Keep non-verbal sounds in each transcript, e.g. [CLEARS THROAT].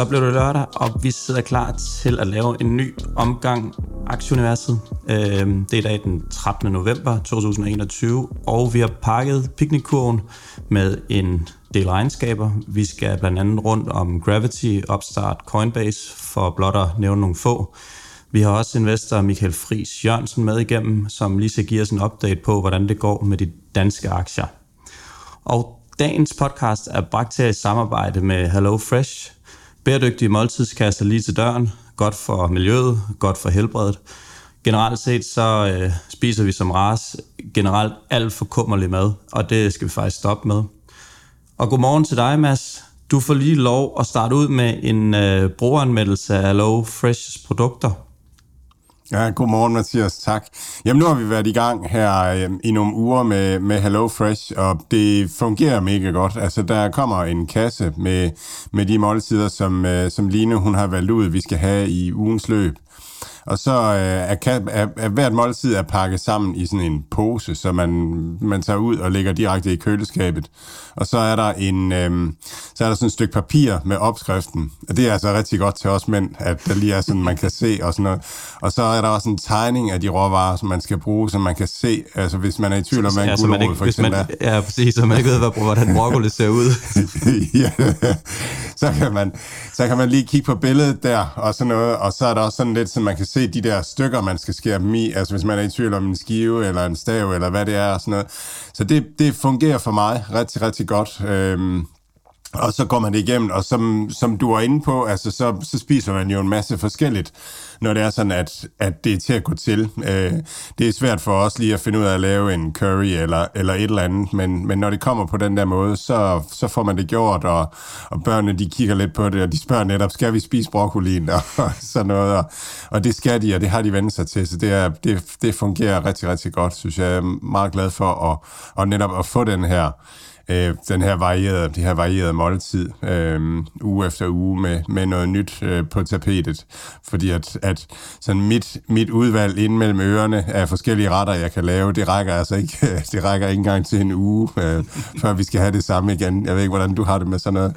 Så blev det lørdag, og vi sidder klar til at lave en ny omgang Aktieuniverset. Øhm, det er i dag den 13. november 2021, og vi har pakket piknikkurven med en del regnskaber. Vi skal blandt andet rundt om Gravity, Upstart, Coinbase, for blot at nævne nogle få. Vi har også investor Michael Friis Jørgensen med igennem, som lige skal give os en update på, hvordan det går med de danske aktier. Og dagens podcast er bragt til i samarbejde med Hello Fresh, Bæredygtige måltidskasser lige til døren. Godt for miljøet, godt for helbredet. Generelt set så øh, spiser vi som ras generelt alt for kummerlig mad, og det skal vi faktisk stoppe med. Og godmorgen til dig, Mads. Du får lige lov at starte ud med en øh, brugeranmeldelse af Low Fresh produkter. Ja, godmorgen Mathias, tak. Jamen nu har vi været i gang her øh, i nogle uger med, med Hello Fresh, og det fungerer mega godt. Altså der kommer en kasse med, med de måltider, som, øh, som Line hun har valgt ud, vi skal have i ugens løb. Og så øh, er, er, er hvert måltid er pakket sammen i sådan en pose, så man, man tager ud og lægger direkte i køleskabet. Og så er der en øh, så er der sådan et stykke papir med opskriften. Og det er altså rigtig godt til os mænd, at der lige er sådan, man kan se og sådan noget. Og så er der også en tegning af de råvarer, som man skal bruge, så man kan se, altså hvis man er i tvivl om, hvad en ja, gulerod for eksempel man, er. Ja, præcis, så man ikke ved, hvordan broccoli ser ud. [LAUGHS] ja, så kan, man, så kan man lige kigge på billedet der og sådan noget, og så er der også sådan lidt, så man kan se de der stykker, man skal skære dem i, altså hvis man er i tvivl om en skive eller en stav eller hvad det er og sådan noget. Så det, det fungerer for mig rigtig, rigtig godt. Øhm, og så går man det igennem, og som, som du var inde på, altså så, så spiser man jo en masse forskelligt, når det er sådan, at, at det er til at gå til. Øh, det er svært for os lige at finde ud af at lave en curry eller, eller et eller andet, men, men når det kommer på den der måde, så, så får man det gjort, og, og børnene de kigger lidt på det, og de spørger netop, skal vi spise broccolien og, [LAUGHS] og sådan noget, og, og det skal de, og det har de vendt sig til, så det, er, det, det fungerer rigtig, rigtig godt, synes jeg. Jeg er meget glad for at, og netop at få den her øh, den her varierede, de her varierede måltid øh, uge efter uge med, med noget nyt øh, på tapetet. Fordi at, at sådan mit, mit udvalg ind mellem ørerne af forskellige retter, jeg kan lave, det rækker altså ikke, [LAUGHS] det rækker ikke engang til en uge, øh, før vi skal have det samme igen. Jeg ved ikke, hvordan du har det med sådan noget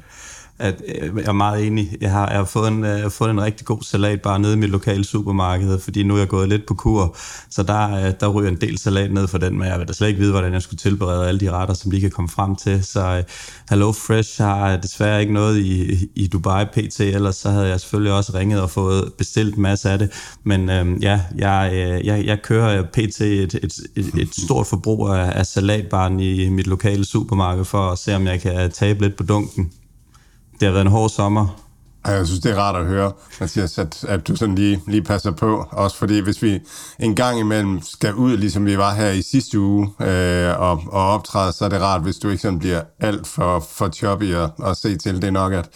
at øh, jeg er meget enig. Jeg har, jeg har fået, en, jeg har fået en rigtig god salat bare nede i mit lokale supermarked, fordi nu er jeg gået lidt på kur, så der, øh, der ryger en del salat ned for den, men jeg vil da slet ikke vide, hvordan jeg skulle tilberede alle de retter, som de kan komme frem til. Så Hello Fresh har desværre ikke noget i, i Dubai PT, ellers så havde jeg selvfølgelig også ringet og fået bestilt en masse af det. Men øhm, ja, jeg, jeg, jeg kører PT et, et, et, et stort forbrug af, af salatbaren i mit lokale supermarked for at se, om jeg kan tabe lidt på dunken. Det har været en hård sommer. Jeg synes, det er rart at høre, Mathias, at, at du sådan lige, lige passer på. Også fordi, hvis vi en gang imellem skal ud, ligesom vi var her i sidste uge, øh, og, og optræde, så er det rart, hvis du ikke sådan bliver alt for, for choppy at, at se til. Det er nok, at,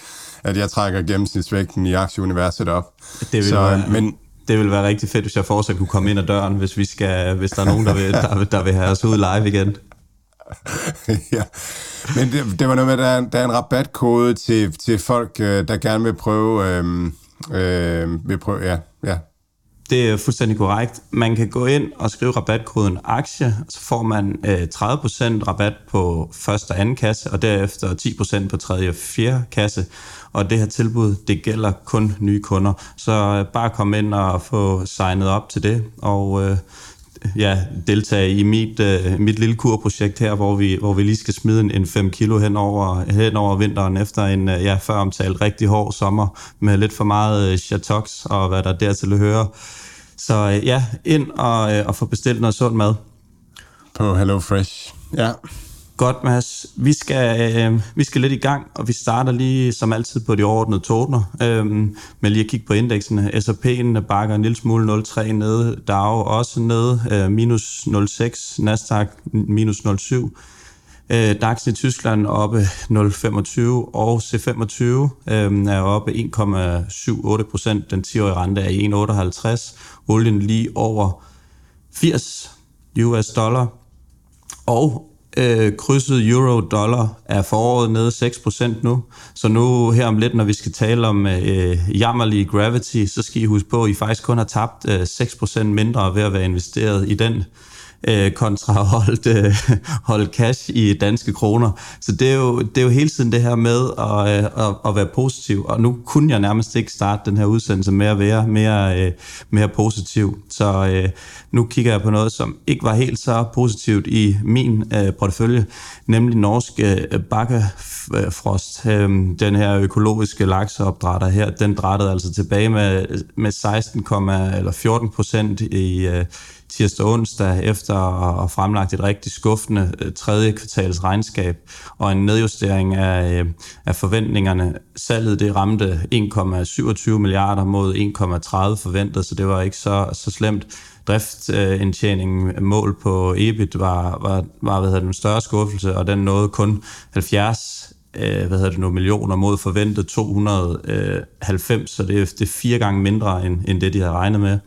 at jeg trækker gennemsnitsvægten i aktieuniverset op. Det vil så, være... men, det vil være rigtig fedt, hvis jeg fortsat kunne komme ind ad døren, hvis, vi skal, hvis der er nogen, der vil, der, der vil have os ud live igen. [LAUGHS] ja, men det, det var noget med, at der er, der er en rabatkode til, til folk, øh, der gerne vil prøve, øh, øh, vil prøve, ja, ja. Det er fuldstændig korrekt. Man kan gå ind og skrive rabatkoden aktie, så får man øh, 30% rabat på første og anden kasse, og derefter 10% på tredje og fjerde kasse. Og det her tilbud, det gælder kun nye kunder. Så øh, bare kom ind og få signet op til det, og øh, ja, deltage i mit, uh, mit lille kurprojekt her, hvor vi, hvor vi lige skal smide en, 5 kilo hen over, hen over vinteren efter en, uh, ja, før omtalt rigtig hård sommer med lidt for meget øh, uh, chatox og hvad der dertil hører. Så uh, ja, ind og, uh, og få bestilt noget sund mad. På Hello Fresh. Ja. Godt, Mads. Vi skal, øh, vi skal lidt i gang, og vi starter lige som altid på de overordnede toner, øh, med lige at kigge på indekserne. S&P'en bakker en lille smule 0,3 ned, Dow også ned, øh, minus 0,6, Nasdaq minus 0,7. Øh, DAX i Tyskland oppe 0,25, og C25 øh, er oppe 1,78 procent. Den 10-årige rente er 1,58. Olien lige over 80 US dollar. Og øh, krydset euro-dollar er foråret nede 6% nu. Så nu her om lidt, når vi skal tale om øh, jammerlige gravity, så skal I huske på, at I faktisk kun har tabt øh, 6% mindre ved at være investeret i den øh, kontra holdt, øh, holdt cash i danske kroner. Så det er, jo, det er jo hele tiden det her med at, øh, at, at være positiv, og nu kunne jeg nærmest ikke starte den her udsendelse med at være mere, øh, mere positiv. Så øh, nu kigger jeg på noget, som ikke var helt så positivt i min øh, portefølje, nemlig norsk øh, bakkefrost. Øh, den her økologiske lakseopdrætter her, den drættede altså tilbage med, med 16, eller 14 procent i øh, tirsdag og onsdag efter at have fremlagt et rigtig skuffende øh, tredje kvartals regnskab og en nedjustering af, øh, af forventningerne. Salget det ramte 1,27 milliarder mod 1,30 forventet, så det var ikke så, så slemt driftindtjeningen øh, mål på EBIT var, var, var hvad hedder det, en større skuffelse, og den nåede kun 70 hvad hedder det nu, millioner mod forventet 290, så det er, det er fire gange mindre end, end det, de havde regnet med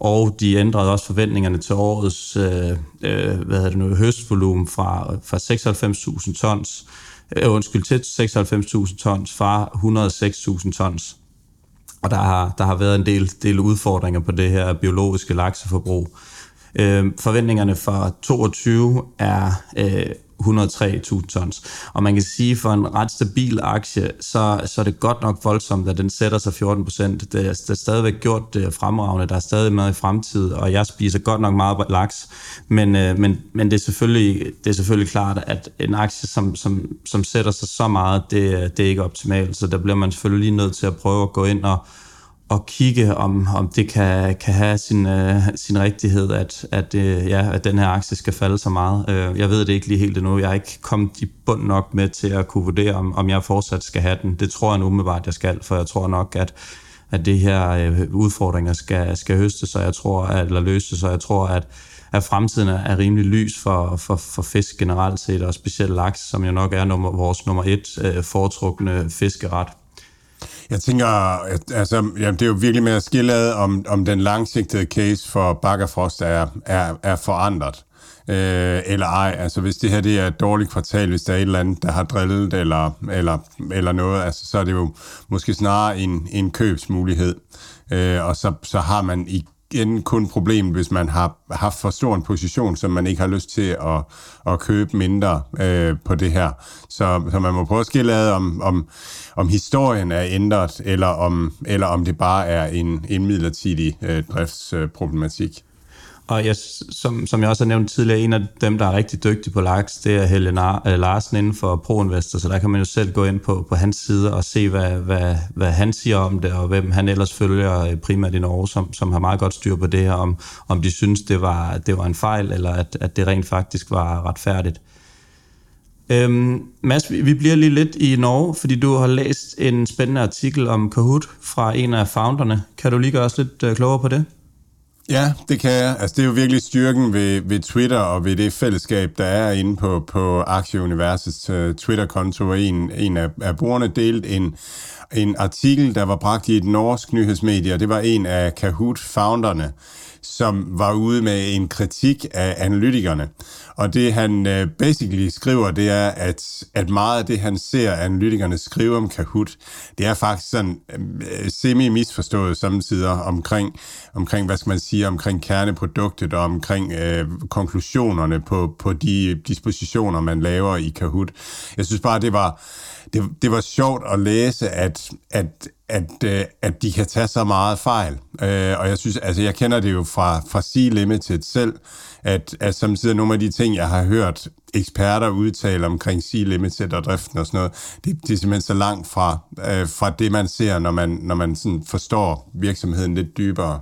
og de ændrede også forventningerne til årets øh, øh, hvad hedder det nu, høstvolumen fra, fra 96.000 tons, øh, undskyld, til 96.000 tons fra 106.000 tons. Og der har, der har været en del, del udfordringer på det her biologiske lakseforbrug. Øh, forventningerne for 22 er øh, 103.000 tons. Og man kan sige, for en ret stabil aktie, så, så er det godt nok voldsomt, at den sætter sig 14 procent. Det, er, det er stadigvæk gjort det fremragende, der er stadig med i fremtid, og jeg spiser godt nok meget laks, men, øh, men, men det, er selvfølgelig, det er selvfølgelig klart, at en aktie, som, som, som sætter sig så meget, det, det er ikke optimalt, så der bliver man selvfølgelig lige nødt til at prøve at gå ind og at kigge, om, om det kan, kan have sin, øh, sin rigtighed, at, at, øh, ja, at den her aktie skal falde så meget. Øh, jeg ved det ikke lige helt endnu. Jeg har ikke kommet i bund nok med til at kunne vurdere, om, om jeg fortsat skal have den. Det tror jeg nu umiddelbart, jeg skal, for jeg tror nok, at, at det her øh, udfordringer skal, skal høstes, så jeg tror, at, eller løses, og jeg tror, at, at fremtiden er rimelig lys for, for, for fisk generelt set, og specielt laks, som jo nok er nummer, vores nummer et øh, foretrukne fiskeret. Jeg tænker, at, altså, jamen, det er jo virkelig med at skille om, om den langsigtede case for Bakkerfrost er, er, er forandret. Øh, eller ej. Altså hvis det her det er et dårligt kvartal, hvis der er et eller andet, der har drillet eller, eller, eller noget, altså, så er det jo måske snarere en, en købsmulighed. Øh, og så, så har man i igen kun problem, hvis man har haft for stor en position, som man ikke har lyst til at, at købe mindre øh, på det her. Så, så man må prøve at skille ad, om, om, om historien er ændret, eller om, eller om det bare er en, en midlertidig øh, driftsproblematik. Og jeg, som, som jeg også har nævnt tidligere, en af dem, der er rigtig dygtig på laks, det er Helle øh, Larsen inden for ProInvestor, så der kan man jo selv gå ind på, på hans side og se, hvad, hvad, hvad han siger om det, og hvem han ellers følger øh, primært i Norge, som, som har meget godt styr på det her, om, om de synes, det var, det var en fejl, eller at, at det rent faktisk var retfærdigt. Øhm, Mads, vi bliver lige lidt i Norge, fordi du har læst en spændende artikel om Kahoot fra en af founderne. Kan du lige gøre os lidt øh, klogere på det? Ja, det kan jeg. Altså, det er jo virkelig styrken ved, ved Twitter og ved det fællesskab, der er inde på, på Aktieuniversets uh, Twitter-konto. En, en af, af brugerne delt en, en artikel, der var bragt i et norsk nyhedsmedie, og det var en af Kahoot-founderne, som var ude med en kritik af analytikerne. Og det han øh, basically skriver, det er, at, at meget af det, han ser analytikerne skrive om Kahoot, det er faktisk sådan øh, semi-misforstået samtidig omkring, omkring, hvad skal man sige, omkring kerneproduktet og omkring øh, konklusionerne på, på de dispositioner, man laver i Kahoot. Jeg synes bare, det var, det, det var sjovt at læse, at, at, at, øh, at de kan tage så meget fejl. Øh, og jeg synes, altså jeg kender det jo fra, fra Sea Limited selv, at, at samtidig nogle af de ting, jeg har hørt eksperter udtale omkring Sea Limited og driften og sådan noget, det, det er simpelthen så langt fra, øh, fra det, man ser, når man, når man sådan forstår virksomheden lidt dybere.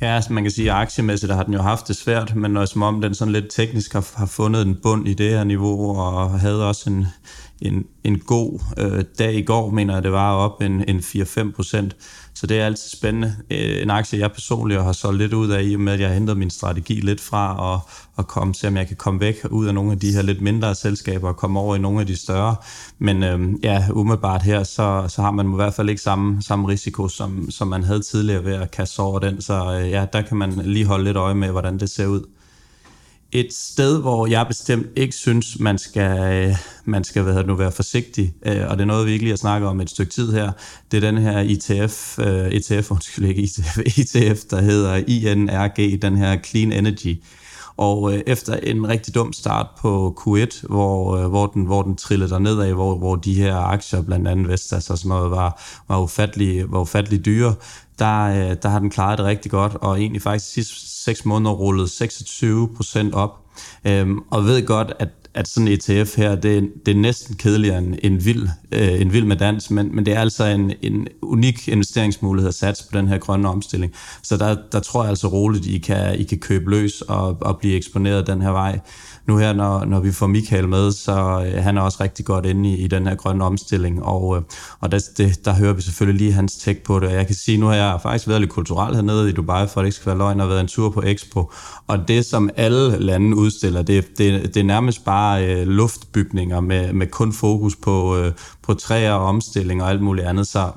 Ja, altså man kan sige, at aktiemæssigt har den jo haft det svært, men når som om den sådan lidt teknisk har, har fundet en bund i det her niveau, og havde også en, en, en god øh, dag i går, mener jeg, det var op en, en 4-5 procent. Så det er altid spændende. Øh, en aktie, jeg personligt har solgt lidt ud af, i og med, at jeg har ændret min strategi lidt fra og, og komme, se om jeg kan komme væk ud af nogle af de her lidt mindre selskaber og komme over i nogle af de større. Men øh, ja, umiddelbart her, så, så har man i hvert fald ikke samme, samme risiko, som, som man havde tidligere ved at kaste over den. Så øh, ja, der kan man lige holde lidt øje med, hvordan det ser ud et sted, hvor jeg bestemt ikke synes, man skal, øh, man skal hvad nu, være forsigtig, øh, og det er noget, vi ikke lige har snakket om et stykke tid her, det er den her ETF, øh, ETF undskyld ikke ETF, [LAUGHS] ETF, der hedder INRG, den her Clean Energy. Og øh, efter en rigtig dum start på Q1, hvor, øh, hvor, den, hvor den trillede der nedad, hvor, hvor de her aktier, blandt andet Vestas og sådan noget, var, var, ufattelig, var ufattelig dyre, der, øh, der har den klaret det rigtig godt, og egentlig faktisk de sidste 6 måneder rullet 26 procent op. Øhm, og ved godt, at at sådan en ETF her, det, det er næsten kedeligere end en vild, øh, en vild med dans, men, men det er altså en, en unik investeringsmulighed at satse på den her grønne omstilling. Så der, der tror jeg altså roligt, I kan, I kan købe løs og, og blive eksponeret den her vej nu her, når, når vi får Michael med, så øh, han er også rigtig godt inde i, i den her grønne omstilling, og, øh, og der, det, der hører vi selvfølgelig lige hans tæk på det, og jeg kan sige, nu har jeg faktisk været lidt kulturelt hernede i Dubai, for at det ikke skal være løgn, og været en tur på Expo, og det, som alle lande udstiller, det, det, det er nærmest bare øh, luftbygninger med, med kun fokus på, øh, på træer og omstilling og alt muligt andet, så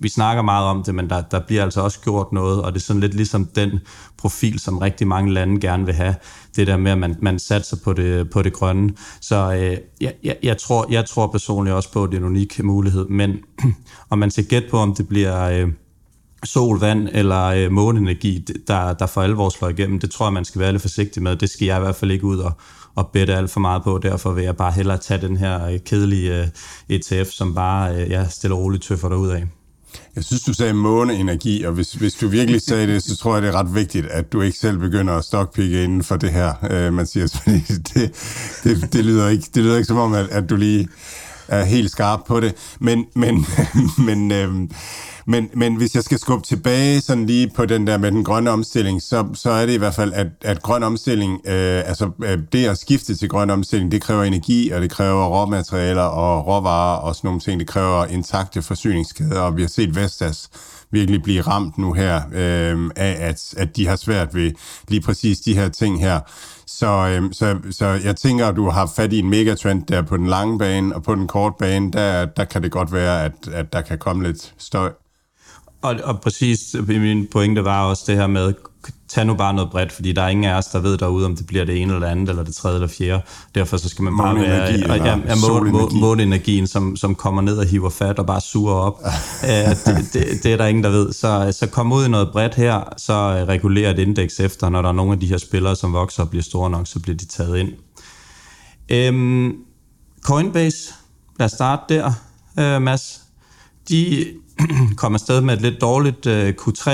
vi snakker meget om det, men der, der bliver altså også gjort noget, og det er sådan lidt ligesom den profil, som rigtig mange lande gerne vil have. Det der med, at man, man satser på det, på det grønne. Så øh, jeg, jeg, jeg, tror, jeg tror personligt også på, at det er en unik mulighed, men [CLEARS THROAT] om man skal gætte på, om det bliver... Øh, sol, vand eller øh, måneenergi, der, der for alvor slår igennem, det tror jeg, man skal være lidt forsigtig med. Det skal jeg i hvert fald ikke ud og, og bette alt for meget på. Derfor vil jeg bare hellere tage den her øh, kedelige øh, ETF, som bare øh, jeg ja, stille og roligt tøffer derud af. Jeg synes, du sagde måneenergi, og hvis, hvis du virkelig sagde det, så tror jeg, det er ret vigtigt, at du ikke selv begynder at stockpicke inden for det her, øh, Mathias, fordi [LAUGHS] det, det, det, lyder ikke, det lyder ikke som om, at, at du lige er helt skarp på det. Men, men, [LAUGHS] men øh, men, men hvis jeg skal skubbe tilbage sådan lige på den der med den grønne omstilling, så, så er det i hvert fald, at, at grøn omstilling, øh, altså øh, det at skifte til grøn omstilling, det kræver energi, og det kræver råmaterialer og råvarer og sådan nogle ting. Det kræver intakte forsyningskæder, og vi har set Vestas virkelig blive ramt nu her øh, af, at, at de har svært ved lige præcis de her ting her. Så, øh, så, så jeg tænker, at du har fat i en megatrend der på den lange bane, og på den korte bane, der, der kan det godt være, at, at der kan komme lidt støj. Og, og præcis, min pointe var også det her med, tag nu bare noget bredt, fordi der er ingen af os, der ved derude, om det bliver det ene eller det andet, eller det tredje eller fjerde. Derfor så skal man bare være... Og, ja, ja, mål, målenergien, som, som kommer ned og hiver fat og bare suger op. [LAUGHS] uh, det, det, det, er der ingen, der ved. Så, så kom ud i noget bredt her, så regulerer et indeks efter, når der er nogle af de her spillere, som vokser og bliver store nok, så bliver de taget ind. Um, Coinbase, lad os starte der, uh, Mads. De [CLEARS THROAT] kom afsted med et lidt dårligt øh, Q3.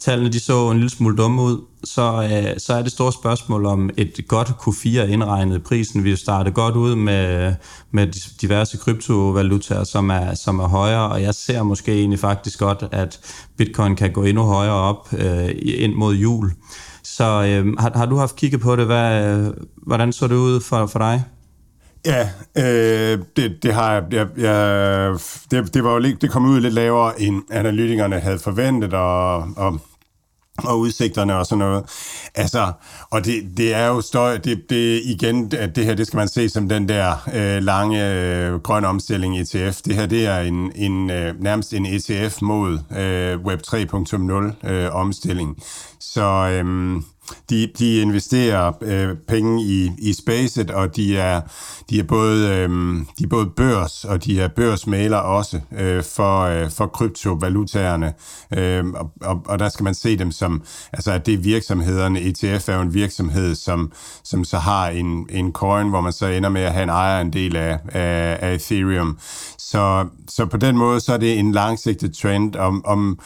Tallene de så en lille smule dumme ud. Så, øh, så er det store spørgsmål om et godt Q4 indregnet prisen. Vi startede godt ud med, med diverse kryptovalutaer, som er, som er højere, og jeg ser måske egentlig faktisk godt, at bitcoin kan gå endnu højere op øh, ind mod jul. Så øh, har, har du haft kigget på det? Hvad, øh, hvordan så det ud for, for dig? Ja, øh, det, det har jeg. jeg, jeg det, det, var jo lidt, det kom ud lidt lavere, end analytikerne havde forventet, og, og og udsigterne og sådan noget. Altså, og det, det er jo støj, det, det igen, det her, det skal man se som den der øh, lange øh, grøn omstilling ETF. Det her, det er en, en øh, nærmest en ETF mod øh, Web 3.0 øh, omstilling. Så øh, de, de investerer øh, penge i, i spacet, og de er, de er, både, øh, de er både børs, og de er børsmaler også øh, for, øh, for kryptovalutaerne. Øh, og, og, og der skal man se dem som, altså at det er virksomhederne. ETF er jo en virksomhed, som, som så har en, en coin, hvor man så ender med at have en ejerandel af, af, af Ethereum. Så, så på den måde, så er det en langsigtet trend. Om, om,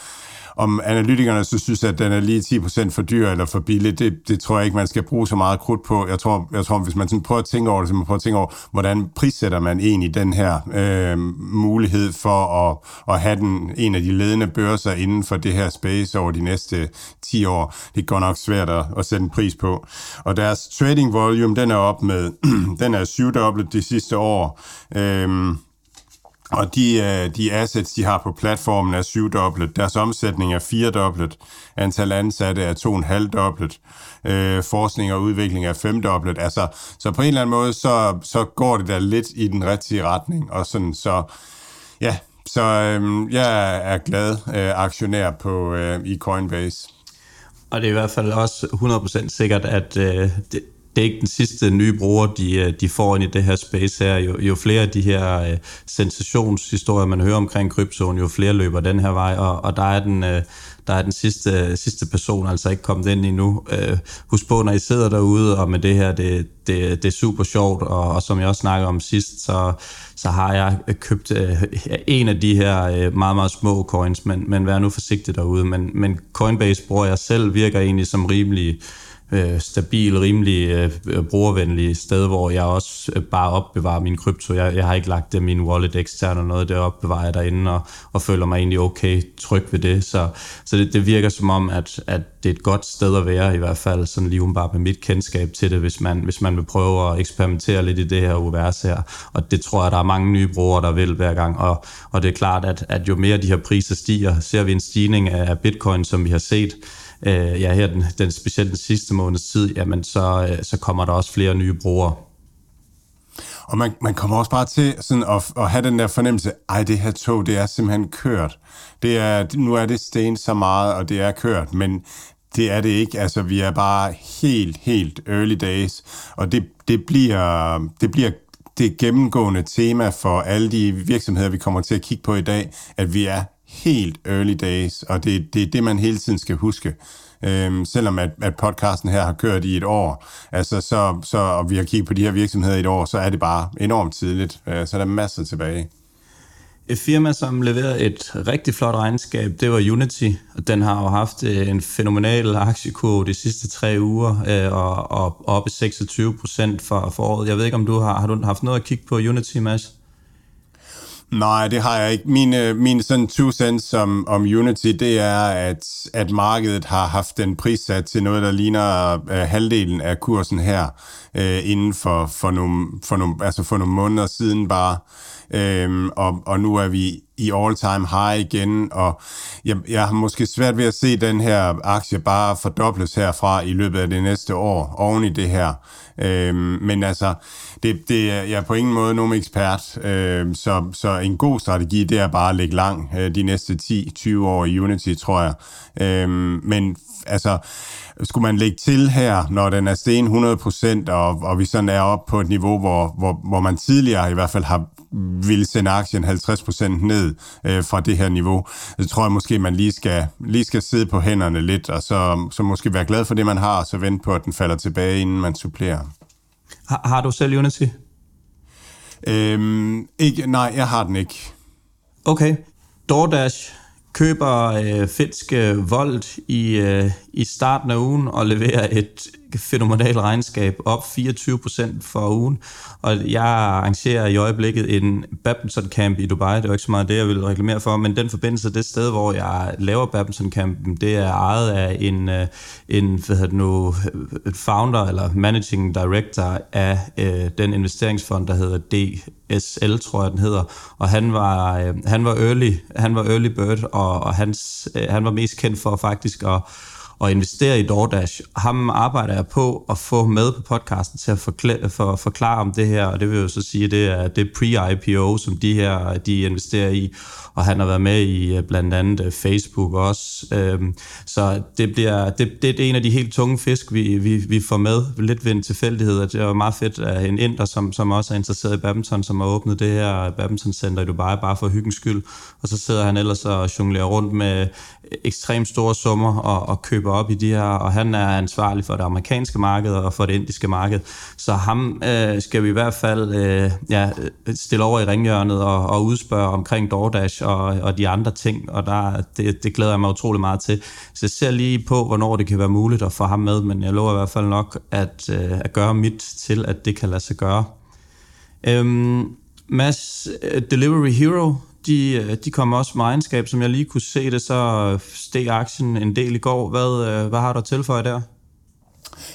om analytikerne så synes, at den er lige 10% for dyr eller for billig, det, det tror jeg ikke, man skal bruge så meget krudt på. Jeg tror, jeg tror hvis man sådan prøver at tænke over det, så man prøver at tænke over, hvordan prissætter man egentlig den her øh, mulighed for at, at have den, en af de ledende børser inden for det her space over de næste 10 år. Det er godt nok svært at, at sætte en pris på. Og deres trading volume, den er op med, [CLEARS THROAT] den er syvdoblet de sidste år. Øh, og de, øh, de assets, de har på platformen, er syvdoblet. Deres omsætning er firedoblet. Antal ansatte er to og en halv. Øh, forskning og udvikling er femdoblet. Altså, så på en eller anden måde, så, så går det da lidt i den rigtige retning. Og sådan, så ja, så øh, jeg er glad øh, aktionær på øh, i Coinbase. Og det er i hvert fald også 100% sikkert, at øh, det, det er ikke den sidste nye bruger, de, øh, de får ind i det her space her. Jo, jo flere af de her uh, sensationshistorier, man hører omkring kryptoen, jo flere løber den her vej, og, og der er den, uh, der er den sidste, sidste person altså ikke kommet ind endnu. Uh, husk på, når I sidder derude, og med det her, det, det, det er super sjovt, og, og som jeg også snakkede om sidst, så, så har jeg købt uh, en af de her uh, meget, meget små coins, men, men vær nu forsigtig derude. Men, men Coinbase bruger jeg selv, virker egentlig som rimelig øh, stabil, rimelig øh, brugervenlig sted, hvor jeg også øh, bare opbevarer min krypto. Jeg, jeg har ikke lagt det min wallet ekstern og noget, det opbevarer jeg derinde og, og føler mig egentlig okay tryg ved det. Så, så det, det virker som om, at, at det er et godt sted at være, i hvert fald sådan lige bare med mit kendskab til det, hvis man, hvis man vil prøve at eksperimentere lidt i det her univers her. Og det tror jeg, der er mange nye brugere, der vil hver gang. Og, og det er klart, at, at jo mere de her priser stiger, ser vi en stigning af bitcoin, som vi har set, øh, ja, her den, den, specielt den sidste måneds tid, jamen så, øh, så kommer der også flere nye brugere. Og man, man kommer også bare til sådan at, at have den der fornemmelse, ej, det her tog, det er simpelthen kørt. Det er, nu er det sten så meget, og det er kørt, men det er det ikke. Altså, vi er bare helt, helt early days, og det, det bliver, det bliver det gennemgående tema for alle de virksomheder, vi kommer til at kigge på i dag, at vi er helt early days, og det, det er det, man hele tiden skal huske. Øhm, selvom at, at podcasten her har kørt i et år, altså så, så, og vi har kigget på de her virksomheder i et år, så er det bare enormt tidligt. Øh, så er der masser tilbage. Et firma, som leverede et rigtig flot regnskab, det var Unity, og den har jo haft øh, en fænomenal aktiekurve de sidste tre uger, øh, og, og oppe 26 procent for, for året. Jeg ved ikke, om du har, har du haft noget at kigge på Unity, Mads? Nej, det har jeg ikke. Min, øh, min sådan two cents om, om Unity, det er, at, at markedet har haft den prissat til noget, der ligner uh, halvdelen af kursen her, uh, inden for, for, nogle, for, nogle, altså for nogle måneder siden bare. Øhm, og, og nu er vi i all-time high igen, og jeg, jeg har måske svært ved at se den her aktie bare fordobles herfra i løbet af det næste år, oven i det her. Øhm, men altså, det, det er jeg er på ingen måde nogen ekspert, øhm, så, så en god strategi, det er bare at lægge lang øh, de næste 10-20 år i Unity, tror jeg. Øhm, men altså, skulle man lægge til her, når den er sten 100%, og, og vi sådan er op på et niveau, hvor, hvor, hvor man tidligere i hvert fald har ville sende aktien 50% ned øh, fra det her niveau, så tror jeg måske, man lige skal, lige skal sidde på hænderne lidt, og så, så måske være glad for det, man har, og så vente på, at den falder tilbage, inden man supplerer. Har, har du selv Unity? Øhm, ikke, nej, jeg har den ikke. Okay. DoorDash køber øh, finsk øh, Volt i, øh, i starten af ugen og levere et fænomenalt regnskab, op 24% for ugen. Og jeg arrangerer i øjeblikket en badminton camp i Dubai. Det er jo ikke så meget det, jeg vil reklamere for, men den forbindelse, det sted, hvor jeg laver badminton campen, det er ejet af en, øh, en hvad hedder nu, et founder eller managing director af øh, den investeringsfond, der hedder DSL, tror jeg den hedder. Og han var, øh, han var early, han var early bird, og, og hans, øh, han var mest kendt for faktisk at og investere i DoorDash. Ham arbejder jeg på at få med på podcasten til at forklare, for, forklare om det her, og det vil jo så sige, at det er det pre-IPO, som de her de investerer i, og han har været med i øh, blandt andet øh, Facebook også. Øhm, så det, bliver, det, det er en af de helt tunge fisk, vi, vi, vi får med lidt ved en tilfældighed, og det er meget fedt at en inder, som, som også er interesseret i badminton, som har åbnet det her badmintoncenter i Dubai, bare for hyggens skyld, og så sidder han ellers og jonglerer rundt med ekstremt store summer og, og køber køber op i de her, og han er ansvarlig for det amerikanske marked og for det indiske marked. Så ham øh, skal vi i hvert fald øh, ja, stille over i ringhjørnet og, og udspørge omkring DoorDash og, og de andre ting, og der, det, det glæder jeg mig utrolig meget til. Så jeg ser lige på, hvornår det kan være muligt at få ham med, men jeg lover i hvert fald nok at, øh, at gøre mit til, at det kan lade sig gøre. Øhm, Mads, øh, Delivery Hero, de, øh, de kommer også med egenskab, som jeg lige kunne se det, så steg aktien en del i går. Hvad, øh, hvad har du at tilføje der?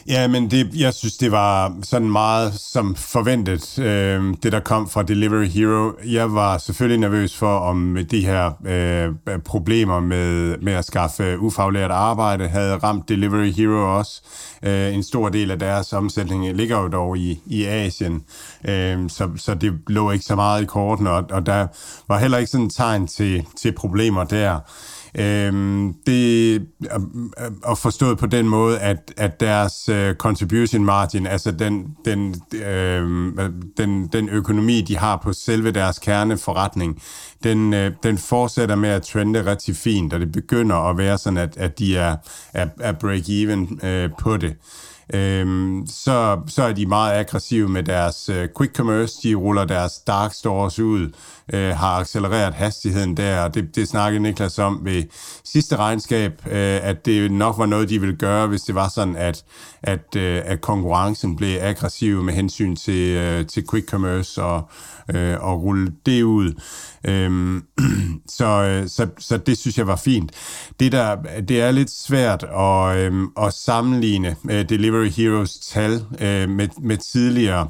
Ja, men det, jeg synes, det var sådan meget som forventet, øh, det der kom fra Delivery Hero. Jeg var selvfølgelig nervøs for, om de her øh, problemer med, med at skaffe ufaglært arbejde havde ramt Delivery Hero også. Øh, en stor del af deres omsætning ligger jo dog i, i Asien, øh, så, så det lå ikke så meget i korten, og, og der var heller ikke sådan tegn til, til problemer der. Øhm, det er forstået på den måde, at, at deres øh, contribution margin, altså den, den, øh, den, den økonomi, de har på selve deres kerneforretning, den, øh, den fortsætter med at trende rigtig fint, og det begynder at være sådan, at, at de er, er, er break-even øh, på det. Øhm, så, så er de meget aggressive med deres øh, quick commerce. De ruller deres dark stores ud, øh, har accelereret hastigheden der, og det, det snakkede Niklas om ved sidste regnskab, øh, at det nok var noget, de ville gøre, hvis det var sådan, at, at, øh, at konkurrencen blev aggressiv med hensyn til, øh, til quick commerce og, øh, og rulle det ud. Øhm, [CLEARS THROAT] så, øh, så, så det synes jeg var fint. Det, der, det er lidt svært at, øhm, at sammenligne øh, Delivery Heroes tal øh, med, med tidligere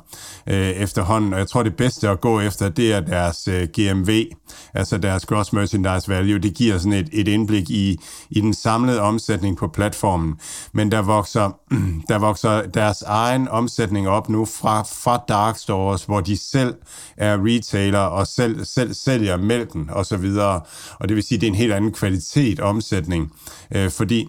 øh, efterhånden, og jeg tror det bedste at gå efter, det er deres øh, GMV, altså deres Gross Merchandise Value. Det giver sådan et, et indblik i, i den samlede omsætning på platformen. Men der vokser, [CLEARS THROAT] der vokser deres egen omsætning op nu fra, fra dark stores, hvor de selv er retailer og selv, selv sælger mælken og så videre. Og det vil sige, at det er en helt anden kvalitet omsætning, øh, fordi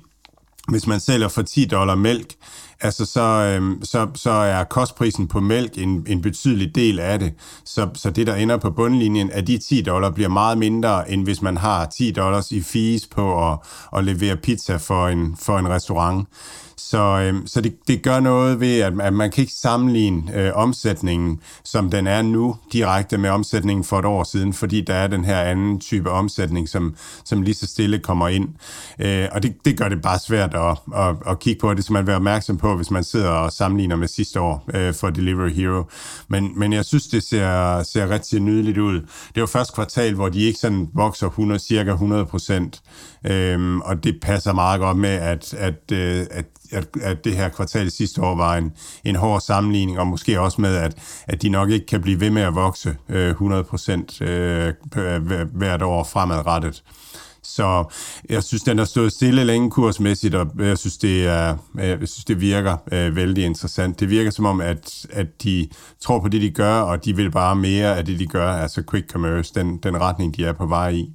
hvis man sælger for 10 dollar mælk, altså så, øhm, så, så er kostprisen på mælk en, en betydelig del af det. Så, så det, der ender på bundlinjen af de 10 dollar, bliver meget mindre, end hvis man har 10 dollars i fees på at, at levere pizza for en, for en restaurant. Så, øh, så det, det gør noget ved, at, at man kan ikke sammenligne øh, omsætningen, som den er nu, direkte med omsætningen for et år siden, fordi der er den her anden type omsætning, som, som lige så stille kommer ind. Øh, og det, det gør det bare svært at, at, at kigge på, det skal man være opmærksom på, hvis man sidder og sammenligner med sidste år øh, for Delivery Hero. Men, men jeg synes, det ser, ser rigtig nydeligt ud. Det var første kvartal, hvor de ikke sådan vokser 100, cirka 100 procent, øh, og det passer meget godt med, at, at, øh, at at, at det her kvartal sidste år var en, en hård sammenligning, og måske også med, at, at de nok ikke kan blive ved med at vokse øh, 100% øh, hvert år fremadrettet. Så jeg synes, den har stået stille længe kursmæssigt, og jeg synes, det, er, øh, jeg synes, det virker øh, vældig interessant. Det virker som om, at, at de tror på det, de gør, og de vil bare mere af det, de gør, altså quick commerce, den, den retning, de er på vej i.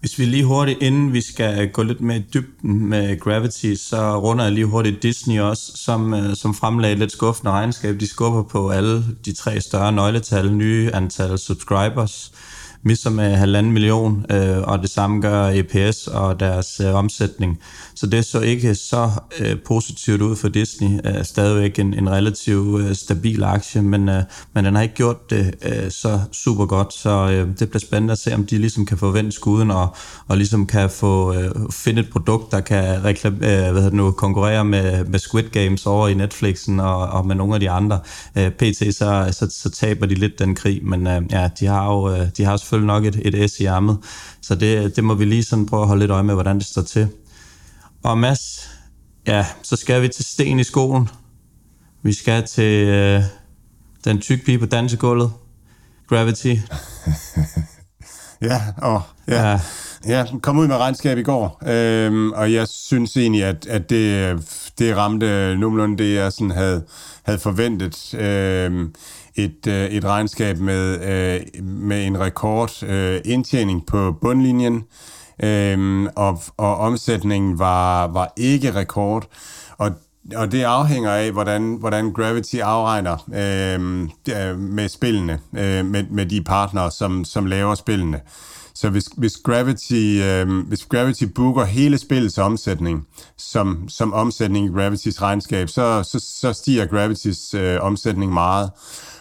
Hvis vi lige hurtigt, inden vi skal gå lidt mere i dybden med Gravity, så runder jeg lige hurtigt Disney også, som, øh, som fremlagde lidt skuffende regnskab. De skubber på alle de tre større nøgletal, nye antal subscribers misser med halvanden million, øh, og det samme gør EPS og deres øh, omsætning. Så det så ikke så øh, positivt ud for Disney. Øh, stadigvæk en, en relativt øh, stabil aktie, men, øh, men den har ikke gjort det øh, så super godt, så øh, det bliver spændende at se, om de ligesom kan forvente skuden og, og ligesom kan få øh, finde et produkt, der kan reklam, øh, hvad det nu, konkurrere med, med Squid Games over i Netflixen og, og med nogle af de andre. Øh, PT, så, så, så taber de lidt den krig, men øh, ja, de har jo øh, de har selvfølgelig nok et, et S i armet, så det, det må vi lige sådan prøve at holde lidt øje med, hvordan det står til. Og Mads, ja, så skal vi til sten i skolen. Vi skal til øh, den tyk pige på dansegulvet. Gravity. [LAUGHS] ja, og ja. ja. Ja, kom ud med regnskab i går, øhm, og jeg synes egentlig, at, at det, det ramte nogenlunde det, jeg sådan havde, havde forventet. Øhm, et, øh, et regnskab med, øh, med en rekord øh, indtjening på bundlinjen, Øhm, og, og omsætningen var, var ikke rekord. Og og det afhænger af, hvordan, hvordan Gravity afregner øhm, øh, med spillene, øh, med, med de partnere, som, som laver spillene. Så hvis, hvis, Gravity, øh, hvis Gravity booker hele spillets omsætning som, som omsætning i Gravitys regnskab, så, så, så stiger Gravitys øh, omsætning meget.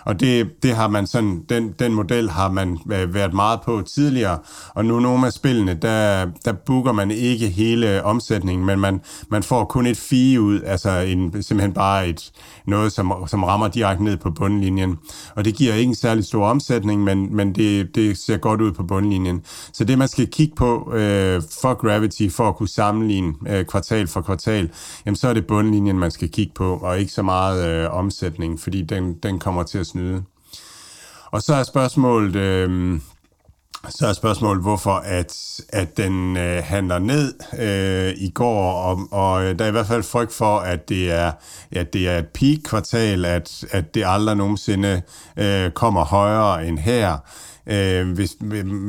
Og det, det har man sådan, den, den model har man øh, været meget på tidligere, og nu nogle af spillene, der, der booker man ikke hele omsætningen, men man, man får kun et fee ud, altså en, simpelthen bare et, noget, som, som rammer direkte ned på bundlinjen. Og det giver ikke en særlig stor omsætning, men, men det, det ser godt ud på bundlinjen. Så det, man skal kigge på øh, for Gravity, for at kunne sammenligne øh, kvartal for kvartal, jamen så er det bundlinjen, man skal kigge på, og ikke så meget øh, omsætning, fordi den, den kommer til at snyde. Og så er spørgsmålet, øh, så er spørgsmålet, hvorfor at, at den øh, handler ned øh, i går, og, og der er i hvert fald frygt for, at det er, at det er et peak-kvartal, at, at det aldrig nogensinde øh, kommer højere end her. Øh, hvis,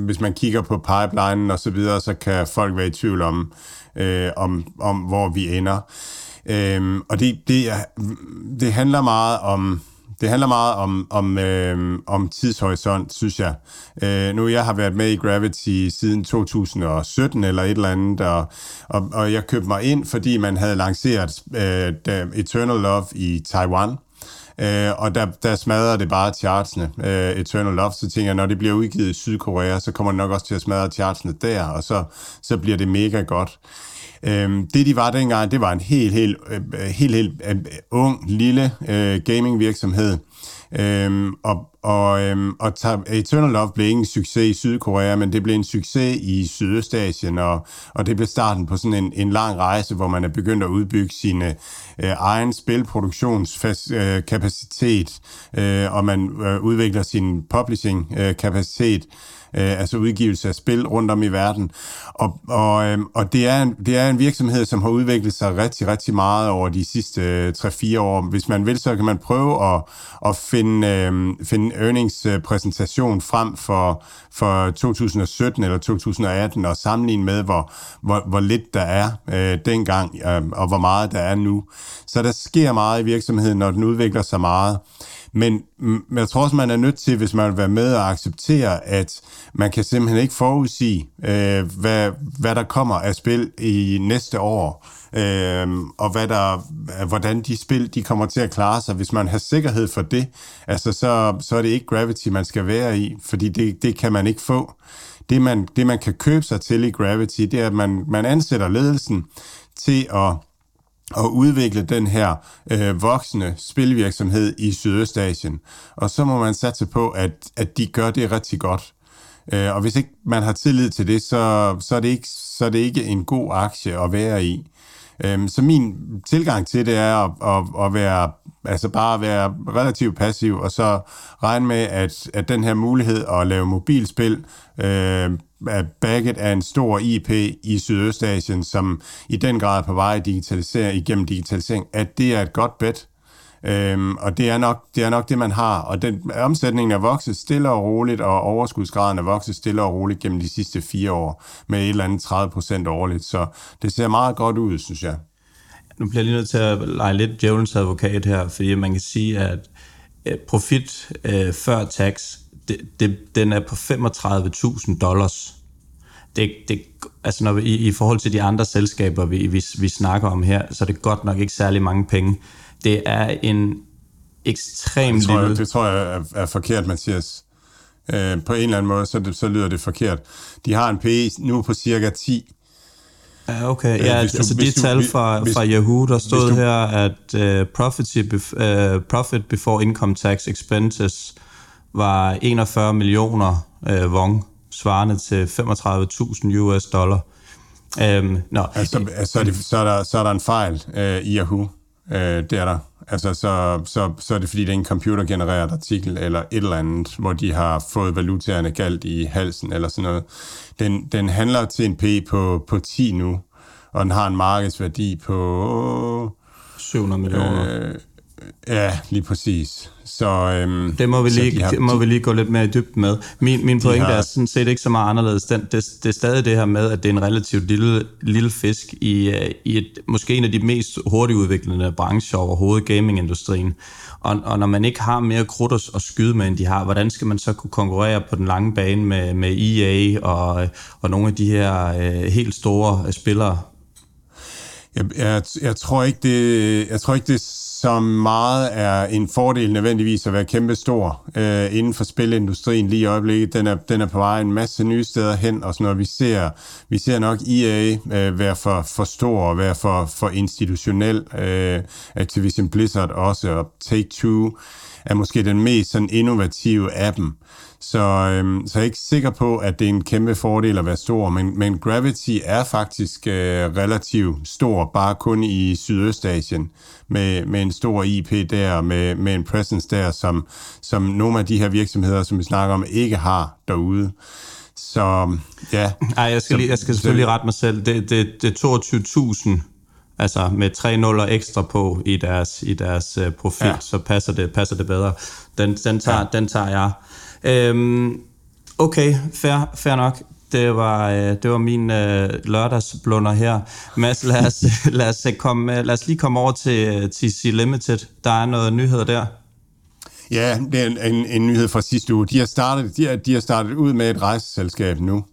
hvis man kigger på pipelinen og så videre, så kan folk være i tvivl om, øh, om, om hvor vi ender. Øh, og det, det, det handler meget om det handler meget om, om, øh, om tidshorisont, synes jeg. Øh, nu jeg har været med i Gravity siden 2017 eller et eller andet, og, og, og jeg købte mig ind, fordi man havde lanceret øh, Eternal Love i Taiwan. Øh, og der, der smadrer det bare chartsene, øh, Eternal Love. Så tænker jeg, når det bliver udgivet i Sydkorea, så kommer det nok også til at smadre chartsene der, og så, så bliver det mega godt. Øhm, det de var dengang, det var en helt, helt, øh, helt, helt øh, ung, lille øh, gaming-virksomhed. Øhm, og og, øhm, og Eternal Love blev ikke en succes i Sydkorea, men det blev en succes i Sydøstasien, og, og det blev starten på sådan en, en lang rejse, hvor man er begyndt at udbygge sin øh, egen spilproduktionskapacitet, øh, og man øh, udvikler sin publishing-kapacitet. Øh, øh, altså udgivelse af spil rundt om i verden. Og, og, øh, og det, er en, det er en virksomhed, som har udviklet sig rigtig, rigtig meget over de sidste øh, 3-4 år. Hvis man vil, så kan man prøve at, at finde, øhm, øh, finde earnings-præsentation frem for, for 2017 eller 2018 og sammenligne med, hvor, hvor, hvor lidt der er øh, dengang, øh, og hvor meget der er nu. Så der sker meget i virksomheden, når den udvikler sig meget. Men, men jeg tror også, man er nødt til, hvis man vil være med og acceptere, at man kan simpelthen ikke forudsige, øh, hvad, hvad der kommer af spil i næste år, øh, og hvad der, øh, hvordan de spil de kommer til at klare sig. Hvis man har sikkerhed for det, altså, så, så er det ikke Gravity, man skal være i, fordi det, det kan man ikke få. Det man, det, man kan købe sig til i Gravity, det er, at man, man ansætter ledelsen til at at udvikle den her øh, voksende spilvirksomhed i Sydøstasien. Og så må man satse på, at, at de gør det rigtig godt. Øh, og hvis ikke man har tillid til det, så, så, er det ikke, så er det ikke en god aktie at være i. Øhm, så min tilgang til det er at, at, at være, altså bare at være relativt passiv, og så regne med, at, at den her mulighed at lave mobilspil øh, er backet af en stor IP i Sydøstasien, som i den grad er på vej digitalisere, igennem digitalisering, at det er et godt bet. Øhm, og det er, nok, det er nok det, man har. Og den, omsætningen er vokset stille og roligt, og overskudsgraden er vokset stille og roligt gennem de sidste fire år, med et eller andet 30 procent årligt. Så det ser meget godt ud, synes jeg. Nu bliver jeg lige nødt til at lege lidt djævelens advokat her, fordi man kan sige, at profit øh, før tax det, det, den er på 35.000 dollars. Det, det, altså når vi, i, i forhold til de andre selskaber, vi, vi, vi snakker om her, så er det godt nok ikke særlig mange penge. Det er en ekstrem det tror lille... det tror jeg er, er forkert, Mathias. Øh, på en eller anden måde, så, det, så lyder det forkert. De har en PE nu på cirka 10. Ja, okay. Ja, øh, du, altså de tal fra, hvis, fra Yahoo, der stod du, her, at uh, profit, uh, profit before income tax expenses var 41 millioner øh, won, svarende til 35.000 US dollar. Øhm, no. altså, altså, er det, så, er der, så er der en fejl øh, i Yahoo. Øh, det er der. Altså, så, så, så er det fordi, det er en computergenereret artikel eller et eller andet, hvor de har fået valutaerne galt i halsen eller sådan noget. Den, den handler til en P på, på 10 nu, og den har en markedsværdi på... 700 millioner. Øh, Ja, lige præcis. Så, øhm, det må vi, lige, de har, må vi lige gå lidt mere i dybden med. Min, min pointe har, er sådan set ikke så meget anderledes. Den, det, det er stadig det her med, at det er en relativt lille, lille fisk i, øh, i et, måske en af de mest hurtigt udviklende brancher overhovedet, gamingindustrien. Og, og når man ikke har mere krudt at skyde med, end de har, hvordan skal man så kunne konkurrere på den lange bane med, med EA og, og nogle af de her øh, helt store spillere? Jeg, jeg, jeg, tror ikke, det, jeg tror ikke, det som meget er en fordel nødvendigvis at være kæmpe stor øh, inden for spilindustrien lige i øjeblikket. Den er, den er på vej en masse nye steder hen, og sådan noget. Vi ser, vi ser nok EA øh, være for, for stor og være for, for institutionel. Øh, Activision Blizzard også, og Take-Two er måske den mest sådan innovative af dem. Så, øhm, så jeg er ikke sikker på, at det er en kæmpe fordel at være stor, men, men Gravity er faktisk øh, relativt stor, bare kun i Sydøstasien, med, med en stor IP der, med, med en presence der, som, som nogle af de her virksomheder, som vi snakker om, ikke har derude. Så ja. Ej, jeg skal, lige, jeg skal selvfølgelig rette mig selv. Det, det, det er 22.000 altså med tre nuller ekstra på i deres, i deres uh, profil, ja. så passer det, passer det bedre. Den, den, tager, ja. den tager jeg. Øhm, okay, fair, fair nok. Det var, øh, det var min øh, lørdagsblunder her. Mads, lad os, [LAUGHS] lad, os øh, komme, øh, lad os lige komme over til øh, TC Limited. Der er noget nyheder der. Ja, det er en, en, en nyhed fra sidste uge. De har startet, de har, de har startet ud med et rejseselskab nu.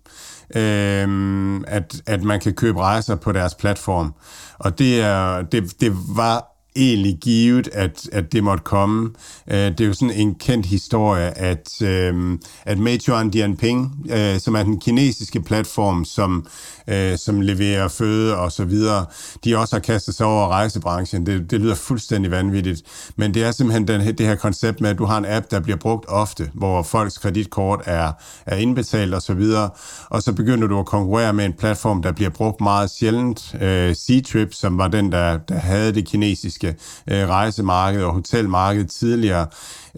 Øhm, at, at man kan købe rejser på deres platform. Og det, er, det, det var egentlig givet, at, at det måtte komme. Uh, det er jo sådan en kendt historie, at, uh, at Meituan Dianping, uh, som er den kinesiske platform, som, uh, som leverer føde og så videre, de også har kastet sig over rejsebranchen. Det, det lyder fuldstændig vanvittigt. Men det er simpelthen den, det her koncept med, at du har en app, der bliver brugt ofte, hvor folks kreditkort er, er indbetalt og så videre, og så begynder du at konkurrere med en platform, der bliver brugt meget sjældent. Uh, C-Trip, som var den, der, der havde det kinesiske Øh, rejsemarkedet og hotelmarkedet tidligere.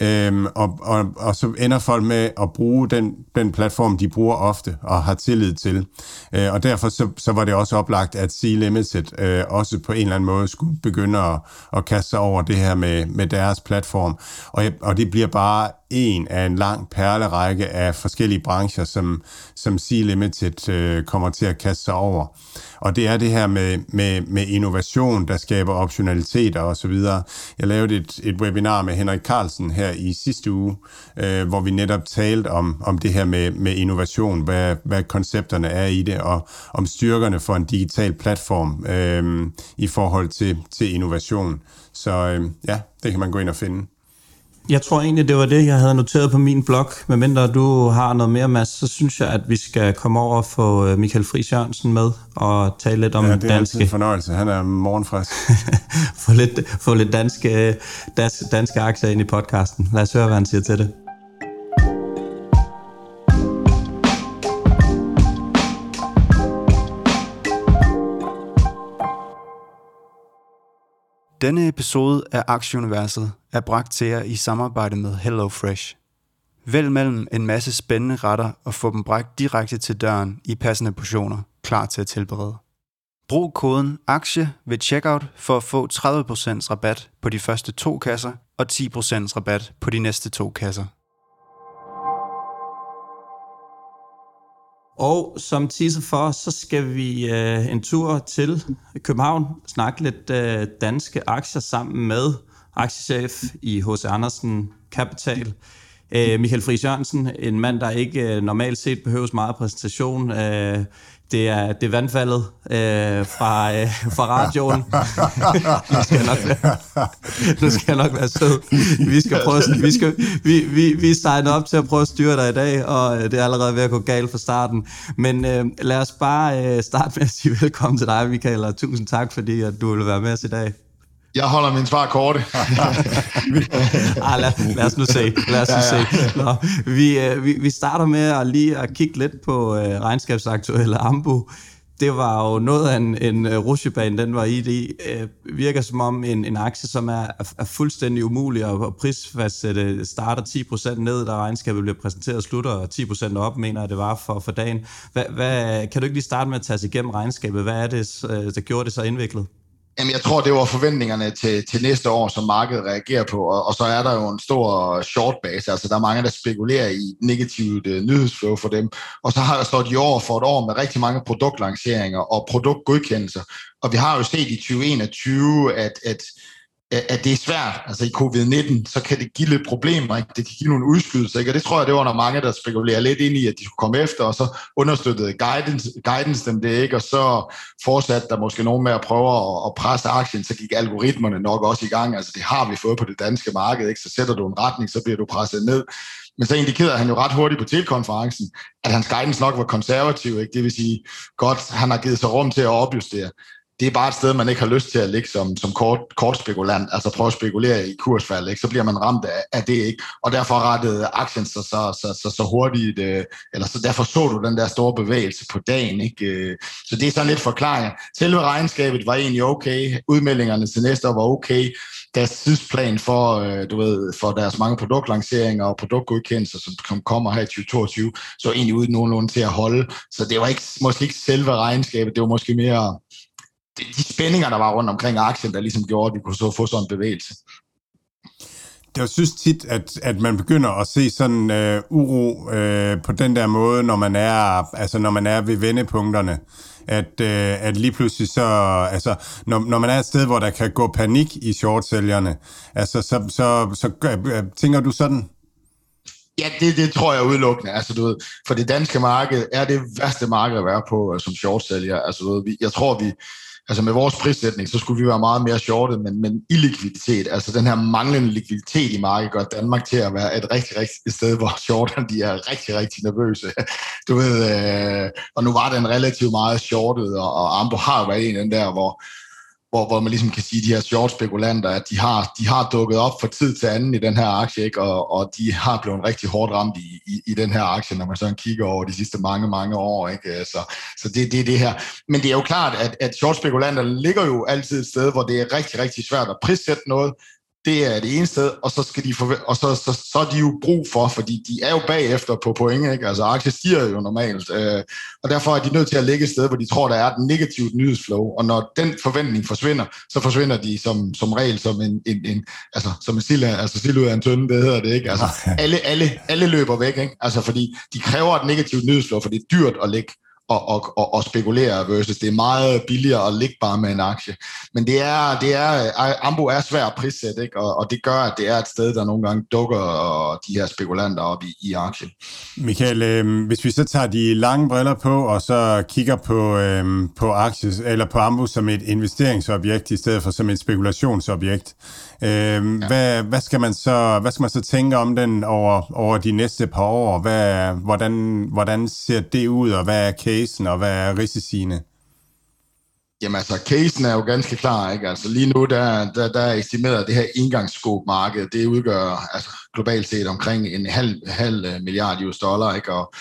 Øhm, og, og, og så ender folk med at bruge den, den platform, de bruger ofte og har tillid til. Øh, og derfor så, så var det også oplagt, at Sea Limited øh, også på en eller anden måde skulle begynde at, at kaste sig over det her med, med deres platform. Og, og det bliver bare en af en lang perlerække af forskellige brancher, som, som Sea Limited øh, kommer til at kaste sig over. Og det er det her med, med, med innovation, der skaber optionaliteter osv. Jeg lavede et, et webinar med Henrik Carlsen her i sidste uge, øh, hvor vi netop talte om, om det her med, med innovation, hvad, hvad koncepterne er i det, og om styrkerne for en digital platform øh, i forhold til, til innovation. Så øh, ja, det kan man gå ind og finde. Jeg tror egentlig, det var det, jeg havde noteret på min blog. Men mindre du har noget mere, Mads, så synes jeg, at vi skal komme over og få øh, Michael Friis Jørgensen med og tale lidt om ja, det er danske... en fornøjelse. Han er morgenfrisk. [LAUGHS] få, lidt, få lidt danske, danske, danske aktier ind i podcasten. Lad os høre, hvad han siger til det. Denne episode af Aktieuniverset er bragt til jer i samarbejde med HelloFresh. Vælg mellem en masse spændende retter og få dem bragt direkte til døren i passende portioner, klar til at tilberede. Brug koden AKTIE ved checkout for at få 30% rabat på de første to kasser og 10% rabat på de næste to kasser. Og som teaser for, så skal vi øh, en tur til København, snakke lidt øh, danske aktier sammen med aktiechef i H.C. Andersen Kapital, øh, Michael Friis Jørgensen, en mand, der ikke øh, normalt set behøves meget præsentation. Øh, det er, det er vandfaldet øh, fra, øh, fra radioen. [LAUGHS] nu, skal jeg nok være, nu skal jeg nok være sød. Vi skal prøve, vi, skal, vi, vi, vi er op til at prøve at styre dig i dag, og øh, det er allerede ved at gå galt fra starten. Men øh, lad os bare øh, starte med at sige velkommen til dig, Michael, og tusind tak, fordi at du vil være med os i dag. Jeg holder min svar korte. [LAUGHS] ah, lad, lad os nu se. Lad os nu se. Nå, vi, øh, vi, vi starter med at lige at kigge lidt på øh, regnskabsaktuelle Ambu. Det var jo noget af en, en uh, rushebane, den var i. Det uh, virker som om en, en aktie, som er, er fuldstændig umulig at, at prisfastsætte. Starter 10% ned, da regnskabet bliver præsenteret og slutter 10% op, mener jeg det var for, for dagen. Hvad, hvad, kan du ikke lige starte med at tage sig igennem regnskabet? Hvad er det, der gjorde det så indviklet? Jamen, jeg tror, det var forventningerne til, til næste år, som markedet reagerer på, og, og så er der jo en stor short base, altså der er mange, der spekulerer i negativt uh, nyhedsflow for dem, og så har der stået i år for et år med rigtig mange produktlanceringer og produktgodkendelser, og vi har jo set i 2021, at, at at det er svært. Altså i covid-19, så kan det give lidt problemer. Ikke? Det kan give nogle udskydelser. Ikke? Og det tror jeg, det var der mange, der spekulerer lidt ind i, at de skulle komme efter, og så understøttede guidance, guidance dem det ikke, og så fortsatte der måske nogen med at prøve at, at presse aktien, så gik algoritmerne nok også i gang. Altså det har vi fået på det danske marked, ikke? så sætter du en retning, så bliver du presset ned. Men så indikerede han jo ret hurtigt på telekonferencen, at hans guidance nok var konservativ. Ikke? Det vil sige, godt, han har givet sig rum til at opjustere det er bare et sted, man ikke har lyst til at ligge som, som kort, kortspekulant, altså prøve at spekulere i kursfald, ikke? så bliver man ramt af, af det ikke, og derfor rettede aktien sig så, så, så, så hurtigt, øh, eller så derfor så du den der store bevægelse på dagen, ikke? Øh, så det er sådan lidt forklaring. Selve regnskabet var egentlig okay, udmeldingerne til næste år var okay, deres tidsplan for, øh, du ved, for deres mange produktlanceringer og produktgodkendelser, som, som kommer her i 2022, så egentlig uden nogenlunde til at holde. Så det var ikke, måske ikke selve regnskabet, det var måske mere de spændinger, der var rundt omkring aktien, der ligesom gjorde, at vi kunne så få sådan en bevægelse. Jeg synes tit, at, at man begynder at se sådan øh, uro øh, på den der måde, når man er, altså når man er ved vendepunkterne. At, øh, at lige pludselig så, altså, når, når man er et sted, hvor der kan gå panik i shortsælgerne, altså, så, så, så, så øh, tænker du sådan? Ja, det, det tror jeg udelukkende. Altså, du ved, for det danske marked er det værste marked at være på som shortsælger. Altså, du ved, vi, jeg tror, vi, altså med vores prissætning, så skulle vi være meget mere shortet, men, men illikviditet, altså den her manglende likviditet i markedet, gør Danmark til at være et rigtig, rigtig et sted, hvor [LAUGHS] shorterne de er rigtig, rigtig nervøse. [LAUGHS] Du ved, øh, og nu var den relativt meget shortet, og, og Ambo har været en af den der, hvor, hvor, hvor man ligesom kan sige, at de her short spekulanter, at de har, de har dukket op for tid til anden i den her aktie, ikke? Og, og de har blevet rigtig hårdt ramt i, i, i den her aktie, når man sådan kigger over de sidste mange, mange år. Ikke? Øh, så, så det, det er det her. Men det er jo klart, at, at short spekulanter ligger jo altid et sted, hvor det er rigtig, rigtig svært at prissætte noget, det er det ene sted, og så skal de forve- og så, så, så er de jo brug for, fordi de er jo bagefter på point, ikke? altså aktier stiger jo normalt, øh, og derfor er de nødt til at ligge et sted, hvor de tror, der er et negativt nyhedsflow, og når den forventning forsvinder, så forsvinder de som, som regel som en, en, en altså som en sild, altså sild ud af en tønde, det hedder det, ikke? Altså, alle, alle, alle løber væk, ikke? Altså, fordi de kræver et negativt nyhedsflow, for det er dyrt at lægge og, og, og, og spekulere versus det er meget billigere at ligge bare med en aktie. Men det er, det er, Ambo er svært at prissætte, ikke? Og, og det gør, at det er et sted, der nogle gange dukker de her spekulanter op i, i aktien. Michael, øh, hvis vi så tager de lange briller på, og så kigger på, øh, på aktier, eller på Ambo som et investeringsobjekt, i stedet for som et spekulationsobjekt, øh, ja. hvad, hvad, skal man så, hvad skal man så tænke om den over, over de næste par år? Hvad, hvordan, hvordan ser det ud, og hvad er casen, og hvad er risiciene? Jamen altså, casen er jo ganske klar, ikke? Altså lige nu, der, der, der er estimeret, det her indgangsskobmarked, det udgør altså, globalt set omkring en halv, halv øh, milliard US dollar, ikke? Og,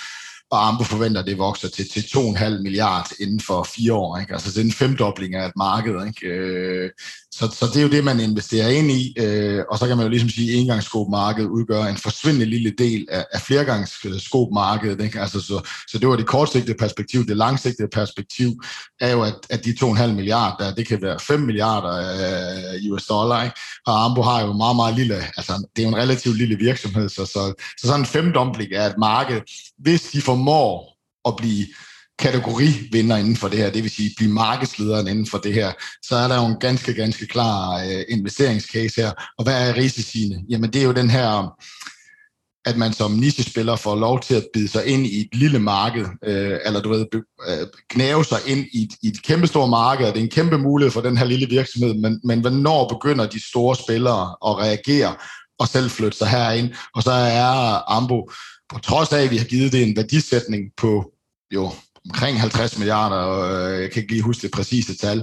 og Ambo forventer, at det vokser til, til 2,5 milliard inden for fire år. Ikke? Altså det er en femdobling af et marked. Ikke? Øh, så, så det er jo det, man investerer ind i, øh, og så kan man jo ligesom sige, at engangsskobmarkedet udgør en forsvindende lille del af, af flergangsskobmarkedet. Ikke? Altså, så, så det var det kortsigtede perspektiv. Det langsigtede perspektiv er jo, at, at de 2,5 milliarder, det kan være 5 milliarder øh, US dollar. Ikke? Og Ambo har jo meget, meget lille, altså det er jo en relativt lille virksomhed, så, så, så sådan en femdobling af et marked, hvis de formår at blive kategorivinder inden for det her, det vil sige blive markedslederen inden for det her, så er der jo en ganske, ganske klar øh, investeringscase her. Og hvad er risiciene? Jamen det er jo den her, at man som nichespiller får lov til at bide sig ind i et lille marked, øh, eller du ved, øh, gnave sig ind i et, i et kæmpestort marked, det er en kæmpe mulighed for den her lille virksomhed, men, men hvornår begynder de store spillere at reagere og selv flytte sig herind? Og så er Ambo, på trods af, at vi har givet det en værdisætning på jo omkring 50 milliarder, og øh, jeg kan ikke lige huske det præcise tal,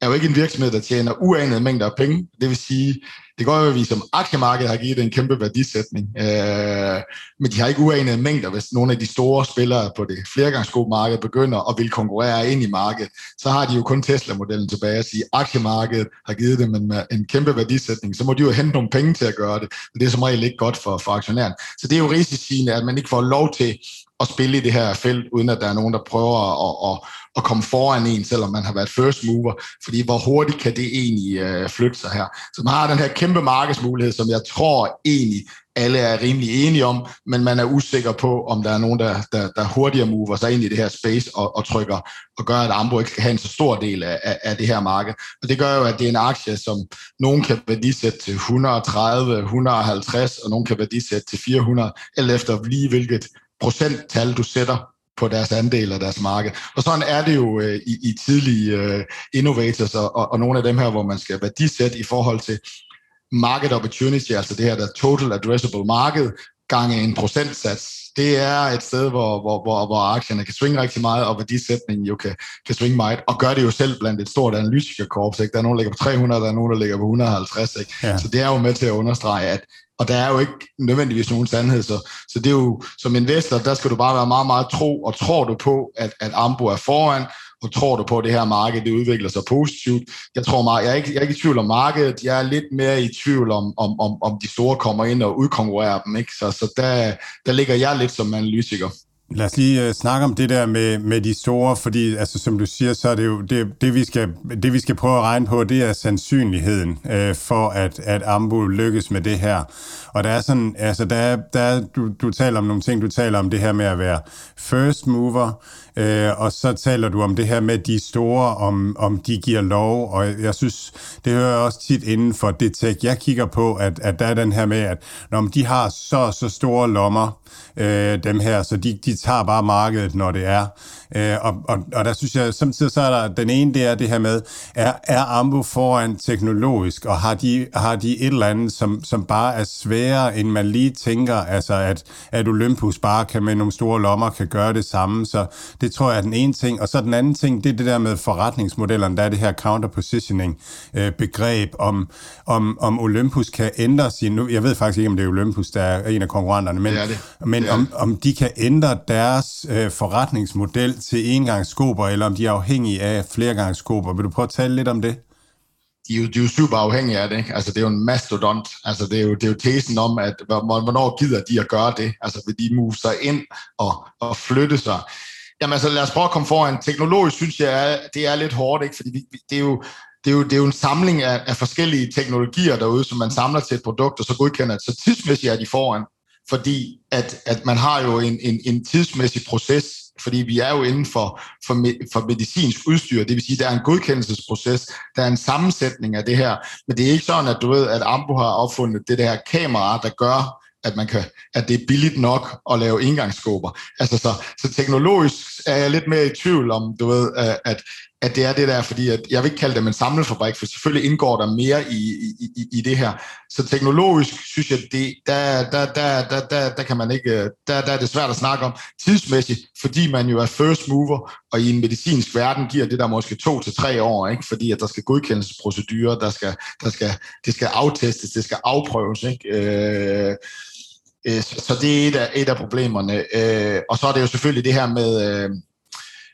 er jo ikke en virksomhed, der tjener uanede mængder af penge. Det vil sige, det går jo, at vi som aktiemarked har givet en kæmpe værdisætning, øh, men de har ikke uanede mængder, hvis nogle af de store spillere på det flergangsskomarked begynder at vil konkurrere ind i markedet, så har de jo kun Tesla-modellen tilbage at sige, at aktiemarkedet har givet dem en, øh, en kæmpe værdisætning, så må de jo hente nogle penge til at gøre det, og det er som regel ikke godt for, for aktionæren. Så det er jo risiciene, at man ikke får lov til at spille i det her felt, uden at der er nogen, der prøver at, at, at komme foran en, selvom man har været first mover. Fordi hvor hurtigt kan det egentlig øh, flytte sig her? Så man har den her kæmpe markedsmulighed, som jeg tror egentlig alle er rimelig enige om, men man er usikker på, om der er nogen, der, der, der hurtigere mover sig ind i det her space og, og trykker og gør, at Ambo ikke kan have en så stor del af, af, af det her marked. Og det gør jo, at det er en aktie, som nogen kan værdisætte til 130, 150, og nogen kan værdisætte til 400, eller efter lige hvilket procenttal du sætter på deres andel af deres marked. Og sådan er det jo øh, i, i tidlige øh, innovators og, og, og nogle af dem her, hvor man skal værdisætte i forhold til market opportunity, altså det her der total addressable market, gange en procentsats. Det er et sted, hvor, hvor, hvor, hvor aktierne kan svinge rigtig meget, og værdisætningen jo kan, kan svinge meget, og gør det jo selv blandt et stort analytikerkorps. Ikke? Der er nogen, der ligger på 300, der er nogen, der ligger på 150. Ikke? Ja. Så det er jo med til at understrege, at og der er jo ikke nødvendigvis nogen sandhed, så, så det er jo, som investor, der skal du bare være meget, meget tro, og tror du på, at, at Ambo er foran, og tror du på, at det her marked det udvikler sig positivt? Jeg tror meget, jeg er ikke, jeg er ikke i tvivl om markedet, jeg er lidt mere i tvivl om, om, om, om de store kommer ind og udkonkurrerer dem, ikke? Så, så der, der ligger jeg lidt som analytiker. Lad os lige uh, snakke om det der med, med de store, fordi altså, som du siger, så er det jo det, det, vi skal, det, vi skal prøve at regne på, det er sandsynligheden øh, for, at, at Ambu lykkes med det her. Og der er sådan, altså der er, der er, du, du taler om nogle ting, du taler om det her med at være first mover, Øh, og så taler du om det her med de store, om, om de giver lov, og jeg synes, det hører jeg også tit inden for det tech, jeg kigger på, at, at der er den her med, at når de har så så store lommer, øh, dem her, så de, de tager bare markedet, når det er. Øh, og, og, og der synes jeg, samtidig så er der, den ene, det er det her med, er, er Ambo foran teknologisk, og har de, har de et eller andet, som, som bare er sværere, end man lige tænker, altså at, at Olympus bare kan med nogle store lommer kan gøre det samme, så det tror jeg er den ene ting. Og så den anden ting, det er det der med forretningsmodellerne, der er det her counter-positioning øh, begreb, om, om, om Olympus kan ændre sin, nu, jeg ved faktisk ikke, om det er Olympus, der er en af konkurrenterne, men, det det. men om, om de kan ændre deres øh, forretningsmodel til engangsskober, eller om de er afhængige af flergangsskober. Vil du prøve at tale lidt om det? de er, jo, de er jo super afhængige af det. Ikke? Altså, det er jo en mastodont. Altså, det er jo, det er jo tesen om, at hvornår gider de at gøre det? Altså, vil de move sig ind og, og flytte sig? Jamen, altså, lad os prøve at komme foran. Teknologisk synes jeg, det er lidt hårdt, ikke? fordi det er jo, det er jo, det er jo en samling af, af forskellige teknologier derude, som man samler til et produkt, og så godkender det. Så tidsmæssigt er de foran, fordi at, at man har jo en, en, en tidsmæssig proces, fordi vi er jo inden for, for, for medicinsk udstyr, det vil sige, der er en godkendelsesproces, der er en sammensætning af det her, men det er ikke sådan, at du ved, at Ambo har opfundet det der kamera, der gør, at, man kan, at det er billigt nok at lave engangsskåber. Altså så, så teknologisk er jeg lidt mere i tvivl om, du ved, at, at det er det der, fordi at jeg vil ikke kalde det en samlefabrik, for selvfølgelig indgår der mere i, i, i, i det her. Så teknologisk synes jeg, det, der, der, der, der, der, der kan man ikke, der, der er det svært at snakke om tidsmæssigt, fordi man jo er first mover, og i en medicinsk verden giver det der måske to til tre år, ikke? fordi at der skal godkendelsesprocedurer, der skal, der skal, det skal aftestes, det skal afprøves. Ikke? Øh Øh, så det er et af, et af problemerne. Øh, og så er det jo selvfølgelig det her med, øh,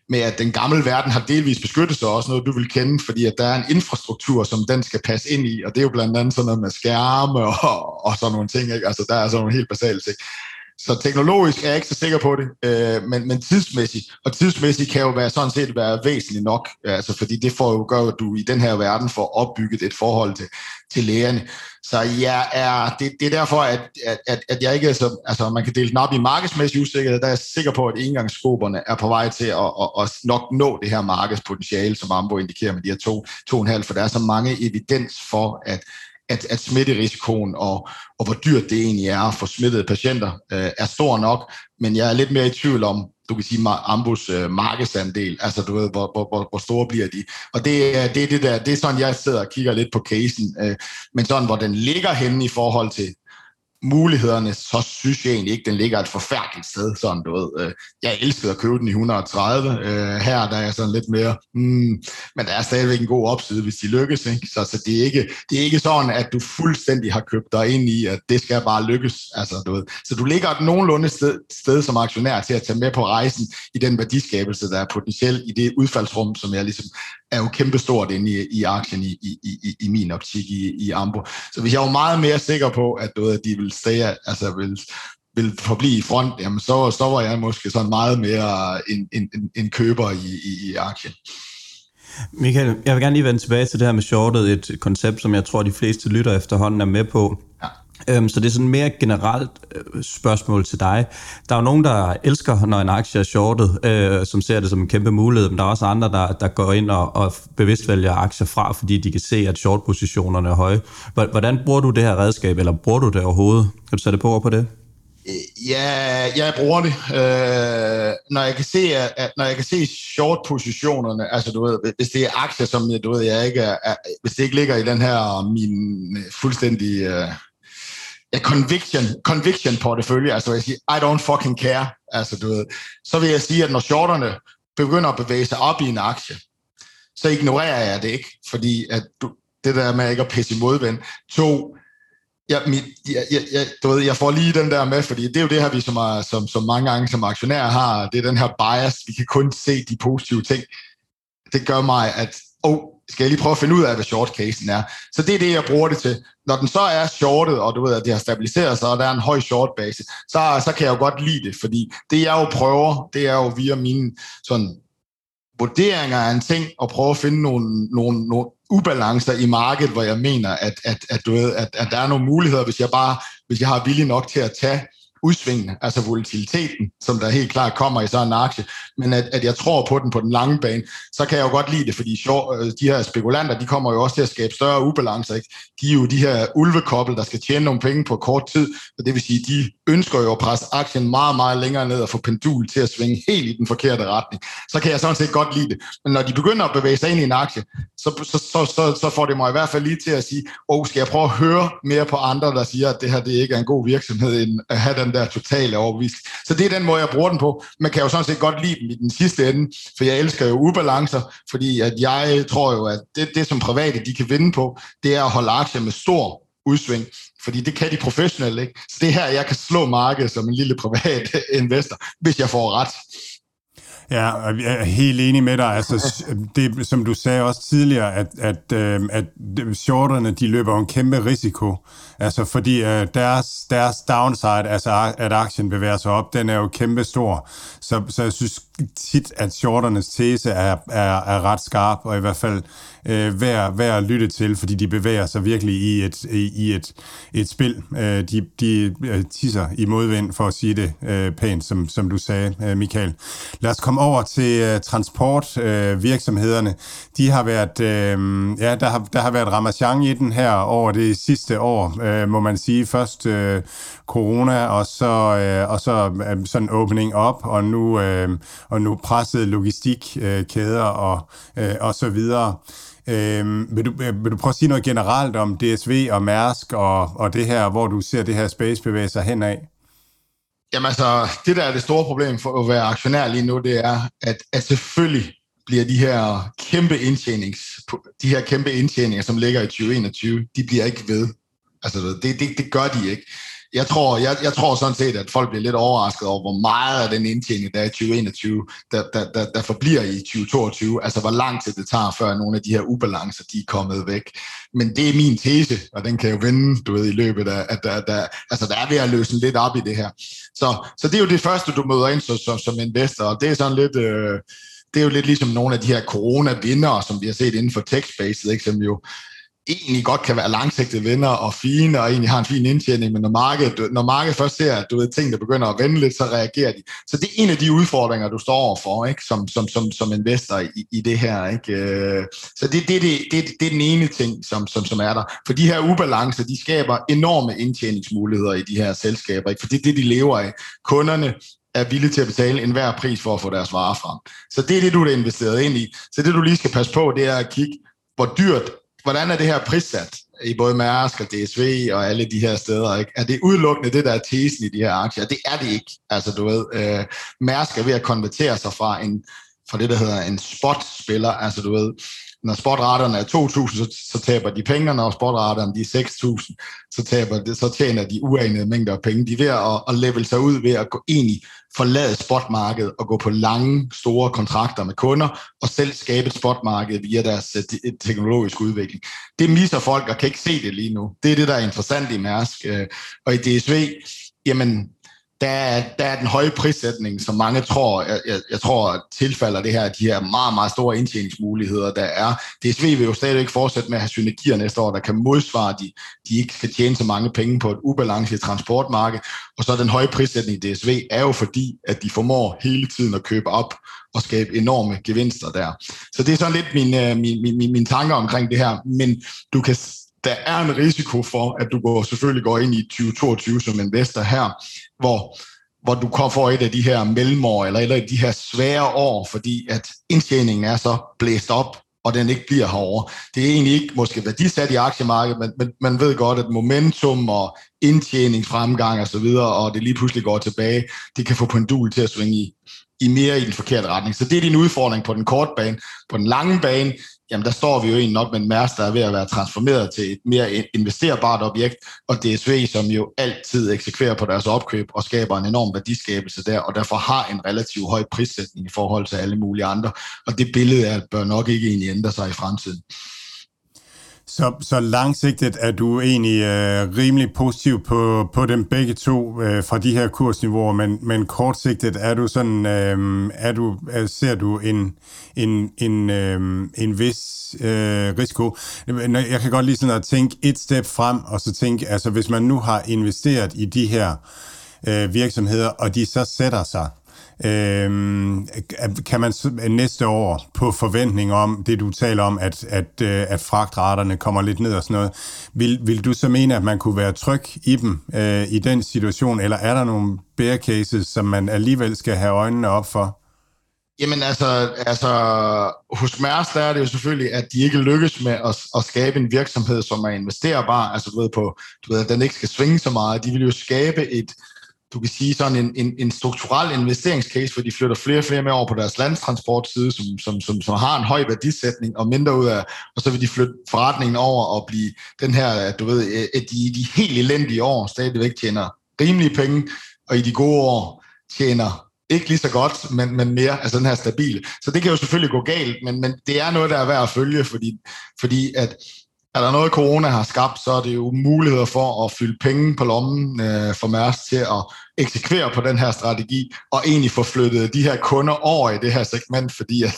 med at den gamle verden har delvis beskyttelse og også noget, du vil kende, fordi at der er en infrastruktur, som den skal passe ind i, og det er jo blandt andet sådan noget med skærme og, og sådan nogle ting. Ikke? Altså der er sådan nogle helt basale ting. Så teknologisk er jeg ikke så sikker på det, øh, men, men tidsmæssigt, og tidsmæssigt kan jo være sådan set være væsentligt nok, altså fordi det får jo gør, at du i den her verden får opbygget et forhold til, til lægerne. Så jeg er, det, det er derfor, at, at, at jeg ikke, så, altså man kan dele den op i markedsmæssig usikkerhed, der er jeg sikker på, at engangsskoberne er på vej til at, at, at nok nå det her markedspotentiale, som Ambo indikerer med de her to, to og en halv, for der er så mange evidens for, at, at, at smitterisikoen og, og hvor dyrt det egentlig er for smittede patienter øh, er stor nok, men jeg er lidt mere i tvivl om, du kan sige, Ambus øh, markedsandel, altså du ved, hvor, hvor, hvor, hvor store bliver de. Og det, er, det, er det, der, det er sådan, jeg sidder og kigger lidt på casen, øh, men sådan, hvor den ligger henne i forhold til mulighederne, så synes jeg egentlig ikke, den ligger et forfærdeligt sted. Sådan, du ved. Øh, jeg elskede at købe den i 130. Øh, her der er jeg sådan lidt mere, hmm, men der er stadigvæk en god opside, hvis de lykkes. Ikke? Så, så det, er ikke, det er ikke sådan, at du fuldstændig har købt dig ind i, at det skal bare lykkes. Altså, du ved. Så du ligger et nogenlunde sted, sted som aktionær til at tage med på rejsen i den værdiskabelse, der er potentielt i det udfaldsrum, som jeg ligesom er jo kæmpestort inde i, i aktien i, i, i, i min optik i, i Ambo. Så hvis jeg var meget mere sikker på, at, du ved, at de vil stay, altså vil, vil forblive i front, jamen så, så var jeg måske sådan meget mere en, en, en, en køber i, i, i aktien. Michael, jeg vil gerne lige vende tilbage til det her med shortet, et koncept, som jeg tror, de fleste lytter efterhånden er med på. Ja. Øhm, så det er sådan mere generelt øh, spørgsmål til dig. Der er jo nogen, der elsker, når en aktie er shortet, øh, som ser det som en kæmpe mulighed, men der er også andre, der, der går ind og, og bevidst vælger aktier fra, fordi de kan se, at short-positionerne er høje. Hvordan bruger du det her redskab, eller bruger du det overhovedet? Kan du sætte på over på det? Øh, ja, jeg bruger det. Øh, når jeg kan se, at, når jeg kan se short-positionerne, altså du ved, hvis det er aktier, som du ved, jeg ikke er, er, hvis det ikke ligger i den her øh, min øh, fuldstændig øh, ja, conviction, conviction portefølje, altså jeg siger, I don't fucking care, altså du ved, så vil jeg sige, at når shorterne begynder at bevæge sig op i en aktie, så ignorerer jeg det ikke, fordi at du, det der med ikke at pisse i modvind. To, jeg, mit, jeg, jeg, jeg, du ved, jeg får lige den der med, fordi det er jo det her, vi som, er, som, som mange gange som aktionærer har, det er den her bias, vi kan kun se de positive ting. Det gør mig, at, oh, skal jeg lige prøve at finde ud af, hvad short casen er. Så det er det, jeg bruger det til. Når den så er shortet, og du ved, at det har stabiliseret sig, og der er en høj short base, så, så kan jeg jo godt lide det, fordi det jeg jo prøver, det er jo via mine sådan, vurderinger af en ting, og prøve at finde nogle, nogle, nogle ubalancer i markedet, hvor jeg mener, at, at, at, du ved, at, at der er nogle muligheder, hvis jeg bare hvis jeg har vilje nok til at tage udsvingene, altså volatiliteten, som der helt klart kommer i sådan en aktie, men at, at jeg tror på den på den lange bane, så kan jeg jo godt lide det, fordi øh, de her spekulanter, de kommer jo også til at skabe større ubalancer. Ikke? De er jo de her ulvekobbel, der skal tjene nogle penge på kort tid, og det vil sige, de ønsker jo at presse aktien meget, meget længere ned og få pendul til at svinge helt i den forkerte retning. Så kan jeg sådan set godt lide det. Men når de begynder at bevæge sig ind i en aktie, så, så, så, så, så får det mig i hvert fald lige til at sige, åh, oh, skal jeg prøve at høre mere på andre, der siger, at det her det ikke er en god virksomhed, end at have den den der totale overbevisning. Så det er den måde, jeg bruger den på. Man kan jo sådan set godt lide dem i den sidste ende, for jeg elsker jo ubalancer, fordi at jeg tror jo, at det, det som private de kan vinde på, det er at holde aktier med stor udsving, fordi det kan de professionelle ikke. Så det her, jeg kan slå markedet som en lille privat [LAUGHS] investor, hvis jeg får ret. Ja, jeg er helt enig med dig. Altså, det, som du sagde også tidligere, at, at, øh, at shorterne de løber en kæmpe risiko. Altså, fordi øh, deres, deres downside, altså at aktien bevæger sig op, den er jo kæmpestor. Så, så jeg synes tit, at shorternes tese er, er, er ret skarp, og i hvert fald øh, værd, værd at lytte til, fordi de bevæger sig virkelig i et, i et, et spil. Øh, de de øh, tisser i modvind, for at sige det øh, pænt, som, som du sagde, øh, Michael. Lad os komme over til øh, transportvirksomhederne. Øh, de har været, øh, ja, der har, der har været ramachan i den her over det sidste år, øh, må man sige. Først øh, corona, og så, øh, og så øh, sådan opening op, og nu, øh, og nu pressede logistikkæder øh, og, øh, og så videre. Øh, vil, du, øh, vil du prøve at sige noget generelt om DSV og Mærsk og, og det her, hvor du ser det her space bevæge sig henad? Jamen altså, det der er det store problem for at være aktionær lige nu, det er, at, at selvfølgelig bliver de her kæmpe indtjenings, de her kæmpe indtjeninger, som ligger i 2021, de bliver ikke ved. Altså, det, det, det gør de ikke jeg tror, jeg, jeg tror sådan set, at folk bliver lidt overrasket over, hvor meget af den indtjening, der er i 2021, der, der, der, der forbliver i 2022. Altså, hvor lang tid det tager, før nogle af de her ubalancer, de er kommet væk. Men det er min tese, og den kan jo vende, du ved, i løbet af, at der, der, altså, der er ved at løse lidt op i det her. Så, så det er jo det første, du møder ind som, som, som investor, og det er sådan lidt... Øh, det er jo lidt ligesom nogle af de her corona-vindere, som vi har set inden for tech-spacet, ikke? som jo egentlig godt kan være langsigtede venner og fine, og egentlig har en fin indtjening, men når markedet, når markedet først ser, at du ved, ting, der begynder at vende lidt, så reagerer de. Så det er en af de udfordringer, du står overfor, ikke? Som, som, som, som investor i, i det her. Ikke? Øh, så det, det, det, det, det er den ene ting, som, som, som er der. For de her ubalancer, de skaber enorme indtjeningsmuligheder i de her selskaber, ikke? for det er det, de lever af. Kunderne er villige til at betale enhver pris for at få deres varer frem. Så det er det, du er investeret ind i. Så det, du lige skal passe på, det er at kigge, hvor dyrt hvordan er det her prissat? i både Mærsk og DSV og alle de her steder, ikke? er det udelukkende det, der er tesen i de her aktier? Det er det ikke. Altså, du ved, øh, Mærsk er ved at konvertere sig fra, en, fra det, der hedder en spot-spiller, altså du ved, når spotraterne er 2.000, så, så taber de penge, når spotraterne de er 6.000, så, taber det, så tjener de uanede mængder af penge. De er ved at, at level sig ud ved at gå ind i forlade spotmarkedet og gå på lange, store kontrakter med kunder og selv skabe et spotmarked via deres øh, teknologiske udvikling. Det misser folk og kan ikke se det lige nu. Det er det, der er interessant i Mærsk. Øh, og i DSV, jamen, der er, der er den høje prissætning, som mange tror, jeg, jeg, jeg tror tilfalder det her, de her meget, meget store indtjeningsmuligheder, der er. DSV vil jo stadig ikke fortsætte med at have synergier næste år, der kan modsvare, de, de ikke skal tjene så mange penge på et ubalance transportmarked. Og så den høje prissætning i DSV er jo fordi, at de formår hele tiden at købe op og skabe enorme gevinster der. Så det er sådan lidt min, øh, min, min, min, min tanker omkring det her. Men du kan der er en risiko for, at du går, selvfølgelig går ind i 2022 som investor her, hvor, hvor du får et af de her mellemår, eller et af de her svære år, fordi at indtjeningen er så blæst op, og den ikke bliver herovre. Det er egentlig ikke måske værdisat i aktiemarkedet, men, men man ved godt, at momentum og indtjeningsfremgang og så videre, og det lige pludselig går tilbage, det kan få pendul til at svinge i, i mere i den forkerte retning. Så det er din udfordring på den korte bane. På den lange bane, jamen der står vi jo egentlig nok med en Mærs, der er ved at være transformeret til et mere investerbart objekt, og DSV, som jo altid eksekverer på deres opkøb og skaber en enorm værdiskabelse der, og derfor har en relativt høj prissætning i forhold til alle mulige andre. Og det billede er, bør nok ikke egentlig ændre sig i fremtiden. Så, så langsigtet er du egentlig øh, rimelig positiv på, på dem begge to øh, fra de her kursniveauer, men, men kortsigtet er du sådan, øh, er du, øh, ser du en, en, en, øh, en vis øh, risiko. Jeg kan godt lige sådan at tænke et step frem, og så tænke, altså hvis man nu har investeret i de her øh, virksomheder, og de så sætter sig, Øh, kan man næste år på forventning om det, du taler om, at, at, øh, at fragtraterne kommer lidt ned og sådan noget, vil, vil du så mene, at man kunne være tryg i dem øh, i den situation, eller er der nogle bear cases, som man alligevel skal have øjnene op for? Jamen altså, altså hos Mærs, der er det jo selvfølgelig, at de ikke lykkes med at, at skabe en virksomhed, som er investerbar, altså du ved, på, du ved, at den ikke skal svinge så meget. De vil jo skabe et, du kan sige sådan en, en, en strukturel investeringscase, hvor de flytter flere og flere med over på deres landstransportside, som, som, som, som har en høj værdisætning og mindre ud af, og så vil de flytte forretningen over og blive den her, du ved, at de, de helt elendige år stadigvæk tjener rimelige penge, og i de gode år tjener ikke lige så godt, men, men mere, altså den her stabile. Så det kan jo selvfølgelig gå galt, men, men det er noget, der er værd at følge, fordi, fordi at er der noget, corona har skabt, så er det jo muligheder for at fylde penge på lommen øh, for Mærs til at eksekvere på den her strategi, og egentlig få flyttet de her kunder over i det her segment, fordi at,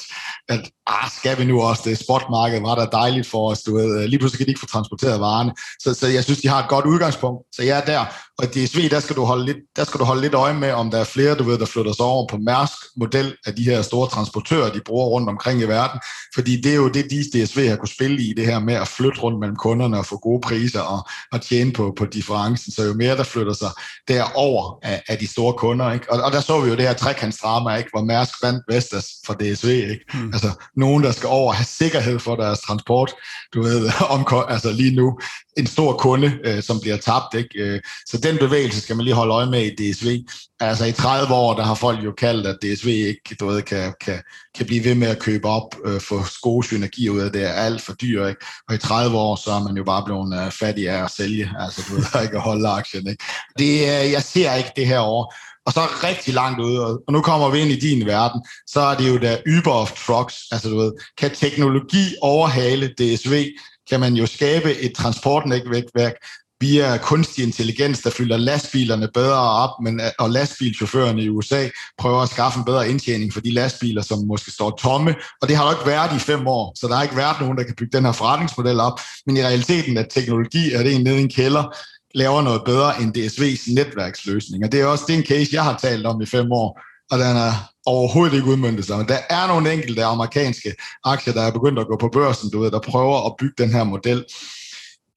at ah, skal vi nu også? Det spotmarked, var der dejligt for os, du ved, øh, lige pludselig kan de ikke få transporteret varerne, så, så jeg synes, de har et godt udgangspunkt, så jeg er der, og i DSV, der skal, du holde lidt, der skal du holde lidt øje med, om der er flere, du ved, der flytter sig over på Mærsk model af de her store transportører, de bruger rundt omkring i verden, fordi det er jo det, de DSV har kunne spille i, det her med at flytte rundt mellem kunderne og få gode priser og, og tjene på, på differencen, så jo mere der flytter sig derover af, af de store kunder. Ikke? Og, og der så vi jo det her trekantsdrama, ikke? hvor Mærsk vandt Vestas for DSV. Ikke? Mm. Altså nogen, der skal over have sikkerhed for deres transport. Du ved, [LAUGHS] om, altså lige nu en stor kunde, øh, som bliver tabt. Ikke? Øh, så den bevægelse skal man lige holde øje med i DSV. Altså i 30 år, der har folk jo kaldt, at DSV ikke du ved, kan, kan, kan blive ved med at købe op, øh, få gode synergier ud af det, er alt for dyrt. Ikke? Og i 30 år, så er man jo bare blevet øh, fattig af at sælge, altså du ved, [LAUGHS] ikke at holde aktien. Ikke? Det, øh, jeg ser ikke det her år. Og så rigtig langt ude, og nu kommer vi ind i din verden, så er det jo der Uber of Trucks, altså du ved, kan teknologi overhale DSV, kan man jo skabe et transportnetværk via kunstig intelligens, der fylder lastbilerne bedre op, men, og lastbilchaufførerne i USA prøver at skaffe en bedre indtjening for de lastbiler, som måske står tomme, og det har jo ikke været i fem år, så der har ikke været nogen, der kan bygge den her forretningsmodel op, men i realiteten at teknologi er det en nede i en kælder, laver noget bedre end DSV's netværksløsning, og det er også det en case, jeg har talt om i fem år, og den er overhovedet ikke udmyndtet sig. Men der er nogle enkelte amerikanske aktier, der er begyndt at gå på børsen, du ved, der prøver at bygge den her model.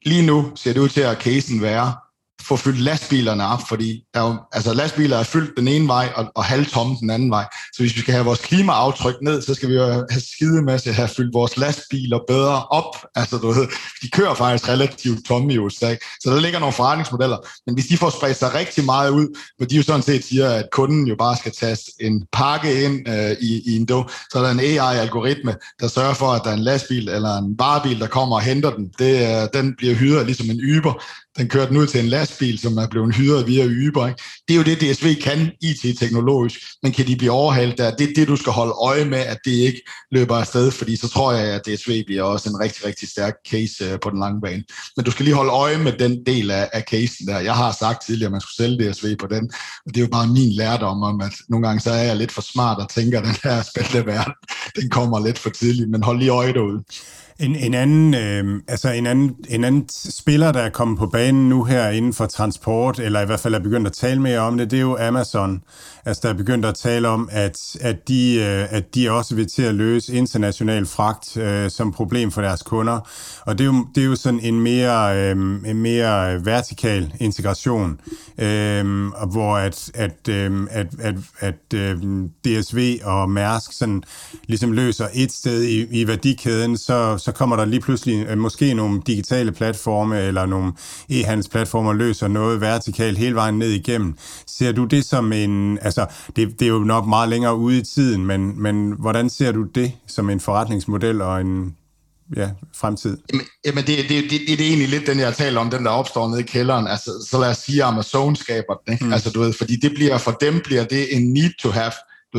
Lige nu ser det ud til at casen være få fyldt lastbilerne op, fordi der er jo, altså lastbiler er fyldt den ene vej, og, og halvtomme den anden vej. Så hvis vi skal have vores klimaaftryk ned, så skal vi jo have skide masse at have fyldt vores lastbiler bedre op. Altså, du ved, de kører faktisk relativt tomme i USA. Så der ligger nogle forretningsmodeller. Men hvis de får spredt sig rigtig meget ud, hvor de jo sådan set siger, at kunden jo bare skal tage en pakke ind øh, i, i en do, så er der en AI-algoritme, der sørger for, at der er en lastbil eller en varebil, der kommer og henter den. Det, øh, den bliver hyret ligesom en Uber, den kørte den ud til en lastbil, som er blevet hyret via Uber. Ikke? Det er jo det, DSV kan IT-teknologisk, men kan de blive overhalet der? Det er det, du skal holde øje med, at det ikke løber afsted, fordi så tror jeg, at DSV bliver også en rigtig, rigtig stærk case øh, på den lange bane. Men du skal lige holde øje med den del af, af casen der. Jeg har sagt tidligere, at man skulle sælge DSV på den, og det er jo bare min lærdom om, at nogle gange så er jeg lidt for smart og tænker, at den her spændende verden, den kommer lidt for tidligt, men hold lige øje derude. En, en, anden, øh, altså en, anden, en anden spiller, der er kommet på banen nu her inden for transport, eller i hvert fald er begyndt at tale mere om det, det er jo Amazon. Altså der er begyndt at tale om, at, at, de, øh, at de også vil til at løse international fragt øh, som problem for deres kunder. Og det er jo, det er jo sådan en mere, øh, en mere vertikal integration, øh, hvor at, at, øh, at, at, at øh, DSV og Mærsk sådan ligesom løser et sted i, i værdikæden, så så kommer der lige pludselig øh, måske nogle digitale platforme eller nogle e-handelsplatformer løser noget vertikalt hele vejen ned igennem. Ser du det som en, altså det, det er jo nok meget længere ude i tiden, men, men hvordan ser du det som en forretningsmodel og en ja, fremtid? Jamen, jamen det, det, det, det, er egentlig lidt den, jeg taler om, den der opstår nede i kælderen. Altså, så lad os sige, Amazon skaber den. Ikke? Mm. Altså, du ved, fordi det bliver, for dem bliver det en need to have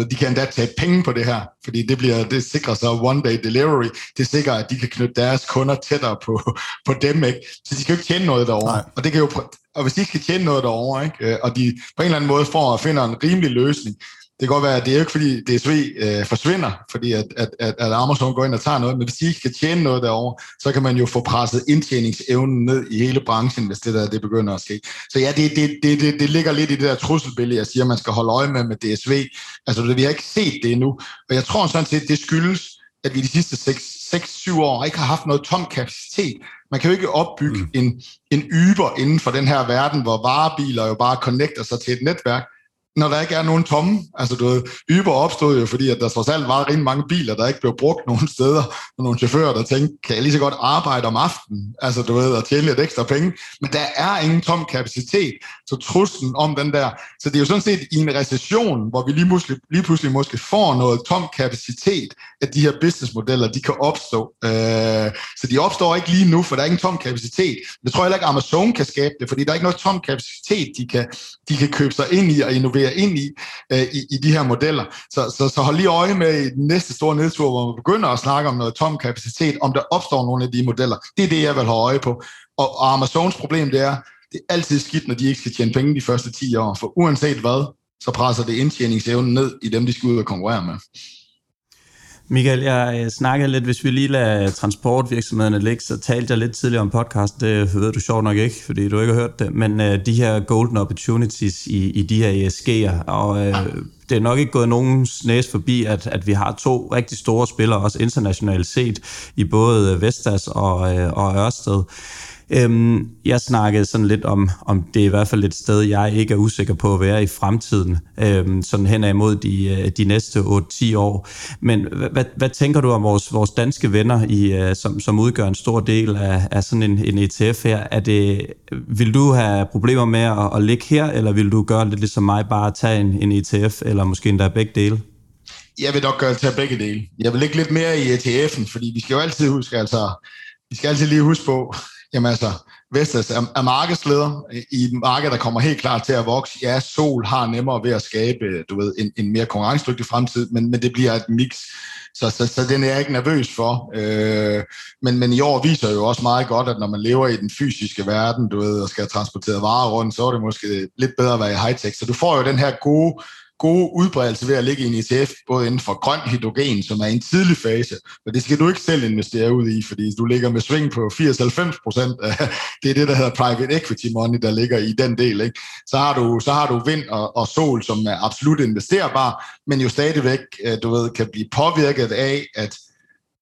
de kan endda tage penge på det her, fordi det, bliver, det sikrer så one day delivery. Det sikrer, at de kan knytte deres kunder tættere på, på dem. Ikke? Så de kan jo ikke tjene noget derovre. Nej. Og, det kan jo, og hvis de ikke kan tjene noget derovre, ikke? og de på en eller anden måde får at finde en rimelig løsning, det kan godt være, at det er ikke fordi DSV øh, forsvinder, fordi at, at, at, at Amazon går ind og tager noget, men hvis de ikke skal tjene noget derovre, så kan man jo få presset indtjeningsevnen ned i hele branchen, hvis det der det begynder at ske. Så ja, det, det, det, det, det ligger lidt i det der trusselbillede, jeg siger, man skal holde øje med med DSV. Altså, vi har ikke set det endnu, og jeg tror sådan set, det skyldes, at vi de sidste 6-7 år ikke har haft noget tom kapacitet. Man kan jo ikke opbygge mm. en, en yber inden for den her verden, hvor varebiler jo bare connecter sig til et netværk når der ikke er nogen tomme. Altså, du ved, Uber opstod jo, fordi at der trods alt var rigtig mange biler, der ikke blev brugt nogen steder, og nogle chauffører, der tænkte, kan jeg lige så godt arbejde om aftenen, altså, du ved, og tjene lidt ekstra penge. Men der er ingen tom kapacitet, så truslen om den der. Så det er jo sådan set i en recession, hvor vi lige, pludselig, lige pludselig måske får noget tom kapacitet, at de her businessmodeller, de kan opstå. Øh, så de opstår ikke lige nu, for der er ingen tom kapacitet. Jeg tror heller ikke, Amazon kan skabe det, fordi der er ikke noget tom kapacitet, de kan, de kan købe sig ind i og innovere bevæger ind i, øh, i, i de her modeller. Så, så, så hold lige øje med i den næste store nedtur, hvor man begynder at snakke om noget tom kapacitet, om der opstår nogle af de modeller. Det er det, jeg vil have øje på. Og, og Amazons problem, det er, det er altid skidt, når de ikke skal tjene penge de første 10 år, for uanset hvad, så presser det indtjeningsevnen ned i dem, de skal ud og konkurrere med. Michael, jeg snakkede lidt, hvis vi lige lader transportvirksomhederne ligge, så talte jeg lidt tidligere om podcast, det ved du sjovt nok ikke, fordi du ikke har hørt det, men øh, de her golden opportunities i, i de her ESG'er, og øh, det er nok ikke gået nogens næse forbi, at, at vi har to rigtig store spillere, også internationalt set, i både Vestas og, øh, og Ørsted. Øhm, jeg snakkede sådan lidt om, om det er i hvert fald et sted, jeg ikke er usikker på at være i fremtiden, øhm, sådan hen imod de, øh, de næste 8-10 år. Men hvad, hvad tænker du om vores, vores danske venner, i, øh, som, som udgør en stor del af, af sådan en, en ETF her? Er det, vil du have problemer med at, at ligge her, eller vil du gøre lidt ligesom mig, bare tage en, en ETF, eller måske endda begge dele? Jeg vil nok gøre tage begge dele. Jeg vil ligge lidt mere i ETF'en, fordi vi skal jo altid huske, altså, vi skal altid lige huske på, Jamen altså, Vestas er, er markedsleder i et marked, der kommer helt klart til at vokse. Ja, Sol har nemmere ved at skabe øh, du ved, en, en mere konkurrencedygtig fremtid, men, men det bliver et mix. Så, så, så den er jeg ikke nervøs for. Øh, men, men i år viser jo også meget godt, at når man lever i den fysiske verden, du ved, og skal transportere varer rundt, så er det måske lidt bedre at være i high-tech. Så du får jo den her gode gode udbredelse ved at ligge i en ETF, både inden for grøn hydrogen, som er i en tidlig fase, og det skal du ikke selv investere ud i, fordi du ligger med sving på 80-90 procent af det er det, der hedder private equity money, der ligger i den del. Ikke? Så, har du, så har du vind og, og sol, som er absolut investerbar, men jo stadigvæk, øh, du ved, kan blive påvirket af, at,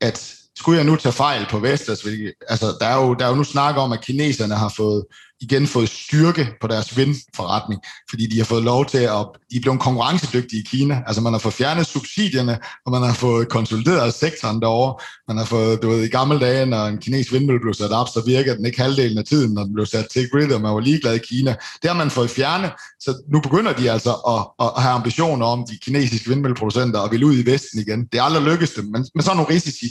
at skulle jeg nu tage fejl på Vestas? Altså, der er, jo, der er jo nu snak om, at kineserne har fået igen fået styrke på deres vindforretning, fordi de har fået lov til at, de er blevet konkurrencedygtige i Kina. Altså man har fået fjernet subsidierne, og man har fået konsolideret sektoren derovre. Man har fået, du ved, i gamle dage, når en kinesisk vindmølle blev sat op, så virker den ikke halvdelen af tiden, når den blev sat til grid, og man var ligeglad i Kina. Det har man fået fjernet, så nu begynder de altså at, at have ambitioner om de kinesiske vindmølleproducenter og vil ud i Vesten igen. Det er aldrig lykkedes dem, men, men så er nogle risici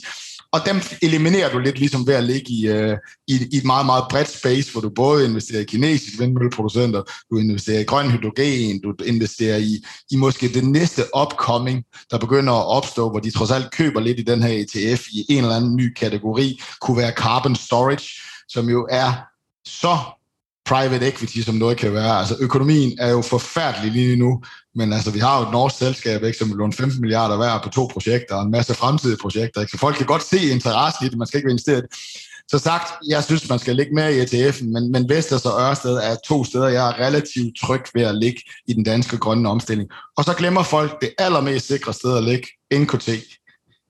og dem eliminerer du lidt ligesom ved at ligge i, øh, i, i et meget, meget bredt space, hvor du både investerer i kinesiske vindmølleproducenter, du investerer i grøn hydrogen, du investerer i, i måske det næste upcoming, der begynder at opstå, hvor de trods alt køber lidt i den her ETF i en eller anden ny kategori, kunne være carbon storage, som jo er så private equity, som noget kan være. Altså økonomien er jo forfærdelig lige nu, men altså vi har jo et norsk selskab, ikke, som vil låne 15 milliarder hver på to projekter, og en masse fremtidige projekter, ikke? så folk kan godt se interesse i det, man skal ikke investere investeret. Så sagt, jeg synes, man skal ligge mere i ETF'en, men, men Vestas og Ørsted er to steder, jeg er relativt tryg ved at ligge i den danske grønne omstilling. Og så glemmer folk det allermest sikre sted at ligge, NKT.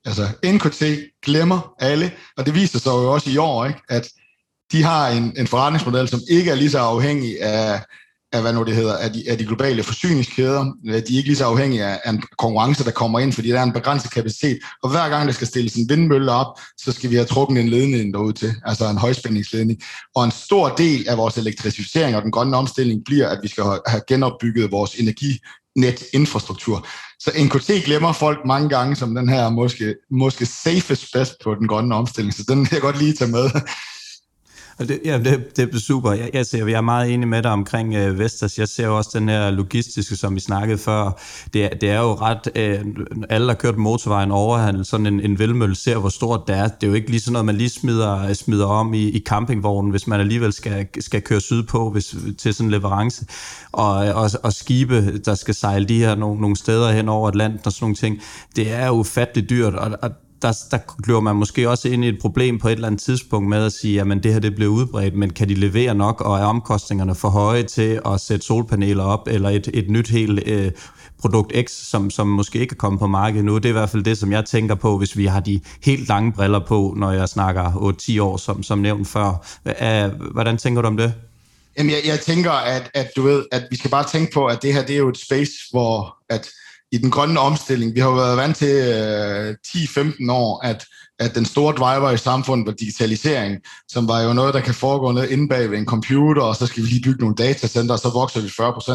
Altså NKT glemmer alle, og det viser sig jo også i år, ikke, at de har en, en forretningsmodel, som ikke er lige så afhængig af, af hvad nu det hedder, af de, af de globale forsyningskæder. Øh, de er ikke lige så afhængige af, af en konkurrence, der kommer ind, fordi der er en begrænset kapacitet. Og hver gang der skal stilles en vindmølle op, så skal vi have trukket en ledning derud til, altså en højspændingsledning. Og en stor del af vores elektrificering og den grønne omstilling bliver, at vi skal have genopbygget vores energinetinfrastruktur. Så NKT glemmer folk mange gange som den her måske, måske safest best på den grønne omstilling, så den vil jeg godt lige tage med. Altså, det, ja, det, det er super. Jeg, jeg, ser, jeg er meget enig med dig omkring øh, Vestas. Jeg ser jo også den her logistiske, som vi snakkede før. Det, det er jo ret... Øh, alle, der kørt motorvejen over, sådan en, en velmølle ser, hvor stort det er. Det er jo ikke lige sådan noget, man lige smider, øh, smider om i, i campingvognen, hvis man alligevel skal, skal køre sydpå hvis, til sådan en leverance. Og, øh, og, og skibe, der skal sejle de her nogle, nogle steder hen over Atlanten og sådan nogle ting. Det er jo ufatteligt dyrt, og, og der, der løber man måske også ind i et problem på et eller andet tidspunkt med at sige, at det her det bliver udbredt, men kan de levere nok, og er omkostningerne for høje til at sætte solpaneler op, eller et, et nyt helt øh, produkt X, som, som måske ikke er kommet på markedet nu. Det er i hvert fald det, som jeg tænker på, hvis vi har de helt lange briller på, når jeg snakker 8-10 år, som, som nævnt før. Hvordan tænker du om det? Jamen, jeg, jeg tænker, at, at du ved, at vi skal bare tænke på, at det her det er jo et space, hvor at i den grønne omstilling. Vi har jo været vant til øh, 10-15 år, at, at den store driver i samfundet var digitalisering, som var jo noget, der kan foregå ned inde bag ved en computer, og så skal vi lige bygge nogle datacenter, og så vokser vi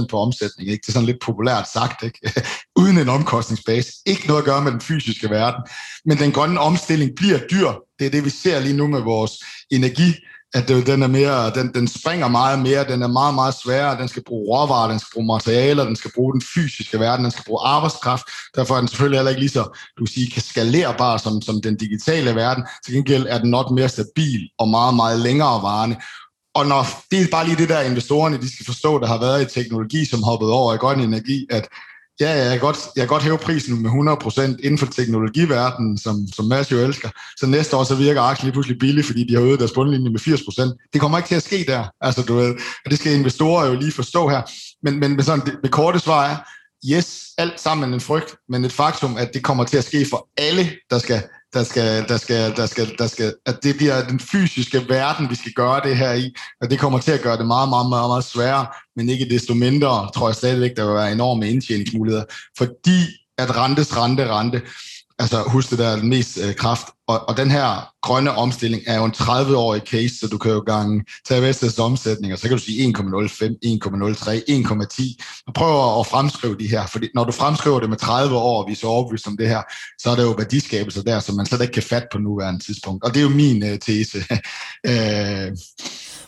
40% på omsætning. Ikke? Det er sådan lidt populært sagt, ikke? [LAUGHS] uden en omkostningsbase. Ikke noget at gøre med den fysiske verden. Men den grønne omstilling bliver dyr. Det er det, vi ser lige nu med vores energi at det, den er mere, den, den springer meget mere, den er meget, meget sværere, den skal bruge råvarer, den skal bruge materialer, den skal bruge den fysiske verden, den skal bruge arbejdskraft, derfor er den selvfølgelig heller ikke lige så, du sige, skalerbar som, som den digitale verden, til gengæld er den nok mere stabil og meget, meget længere varende, og når, det er bare lige det der, investorerne de skal forstå, der har været i teknologi, som hoppet over i grøn energi, at Ja, jeg kan godt, jeg kan godt hæve prisen med 100% inden for teknologiverdenen, som, som Mads jo elsker. Så næste år så virker aktien lige pludselig billig, fordi de har øget deres bundlinje med 80%. Det kommer ikke til at ske der. Altså, du ved, og det skal investorer jo lige forstå her. Men, men med sådan, det, det korte svar er, yes, alt sammen en frygt, men et faktum, at det kommer til at ske for alle, der skal der skal, der skal, der skal, der skal, at det bliver den fysiske verden, vi skal gøre det her i, og det kommer til at gøre det meget, meget, meget, meget sværere, men ikke desto mindre, tror jeg stadigvæk, der vil være enorme indtjeningsmuligheder, fordi at rentes, rente, rente, altså husk det der mest øh, kraft. Og, og den her grønne omstilling er jo en 30-årig case, så du kan jo gange tage Vestas omsætning, og så kan du sige 1,05, 1,03, 1,10. Og prøv at fremskrive de her, for når du fremskriver det med 30 år, og vi er så overbevist om det her, så er der jo værdiskabelser der, som man slet ikke kan fatte på nuværende tidspunkt. Og det er jo min øh, tese. [LAUGHS] øh,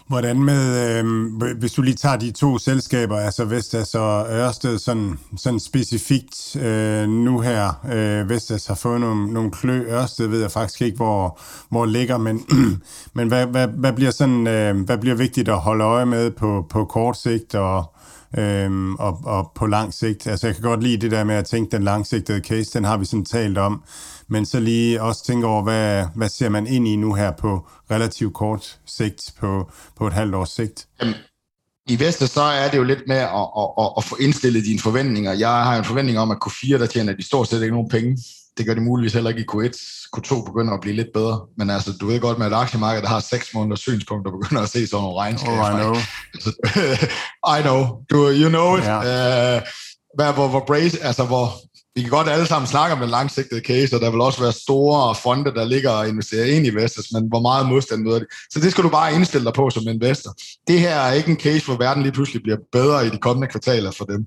Hvordan med, øh, hvis du lige tager de to selskaber, altså Vestas og Ørsted, sådan, sådan specifikt øh, nu her. Øh, Vestas har fået nogle, nogle klø. Ørsted ved jeg faktisk ikke, hvor, hvor ligger, men, [CLEARS THROAT] men hvad, hvad, hvad, bliver sådan, øh, hvad bliver vigtigt at holde øje med på, på kort sigt og, øh, og, og på lang sigt? Altså jeg kan godt lide det der med at tænke den langsigtede case, den har vi sådan talt om men så lige også tænke over, hvad, hvad ser man ind i nu her på relativt kort sigt, på, på et halvt års sigt? Jamen, I Vester så er det jo lidt med at, at, at, at få indstillet dine forventninger. Jeg har en forventning om, at Q4, der tjener de stort set ikke nogen penge. det gør de muligvis heller ikke i Q1. Q2 begynder at blive lidt bedre, men altså, du ved godt med et aktiemarked, der har seks måneders synspunkter, begynder at se sådan nogle regnskaber. Oh, I know. Altså, [LAUGHS] I know. Do you know it? Ja. Uh, hvad, hvor, hvor, brace, altså, hvor, vi kan godt alle sammen snakke om den langsigtede case, og der vil også være store fonde, der ligger og investerer ind i Vestas, men hvor meget modstand møder det. Så det skal du bare indstille dig på som investor. Det her er ikke en case, hvor verden lige pludselig bliver bedre i de kommende kvartaler for dem.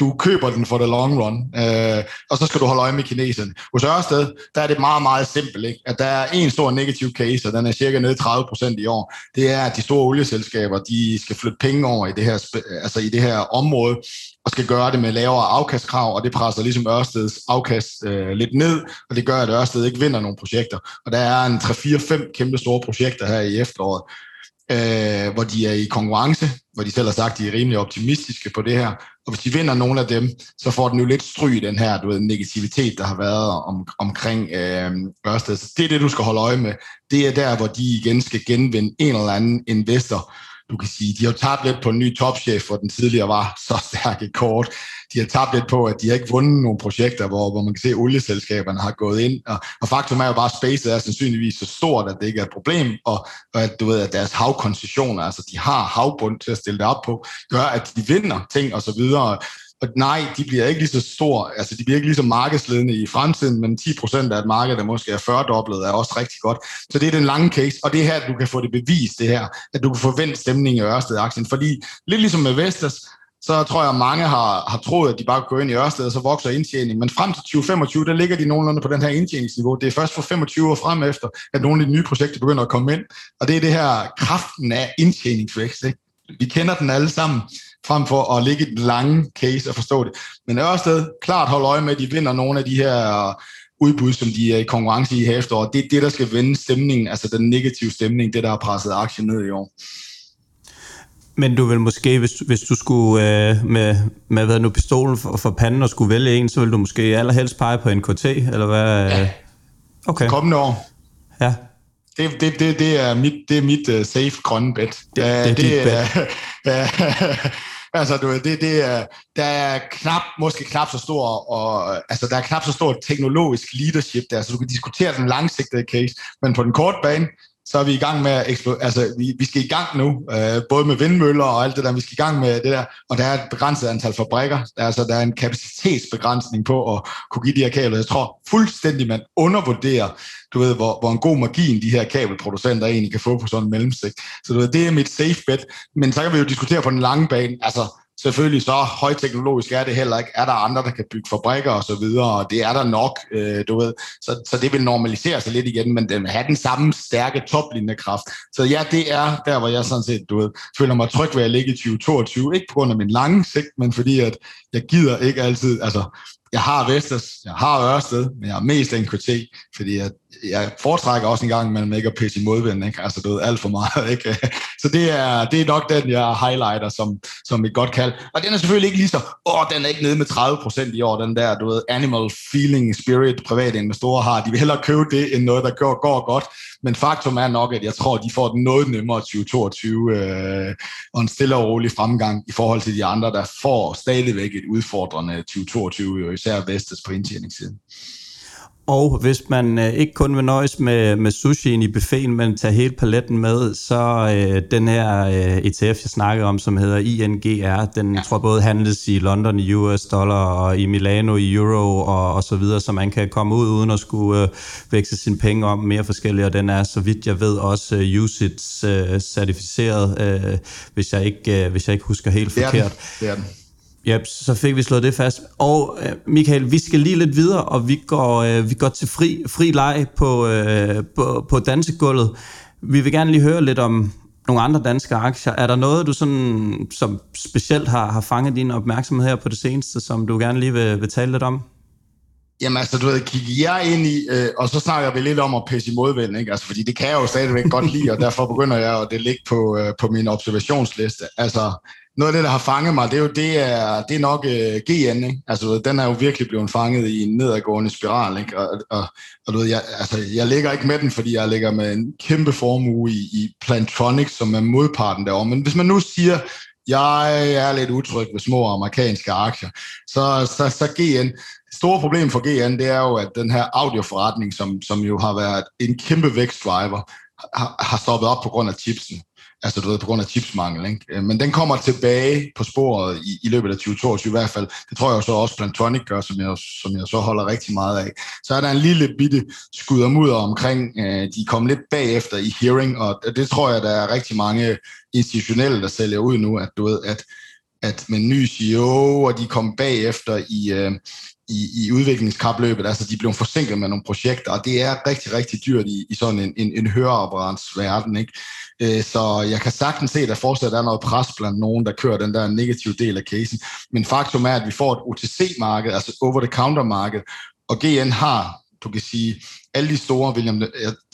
Du køber den for the long run, øh, og så skal du holde øje med kineserne. Hos Ørsted, der er det meget, meget simpelt, ikke? at der er en stor negativ case, og den er cirka nede 30 procent i år. Det er, at de store olieselskaber, de skal flytte penge over i det her, altså i det her område, og skal gøre det med lavere afkastkrav, og det presser ligesom Ørsteds afkast øh, lidt ned, og det gør, at Ørsted ikke vinder nogle projekter. Og der er en 3-4-5 kæmpe store projekter her i efteråret, øh, hvor de er i konkurrence, hvor de selv har sagt, at de er rimelig optimistiske på det her. Og hvis de vinder nogle af dem, så får den jo lidt stryg den her du ved, negativitet, der har været om, omkring øh, Ørsted. Så det er det, du skal holde øje med. Det er der, hvor de igen skal genvinde en eller anden investor, du kan sige, de har tabt lidt på en ny topchef, hvor den tidligere var så stærk et kort. De har tabt lidt på, at de har ikke vundet nogle projekter, hvor, hvor man kan se, at olieselskaberne har gået ind. Og, og faktum er jo bare, at spacet er sandsynligvis så stort, at det ikke er et problem, og, og at, du ved, at deres havkoncessioner, altså de har havbund til at stille det op på, gør, at de vinder ting og så videre. Og nej, de bliver ikke lige så stor, altså de bliver ikke lige så markedsledende i fremtiden, men 10% af et marked, der måske er 40-doblet, er også rigtig godt. Så det er den lange case, og det er her, du kan få det bevist, det her, at du kan forvente stemningen i Ørsted-aktien. Fordi lidt ligesom med Vestas, så tror jeg, at mange har, har troet, at de bare går ind i Ørsted, og så vokser indtjeningen. Men frem til 2025, der ligger de nogenlunde på den her indtjeningsniveau. Det er først for 25 år frem efter, at nogle af de nye projekter begynder at komme ind. Og det er det her kraften af indtjeningsvækst. Ikke? Vi kender den alle sammen frem for at ligge i den lange case og forstå det. Men Ørsted, klart hold øje med, at de vinder nogle af de her udbud, som de er i konkurrence i her efterår. Det er det, der skal vende stemningen, altså den negative stemning, det der har presset aktien ned i år. Men du vil måske, hvis, hvis du skulle øh, med, med hvad nu, pistolen for, for panden og skulle vælge en, så vil du måske allerhelst pege på NKT, eller hvad? Ja. Okay. Kommende år. Ja. Det, det, det, det er mit, det er mit uh, safe grønne bet. Det, det er dit bet. [LAUGHS] altså, du det, det er, der er knap, måske knap så stor, og, altså, der er knap så stor teknologisk leadership der, så du kan diskutere den langsigtede case, men på den korte bane, så er vi i gang med at. Altså, vi, vi skal i gang nu, øh, både med vindmøller og alt det der. Vi skal i gang med det der, og der er et begrænset antal fabrikker. Altså, der er en kapacitetsbegrænsning på at kunne give de her kabler. Jeg tror fuldstændig, man undervurderer, du ved, hvor, hvor en god margin de her kabelproducenter egentlig kan få på sådan en mellemsigt. Så du ved, det er mit safe bet. Men så kan vi jo diskutere på den lange bane. Altså, Selvfølgelig så højteknologisk er det heller ikke. Er der andre, der kan bygge fabrikker og så videre, og det er der nok, øh, du ved. Så, så det vil normalisere sig lidt igen, men den vil have den samme stærke toplinjekraft. Så ja, det er der, hvor jeg sådan set, du ved, føler mig tryg ved at ligge i 2022. Ikke på grund af min lange sigt, men fordi at jeg gider ikke altid, altså jeg har Vestas, jeg har Ørsted, men jeg har mest NKT, fordi at jeg foretrækker også en gang imellem ikke at pisse i modvind, ikke? altså du ved, alt for meget. [LAUGHS] Ikke? Så det er, det er nok den, jeg highlighter som, som et godt kald. Og den er selvfølgelig ikke lige så, åh, den er ikke nede med 30% i år, den der, du ved, animal feeling spirit, private investorer har. De vil hellere købe det, end noget, der går, går godt. Men faktum er nok, at jeg tror, de får den noget nemmere 2022, øh, og en stille og rolig fremgang i forhold til de andre, der får stadigvæk et udfordrende 2022, jo især Vestas på indtjeningssiden. Og hvis man øh, ikke kun vil nøjes med, med sushi i buffeten, men tager hele paletten med, så øh, den her øh, ETF, jeg snakker om, som hedder INGR, den ja. tror både handles i London i US dollar og i Milano i euro og, og så videre, så man kan komme ud uden at skulle øh, vækse sine penge om mere forskellige, og den er, så vidt jeg ved, også øh, USITS øh, certificeret, øh, hvis, jeg ikke, øh, hvis jeg ikke husker helt det forkert. Den. Det er den. Ja, så fik vi slået det fast. Og øh, Michael, vi skal lige lidt videre, og vi går, øh, vi går til fri, fri leg på, øh, på, på dansegulvet. Vi vil gerne lige høre lidt om nogle andre danske aktier. Er der noget, du sådan, som specielt har, har fanget din opmærksomhed her på det seneste, som du gerne lige vil, vil tale lidt om? Jamen altså, du ved, kigger jeg ind i, øh, og så snakker vi lidt om at pisse i modvind, ikke? Altså, fordi det kan jeg jo stadigvæk godt lide, og derfor begynder jeg at det ligge på, øh, på min observationsliste. Altså, noget af det, der har fanget mig, det er jo det er, det er nok øh, uh, GN. Ikke? Altså, den er jo virkelig blevet fanget i en nedadgående spiral. Ikke? Og, og, og du ved, jeg, altså, jeg ligger ikke med den, fordi jeg ligger med en kæmpe formue i, i Plantronics, som er modparten derovre. Men hvis man nu siger, Jeg er lidt utryg ved små amerikanske aktier. Så, så, så GN, store problem for GN, det er jo, at den her audioforretning, som, som jo har været en kæmpe vækstdriver, har, har stoppet op på grund af chipsen. Altså du ved, på grund af chipsmangel. Ikke? Øh, men den kommer tilbage på sporet i, i løbet af 2022 i hvert fald. Det tror jeg så også Plantonic gør, som jeg, som jeg så holder rigtig meget af. Så er der en lille bitte skuddermudder omkring, øh, de kom lidt bagefter i hearing, og det tror jeg, der er rigtig mange institutionelle, der sælger ud nu, at du ved, at at med en ny CEO, og de kom bagefter i, øh, i, i udviklingskapløbet, altså de blev forsinket med nogle projekter, og det er rigtig, rigtig dyrt i, i sådan en, en, en høreapparatsverden, ikke? Øh, så jeg kan sagtens se, at der fortsat er noget pres blandt nogen, der kører den der negative del af casen. Men faktum er, at vi får et OTC-marked, altså over-the-counter-marked, og GN har, du kan sige, alle de store, William,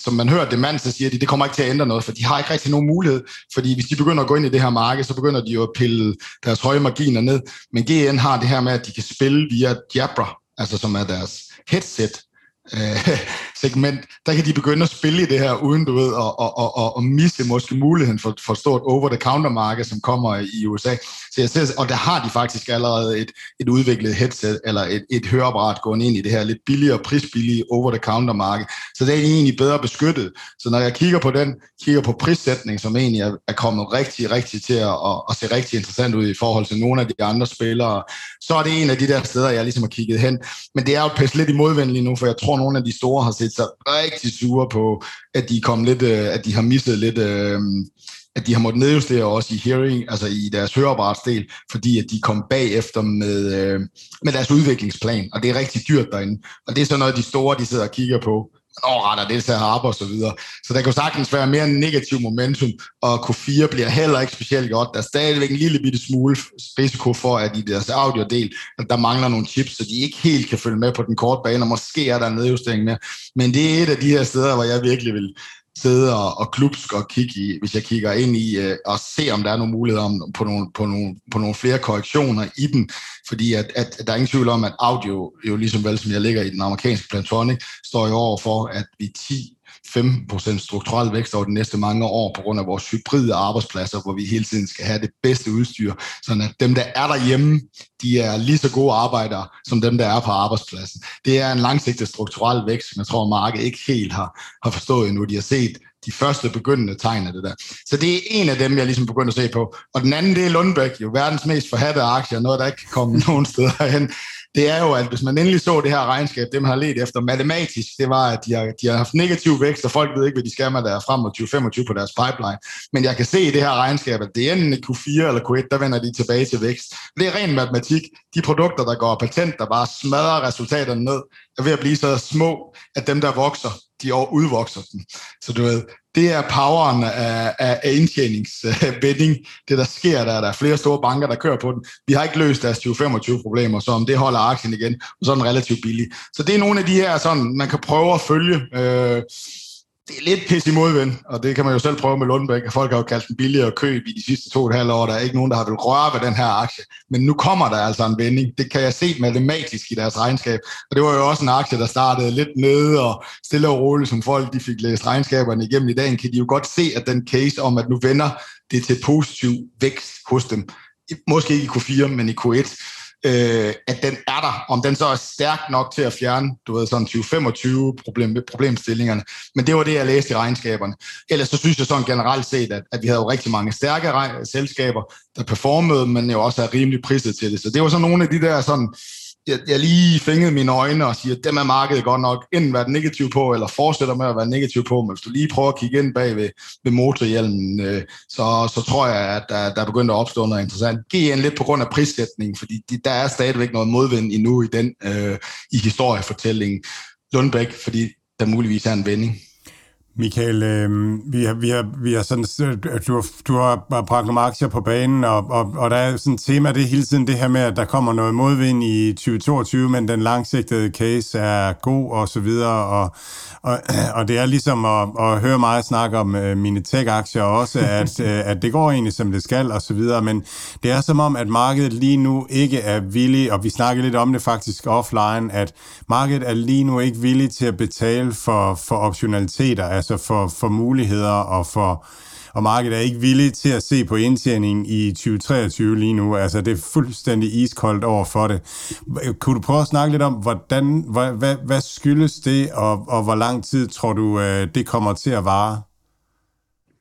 som man hører det mand, så siger de, det kommer ikke til at ændre noget, for de har ikke rigtig nogen mulighed, fordi hvis de begynder at gå ind i det her marked, så begynder de jo at pille deres høje marginer ned. Men GN har det her med, at de kan spille via Jabra, altså som er deres headset, øh, [LAUGHS] segment, der kan de begynde at spille i det her, uden du ved, at, at, at, at misse måske muligheden for, for stort over-the-counter-marked, som kommer i USA. Så jeg ser, og der har de faktisk allerede et, et udviklet headset, eller et, et høreapparat gående ind i det her lidt billigere, prisbillige over-the-counter-marked. Så det er egentlig bedre beskyttet. Så når jeg kigger på den, kigger på prissætning, som egentlig er, er kommet rigtig, rigtig til at, at, at se rigtig interessant ud i forhold til nogle af de andre spillere, så er det en af de der steder, jeg ligesom har kigget hen. Men det er jo pæst lidt imodvendigt nu, for jeg tror, nogle af de store har set sig rigtig sure på, at de kom lidt, øh, at de har mistet lidt, øh, at de har måttet nedjustere også i hearing, altså i deres høreapparatsdel, fordi at de kom bagefter med, øh, med deres udviklingsplan, og det er rigtig dyrt derinde. Og det er så noget, de store, de sidder og kigger på overretter det til Harper og så videre. Så der kan sagtens være mere negativ momentum, og Q4 bliver heller ikke specielt godt. Der er stadigvæk en lille bitte smule risiko for, at i deres audio-del, at der mangler nogle chips, så de ikke helt kan følge med på den korte bane, og måske er der en nedjustering mere. Men det er et af de her steder, hvor jeg virkelig vil sidde og, og klubsk og kigge i, hvis jeg kigger ind i øh, og se, om der er nogle muligheder om, på, nogle, på, nogle, på nogle flere korrektioner i den, fordi at, at, at der er ingen tvivl om, at audio, jo ligesom vel som jeg ligger i den amerikanske Plantonic, står jo over for, at vi 10 5% strukturel vækst over de næste mange år på grund af vores hybride arbejdspladser, hvor vi hele tiden skal have det bedste udstyr, så at dem, der er derhjemme, de er lige så gode arbejdere, som dem, der er på arbejdspladsen. Det er en langsigtet strukturel vækst, som jeg tror, markedet ikke helt har, har forstået endnu. De har set de første begyndende tegn af det der. Så det er en af dem, jeg ligesom begynder at se på. Og den anden, det er Lundbæk, jo verdens mest forhatte aktier, noget, der ikke kan komme [LAUGHS] nogen steder hen det er jo, at hvis man endelig så det her regnskab, det man har let efter matematisk, det var, at de har, de har haft negativ vækst, og folk ved ikke, hvad de skal med der frem mod 2025 på deres pipeline. Men jeg kan se i det her regnskab, at det er enten Q4 eller Q1, der vender de tilbage til vækst. Det er ren matematik. De produkter, der går patent, der bare smadrer resultaterne ned, er ved at blive så små, at dem, der vokser, de udvokser dem. Så du ved, det er poweren af, af, af indtjeningsvending, det der sker der. Der er flere store banker, der kører på den. Vi har ikke løst deres 2025 problemer, så om det holder aktien igen, og så er den relativt billig. Så det er nogle af de her, sådan, man kan prøve at følge. Øh, det er lidt pis i modvind, og det kan man jo selv prøve med Lundbæk. Folk har jo kaldt den billigere køb i de sidste to og et halvt år. Der er ikke nogen, der har vil røre ved den her aktie. Men nu kommer der altså en vending. Det kan jeg se matematisk i deres regnskab. Og det var jo også en aktie, der startede lidt nede og stille og roligt, som folk de fik læst regnskaberne igennem i dag. Kan de jo godt se, at den case om, at nu vender det til positiv vækst hos dem. Måske ikke i Q4, men i Q1 øh, at den er der. Om den så er stærk nok til at fjerne, du ved, sådan 2025 problem, problemstillingerne. Men det var det, jeg læste i regnskaberne. Ellers så synes jeg sådan generelt set, at, at vi havde jo rigtig mange stærke selskaber, der performede, men jo også er rimelig priset til det. Så det var så nogle af de der sådan jeg, jeg lige fængede mine øjne og siger, at dem er markedet godt nok enten været negativ på, eller fortsætter med at være negativ på, men hvis du lige prøver at kigge ind bag ved, ved motorhjelmen, øh, så, så tror jeg, at der, der er begyndt at opstå noget interessant. GN lidt på grund af prissætningen, fordi de, der er stadigvæk noget modvind endnu i den øh, i historiefortællingen. Lundbæk, fordi der muligvis er en vending. Michael, øh, vi, har, vi, har, vi har sådan, du, har, du har bragt nogle aktier på banen, og, og, og der er sådan et tema, det hele tiden det her med, at der kommer noget modvind i 2022, men den langsigtede case er god og så videre, og, og, [CLEARS THROAT] og det er ligesom at, at høre mig snakke om uh, mine tech-aktier også, [LAUGHS] at, uh, at det går egentlig som det skal og så videre, men det er som om, at markedet lige nu ikke er villig, og vi snakker lidt om det faktisk offline, at markedet er lige nu ikke villig til at betale for, for optionaliteter, altså for, for muligheder og for, og markedet er ikke villig til at se på indtjeningen i 2023 lige nu. Altså, det er fuldstændig iskoldt over for det. Kunne du prøve at snakke lidt om, hvordan, hvad, hvad, hvad skyldes det, og, og hvor lang tid tror du, øh, det kommer til at vare?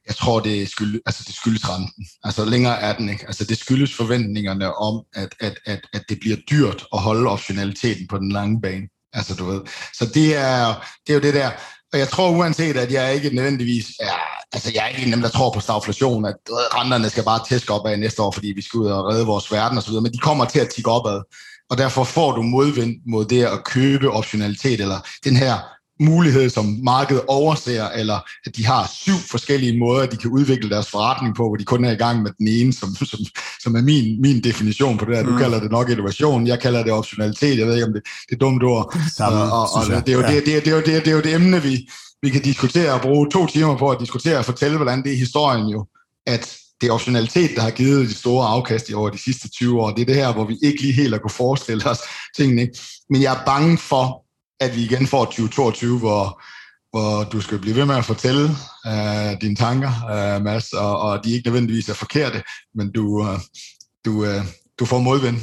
Jeg tror, det skyldes, altså det skyldes renten. Altså længere er den ikke. Altså det skyldes forventningerne om, at, at, at, at det bliver dyrt at holde optionaliteten på den lange bane. Altså du ved. Så det er, det er jo det der. Og jeg tror uanset, at jeg ikke nødvendigvis er, altså jeg er ikke en af dem, der tror på stagflation, at renterne skal bare tæske op af næste år, fordi vi skal ud og redde vores verden osv., men de kommer til at tikke opad. Og derfor får du modvind mod det at købe optionalitet, eller den her mulighed, som markedet overser, eller at de har syv forskellige måder, de kan udvikle deres forretning på, hvor de kun er i gang med den ene, som, som, som er min, min definition på det her. Du mm. kalder det nok innovation, jeg kalder det optionalitet, jeg ved ikke, om det, det er dumt ord. Samme, og, og, og det, er jo, ja. det, det, det, er jo, det, det er jo det emne, vi, vi kan diskutere og bruge to timer på at diskutere og fortælle, hvordan det er historien jo, at det er optionalitet, der har givet de store afkast i over de sidste 20 år. Det er det her, hvor vi ikke lige helt har kunne forestille os tingene. Ikke? Men jeg er bange for, at vi igen får 2022, hvor, hvor du skal blive ved med at fortælle øh, dine tanker, øh, Mads, og, og de ikke nødvendigvis er forkerte, men du, øh, du, øh, du får modvind.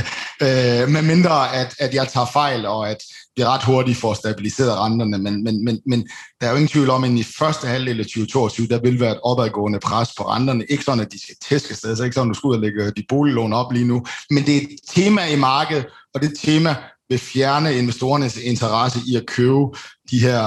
[LAUGHS] øh, med mindre, at, at jeg tager fejl, og at det ret hurtigt får stabiliseret renterne, men, men, men, men der er jo ingen tvivl om, at i første halvdel af 2022, der vil være et opadgående pres på renterne. Ikke sådan, at de skal tæske sted, så ikke sådan, at du skal ud og lægge de boliglån op lige nu, men det er et tema i markedet, og det tema vil fjerne investorernes interesse i at købe de her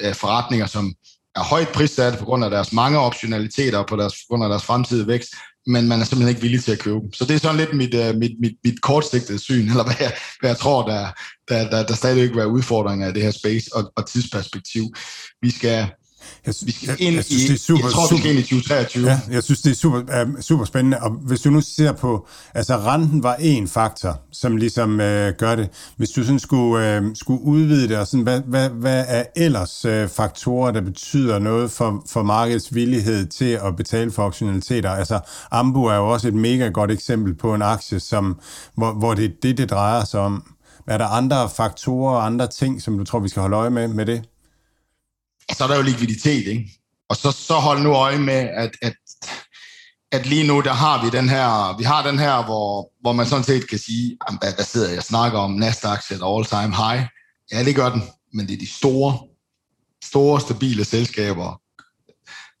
øh, forretninger, som er højt prissat på grund af deres mange optionaliteter og på, deres, på grund af deres fremtidige vækst, men man er simpelthen ikke villig til at købe Så det er sådan lidt mit, øh, mit, mit, mit kortsigtede syn, eller hvad jeg, hvad jeg tror, der, der, der, der stadigvæk vil være udfordringer i det her space og, og tidsperspektiv. Vi skal, jeg, synes, jeg, jeg synes, det er super, jeg tror, super, vi skal ind i 2023. Ja, jeg synes, det er super, uh, super spændende. Og hvis du nu ser på, altså renten var en faktor, som ligesom uh, gør det. Hvis du sådan skulle, uh, skulle udvide det, og sådan, hvad, hvad, hvad er ellers uh, faktorer, der betyder noget for, for markedets villighed til at betale for auktionaliteter? Altså Ambu er jo også et mega godt eksempel på en aktie, som, hvor, hvor det er det, det drejer sig om. Er der andre faktorer og andre ting, som du tror, vi skal holde øje med med det? Så er der jo likviditet, ikke? Og så, så hold nu øje med, at, at, at lige nu, der har vi den her, vi har den her, hvor, hvor man sådan set kan sige, hvad, hvad sidder jeg og snakker om, Nasdaq sætter all-time high. Ja, det gør den, men det er de store, store, stabile selskaber,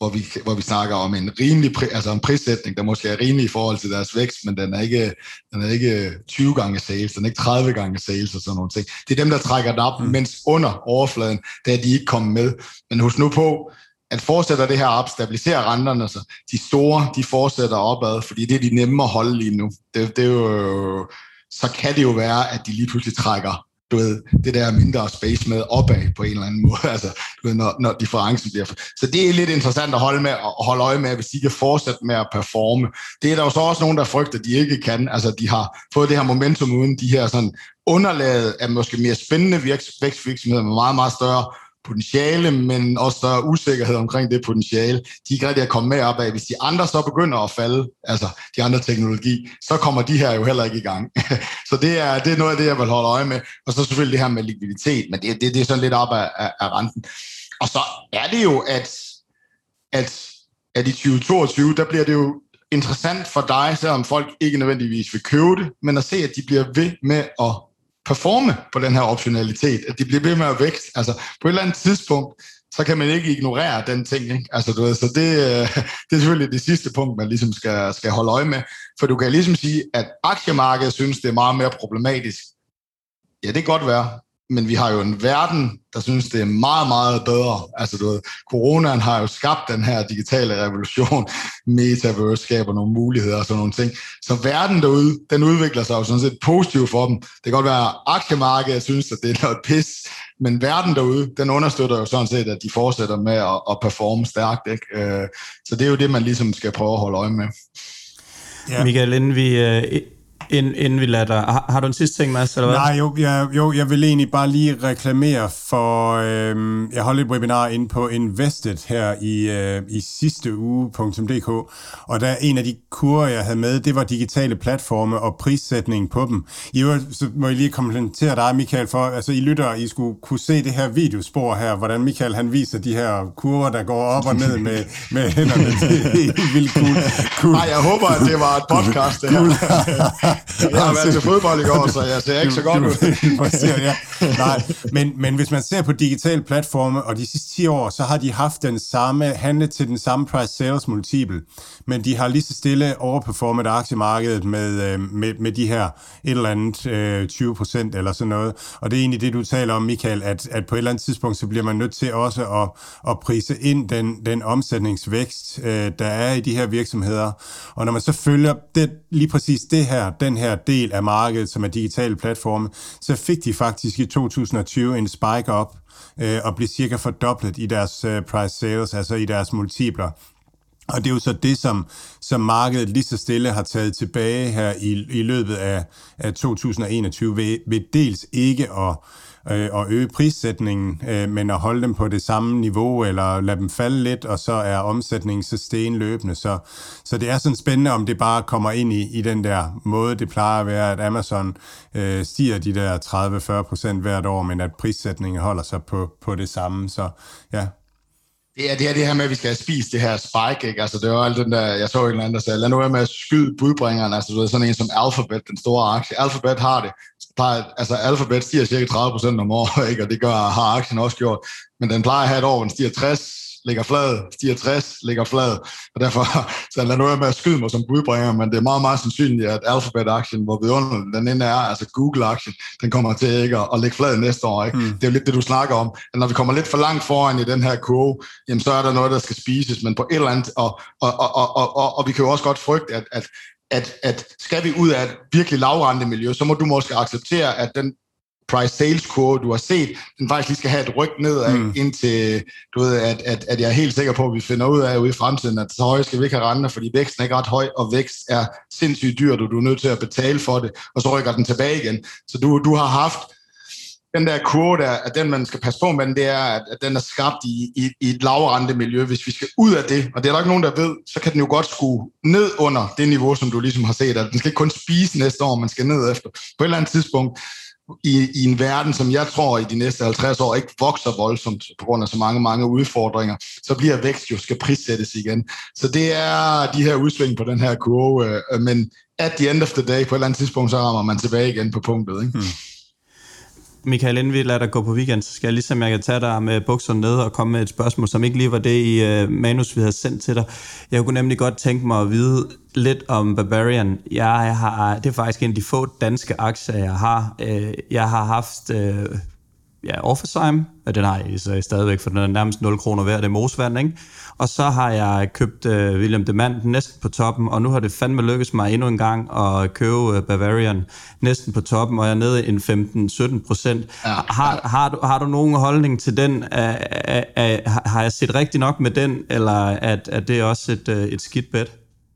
hvor vi, hvor vi snakker om en rimelig pri, altså en prissætning, der måske er rimelig i forhold til deres vækst, men den er ikke, den er ikke 20 gange sales, den er ikke 30 gange sales og sådan nogle ting. Det er dem, der trækker den op, mm. mens under overfladen, der er de ikke kommet med. Men husk nu på, at fortsætter det her op, stabiliserer renterne sig. De store, de fortsætter opad, fordi det er de nemme at holde lige nu. Det, det er jo, så kan det jo være, at de lige pludselig trækker du ved, det der mindre space med opad på en eller anden måde, [LAUGHS] altså, du ved, når, når differencen bliver... Så det er lidt interessant at holde, med, at holde øje med, hvis de kan fortsætte med at performe. Det er der jo så også nogen, der frygter, at de ikke kan. Altså, de har fået det her momentum uden de her sådan underlaget af måske mere spændende vækstvirksomheder med meget, meget større potentiale, men også større usikkerhed omkring det potentiale. De er ikke rigtig at komme med op af. Hvis de andre så begynder at falde, altså de andre teknologi, så kommer de her jo heller ikke i gang. [LAUGHS] så det er, det er noget af det, jeg vil holde øje med. Og så selvfølgelig det her med likviditet, men det, det, det er sådan lidt op af, af, af renten. Og så er det jo, at, at, at i 2022, der bliver det jo interessant for dig, selvom folk ikke nødvendigvis vil købe det, men at se, at de bliver ved med at performe på den her optionalitet, at de bliver ved med at vækst. Altså på et eller andet tidspunkt, så kan man ikke ignorere den ting. Ikke? Altså, du ved, så det, øh, det er selvfølgelig det sidste punkt, man ligesom skal, skal holde øje med. For du kan ligesom sige, at aktiemarkedet synes, det er meget mere problematisk. Ja, det kan godt være men vi har jo en verden, der synes, det er meget, meget bedre. Altså, du ved, coronaen har jo skabt den her digitale revolution. [LAUGHS] Metaverse skaber nogle muligheder og sådan nogle ting. Så verden derude, den udvikler sig jo sådan set positivt for dem. Det kan godt være, at aktiemarkedet synes, at det er noget pis, men verden derude, den understøtter jo sådan set, at de fortsætter med at, at performe stærkt. Ikke? Øh, så det er jo det, man ligesom skal prøve at holde øje med. Ja. Michael, inden vi, øh, Inden, inden vi lader dig. Har, har du en sidste ting, Mads? Eller hvad? Nej, jo jeg, jo, jeg vil egentlig bare lige reklamere for... Øh, jeg holdt et webinar inde på Invested her i, øh, i sidste uge.dk, og der er en af de kurer, jeg havde med, det var digitale platforme og prissætning på dem. I øvrigt, så må jeg lige kommentere dig, Michael, for altså, I lytter, I skulle kunne se det her videospor her, hvordan Michael han viser de her kurver, der går op og ned med, med hænderne. [LAUGHS] Det er helt vildt cool. cool. Nej, jeg håber, at det var et podcast, det her. Jeg har været til fodbold i går, så jeg ser ikke så godt ud. ja. Nej, men, men hvis man ser på digitale platforme, og de sidste 10 år, så har de haft den samme, handlet til den samme price sales multiple, men de har lige så stille overperformet aktiemarkedet med, øh, med, med de her et eller andet øh, 20 procent eller sådan noget. Og det er egentlig det, du taler om, Michael, at, at på et eller andet tidspunkt, så bliver man nødt til også at, at prise ind den, den omsætningsvækst, øh, der er i de her virksomheder. Og når man så følger det, lige præcis det her, den her del af markedet, som er digitale platforme, så fik de faktisk i 2020 en spike op øh, og blev cirka fordoblet i deres øh, price sales, altså i deres multipler. Og det er jo så det, som, som markedet lige så stille har taget tilbage her i, i løbet af, af 2021, ved, ved dels ikke at, øh, at øge prissætningen, øh, men at holde dem på det samme niveau, eller lade dem falde lidt, og så er omsætningen så stenløbende. Så, så det er sådan spændende, om det bare kommer ind i, i den der måde, det plejer at være, at Amazon øh, stiger de der 30-40 procent hvert år, men at prissætningen holder sig på, på det samme. Så ja, det er det her, det her med, at vi skal have spist det her spike, ikke? Altså, det var alt den der, jeg så en eller anden, der sagde, lad nu være med at skyde budbringeren, altså, du ved, sådan en som Alphabet, den store aktie. Alphabet har det, plejer, altså Alphabet stiger cirka 30% om året, [LAUGHS] ikke? og det gør, har aktien også gjort, men den plejer at have et år, hvor den stiger 60, ligger flad, stiger 60, ligger flad, og derfor [LAUGHS] så lad nu være med at skyde mig som budbringer, men det er meget, meget sandsynligt, at Alphabet-aktien, hvor vidunderlig den ende er, altså Google-aktien, den kommer til ikke at, at ligge flad næste år. Ikke? Mm. Det er jo lidt det, du snakker om, at når vi kommer lidt for langt foran i den her kurve, jamen så er der noget, der skal spises, men på et eller andet, og, og, og, og, og, og, og vi kan jo også godt frygte, at, at at, at skal vi ud af et virkelig lavrente miljø, så må du måske acceptere, at den price sales kurve, du har set, den faktisk lige skal have et ryg nedad, mm. indtil du ved, at, at, at jeg er helt sikker på, at vi finder ud af ude i fremtiden, at så høje skal vi ikke have renter, fordi væksten er ikke ret høj, og vækst er sindssygt dyrt, og du er nødt til at betale for det, og så rykker den tilbage igen. Så du, du har haft den der kurve der, at den man skal passe på med, det er, at, den er skabt i, i, i et lavrente miljø. Hvis vi skal ud af det, og det er der ikke nogen, der ved, så kan den jo godt skue ned under det niveau, som du ligesom har set. At den skal ikke kun spise næste år, man skal ned efter. På et eller andet tidspunkt, i, i en verden, som jeg tror i de næste 50 år ikke vokser voldsomt på grund af så mange, mange udfordringer, så bliver vækst jo skal prissættes igen. Så det er de her udsving på den her kurve, øh, men at the end of the day, på et eller andet tidspunkt, så rammer man tilbage igen på punktet. Ikke? Hmm. Michael, inden vi lader dig gå på weekend, så skal jeg ligesom, jeg kan tage dig med bukserne ned og komme med et spørgsmål, som ikke lige var det i øh, manus, vi havde sendt til dig. Jeg kunne nemlig godt tænke mig at vide lidt om Barbarian. Jeg har, det er faktisk en af de få danske aktier, jeg har. Øh, jeg har haft øh, ja, Offersheim, og den har jeg så stadigvæk, for den er nærmest 0 kroner værd, det er Mosvand, ikke? Og så har jeg købt uh, William de Mand næsten på toppen, og nu har det fandme lykkes mig endnu en gang at købe uh, Bavarian næsten på toppen, og jeg er nede i en 15-17 procent. Ja. Har, har, du, har du nogen holdning til den? Uh, uh, uh, har jeg set rigtig nok med den, eller er, er det også et, uh, et skidt bet?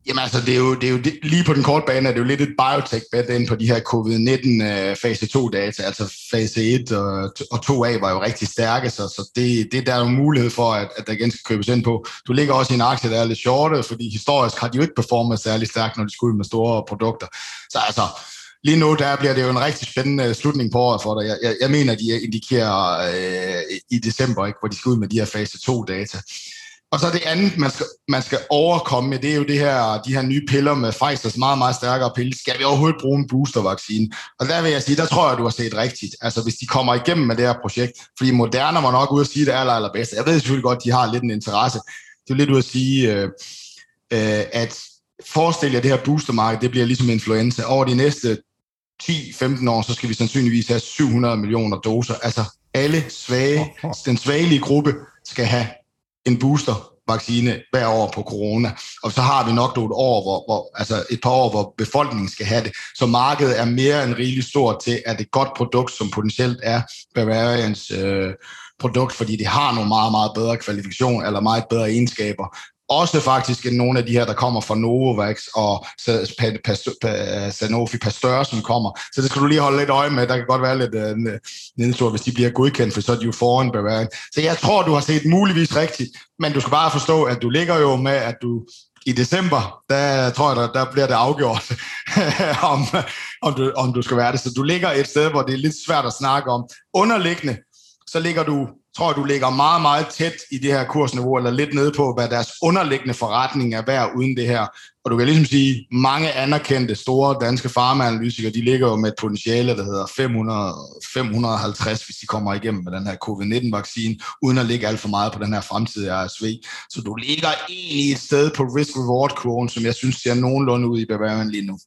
Jamen altså, det er jo, det er jo lige på den korte bane er det jo lidt et biotech-bet ind på de her covid-19 øh, fase 2-data. Altså fase 1 og, og 2A var jo rigtig stærke, så, så det, det der er jo mulighed for, at, at der igen skal købes ind på. Du ligger også i en aktie, der er lidt shorte, fordi historisk har de jo ikke performet særlig stærkt, når de skulle ud med store produkter. Så altså, lige nu der bliver det jo en rigtig spændende slutning på året for dig. Jeg, jeg, jeg mener, de indikerer øh, i december, ikke, hvor de skal ud med de her fase 2-data. Og så det andet, man skal, man skal overkomme med, det er jo det her, de her nye piller med Pfizer's meget, meget stærkere pille. Skal vi overhovedet bruge en boostervaccine? Og der vil jeg sige, der tror jeg, du har set rigtigt. Altså hvis de kommer igennem med det her projekt, fordi Moderna var nok ude at sige det aller, allerbedste. Jeg ved selvfølgelig godt, de har lidt en interesse. Det er lidt ud at sige, øh, øh, at forestil jer, at det her boostermarked, det bliver ligesom influenza. Over de næste 10-15 år, så skal vi sandsynligvis have 700 millioner doser. Altså alle svage, den svagelige gruppe skal have en booster vaccine hver år på corona. Og så har vi nok nogle år, hvor, hvor, altså et par år, hvor befolkningen skal have det. Så markedet er mere end rigeligt stort til, at et godt produkt, som potentielt er Bavarians øh, produkt, fordi det har nogle meget, meget bedre kvalifikationer, eller meget bedre egenskaber, også faktisk end nogle af de her, der kommer fra Novavax og Sanofi Pasteur, som kommer. Så det skal du lige holde lidt øje med. Der kan godt være lidt uh, nedtur, hvis de bliver godkendt, for så er de jo foran Bavarian. Så jeg tror, du har set muligvis rigtigt, men du skal bare forstå, at du ligger jo med, at du i december, der tror jeg, der, der bliver det afgjort, [LAUGHS] om, om, du, om du skal være det. Så du ligger et sted, hvor det er lidt svært at snakke om. Underliggende, så ligger du tror du ligger meget, meget tæt i det her kursniveau, eller lidt nede på, hvad deres underliggende forretning er værd uden det her. Og du kan ligesom sige, mange anerkendte store danske farmaanalytikere, de ligger jo med et potentiale, der hedder 500, 550, hvis de kommer igennem med den her covid-19-vaccine, uden at ligge alt for meget på den her fremtidige RSV. Så du ligger egentlig et sted på risk-reward-kurven, som jeg synes ser nogenlunde ud i Bavarian lige nu.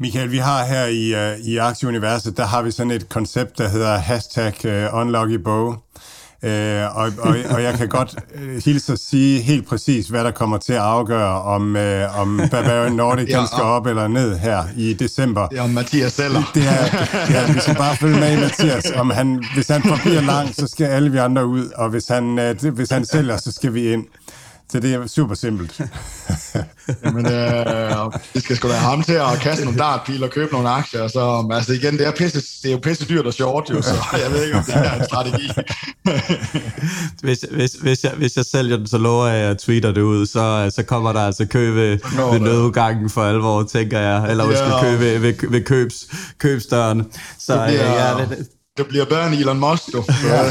Michael, vi har her i, uh, i Aktieuniverset, der har vi sådan et koncept, der hedder hashtag uh, unluckybow. Uh, og, og, og jeg kan godt uh, hilse at sige helt præcis, hvad der kommer til at afgøre, om, uh, om Bavarian Nordic ja, skal op eller ned her i december. Ja, om Mathias sælger. Det er, ja, vi skal bare følge med i Mathias. Om han, hvis han forbliver lang, så skal alle vi andre ud, og hvis han, uh, hvis han sælger, så skal vi ind. Så det er super simpelt. [LAUGHS] Jamen, øh, det skal sgu da ham til at kaste nogle dartpil og købe nogle aktier. Så, altså igen, det er, pisse, det er jo pisse dyrt og short, jo, så [LAUGHS] jeg ved ikke, om det er en strategi. [LAUGHS] hvis, hvis, hvis, jeg, hvis jeg sælger den, så lover jeg, at jeg tweeter det ud, så, så kommer der altså kø ved, ved nødudgangen for alvor, tænker jeg. Eller ja. skal kø ved, ved, ved købs, købsdøren. Så det bliver, ja, det, det bliver bedre end Elon Musk, du. Ja. [LAUGHS]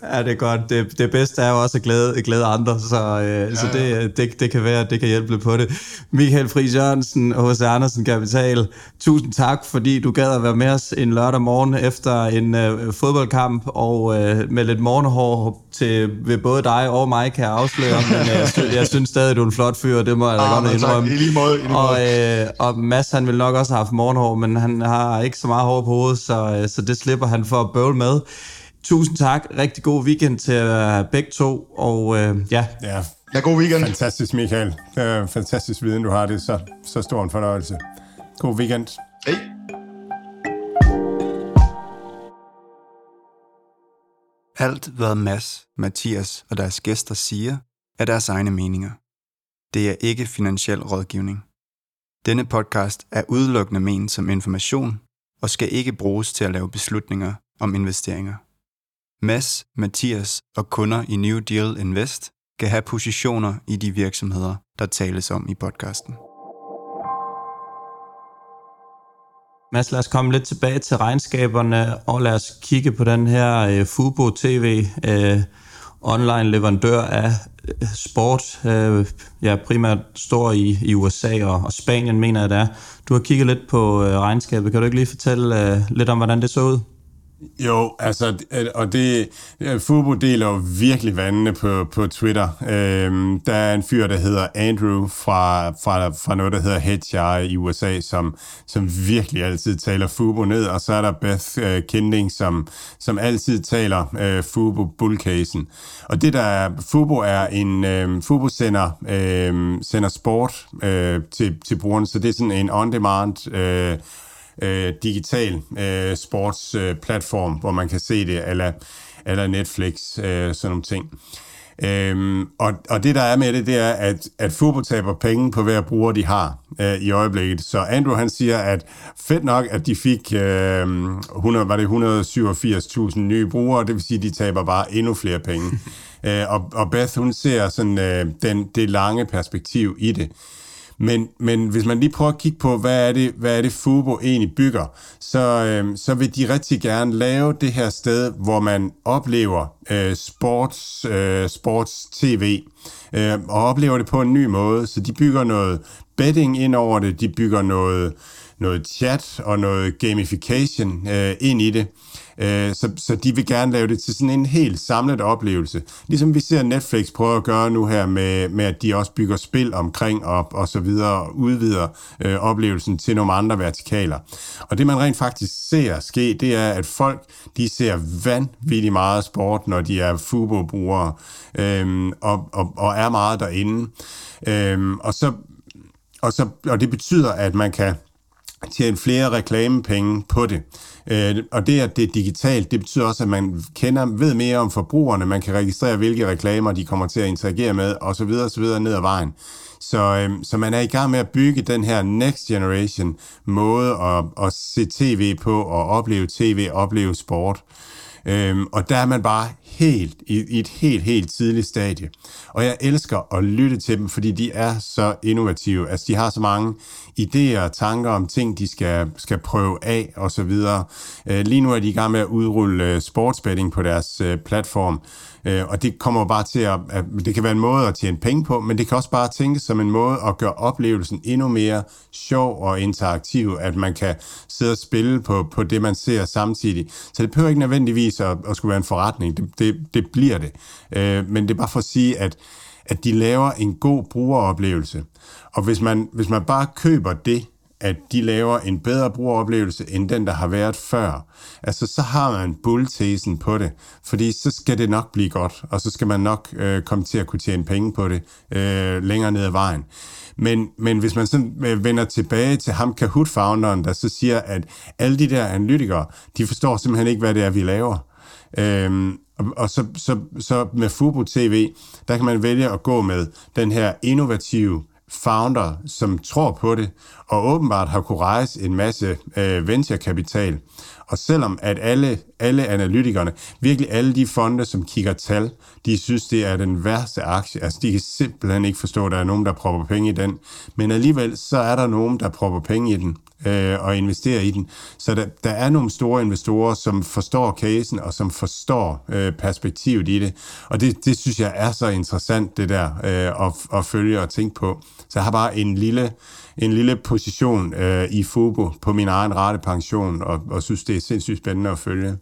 [LAUGHS] ja, det er godt. Det, det bedste er jo også at glæde, glæde andre, så, øh, ja, så det, ja. det, det kan være, at det kan hjælpe lidt på det. Michael Friis Jørgensen og H.C. Andersen Kapital, tusind tak, fordi du gad at være med os en lørdag morgen efter en øh, fodboldkamp, og øh, med lidt morgenhår til ved både dig og mig, kan jeg afsløre, men øh, jeg, synes, jeg synes stadig, du er en flot fyr, det må jeg da ah, godt indrømme. Tak, i lige måde. I lige måde. Og, øh, og Mads, han vil nok også have haft morgenhår, men han har ikke så meget hår på hovedet, så, øh, så det slipper han for at bøvle med. Tusind tak. Rigtig god weekend til begge to. Og øh, ja. ja. Ja, god weekend. Fantastisk, Michael. Uh, fantastisk viden, du har det. Så, så stor en fornøjelse. God weekend. Hej. Alt, hvad Mads, Mathias og deres gæster siger, er deres egne meninger. Det er ikke finansiel rådgivning. Denne podcast er udelukkende ment som information og skal ikke bruges til at lave beslutninger om investeringer. Mads, Mathias og kunder i New Deal Invest kan have positioner i de virksomheder, der tales om i podcasten. Mads, lad os komme lidt tilbage til regnskaberne, og lad os kigge på den her øh, Fubo TV, øh, online leverandør af sport. øh, ja, primært står i, i USA og, og Spanien, mener jeg det er. Du har kigget lidt på øh, regnskabet. Kan du ikke lige fortælle øh, lidt om, hvordan det så ud? Jo, altså, øh, og det, øh, Fubo deler jo virkelig vandene på, på Twitter. Øhm, der er en fyr, der hedder Andrew fra, fra, fra noget, der hedder HR i USA, som, som virkelig altid taler Fubo ned, og så er der Beth øh, uh, Kending, som, som altid taler uh, Fubo bullcasen. Og det der er, Fubo er en, uh, Fubo sender, uh, sender sport uh, til, til brugerne, så det er sådan en on-demand uh, øh, digital øh, sportsplatform, øh, hvor man kan se det, eller, eller Netflix, øh, sådan nogle ting. Øhm, og, og det der er med det, det er, at, at Fubo taber penge på hver bruger, de har øh, i øjeblikket. Så Andrew han siger, at fedt nok, at de fik øh, 100, var det 187.000 nye brugere, det vil sige, at de taber bare endnu flere penge. [LAUGHS] øh, og, og Beth, hun ser sådan øh, den, det lange perspektiv i det. Men, men hvis man lige prøver at kigge på, hvad er det, hvad er det Fubo egentlig bygger, så, øh, så vil de rigtig gerne lave det her sted, hvor man oplever øh, sports, øh, sports tv, øh, og oplever det på en ny måde. Så de bygger noget betting ind over det, de bygger noget, noget chat og noget gamification øh, ind i det. Øh, så, så de vil gerne lave det til sådan en helt samlet oplevelse. Ligesom vi ser Netflix prøve at gøre nu her med, med at de også bygger spil omkring og, og så videre, og udvider øh, oplevelsen til nogle andre vertikaler. Og det man rent faktisk ser ske, det er, at folk de ser vanvittigt meget sport, når de er Fubo-brugere, øhm, og, og, og er meget derinde. Øhm, og, så, og, så, og det betyder, at man kan tjene flere reklamepenge på det. Øh, og det, at det er digitalt, det betyder også, at man kender, ved mere om forbrugerne, man kan registrere, hvilke reklamer de kommer til at interagere med, og så videre, så videre ned ad vejen. Så, øh, så man er i gang med at bygge den her next generation måde at, at se tv på, og opleve tv, opleve sport. Øhm, og der er man bare helt i, i et helt, helt tidligt stadie. Og jeg elsker at lytte til dem, fordi de er så innovative. Altså, de har så mange idéer og tanker om ting, de skal, skal prøve af og så videre. Øh, lige nu er de i gang med at udrulle øh, sportsbetting på deres øh, platform, og det kommer bare til at, at, det kan være en måde at tjene penge på, men det kan også bare tænkes som en måde at gøre oplevelsen endnu mere sjov og interaktiv, at man kan sidde og spille på, på det, man ser samtidig. Så det behøver ikke nødvendigvis at, at skulle være en forretning. Det, det, det bliver det. Men det er bare for at sige, at at de laver en god brugeroplevelse. Og hvis man, hvis man bare køber det, at de laver en bedre brugeroplevelse end den, der har været før. Altså, så har man bulltesen på det, fordi så skal det nok blive godt, og så skal man nok øh, komme til at kunne tjene penge på det øh, længere ned ad vejen. Men, men hvis man så øh, vender tilbage til ham Kahoot-founderen, der så siger, at alle de der analytikere, de forstår simpelthen ikke, hvad det er, vi laver. Øhm, og, og så, så, så med Fubo TV, der kan man vælge at gå med den her innovative founder, som tror på det, og åbenbart har kunne rejse en masse øh, venturekapital. Og selvom at alle, alle analytikerne, virkelig alle de fonde, som kigger tal, de synes, det er den værste aktie. Altså, de kan simpelthen ikke forstå, at der er nogen, der propper penge i den. Men alligevel, så er der nogen, der propper penge i den øh, og investerer i den. Så der, der er nogle store investorer, som forstår casen og som forstår øh, perspektivet i det. Og det, det synes jeg er så interessant, det der, øh, at, at følge og tænke på. Så jeg har bare en lille, en lille position øh, i FUBO på min egen rette pension, og, og synes, det er sindssygt spændende at følge.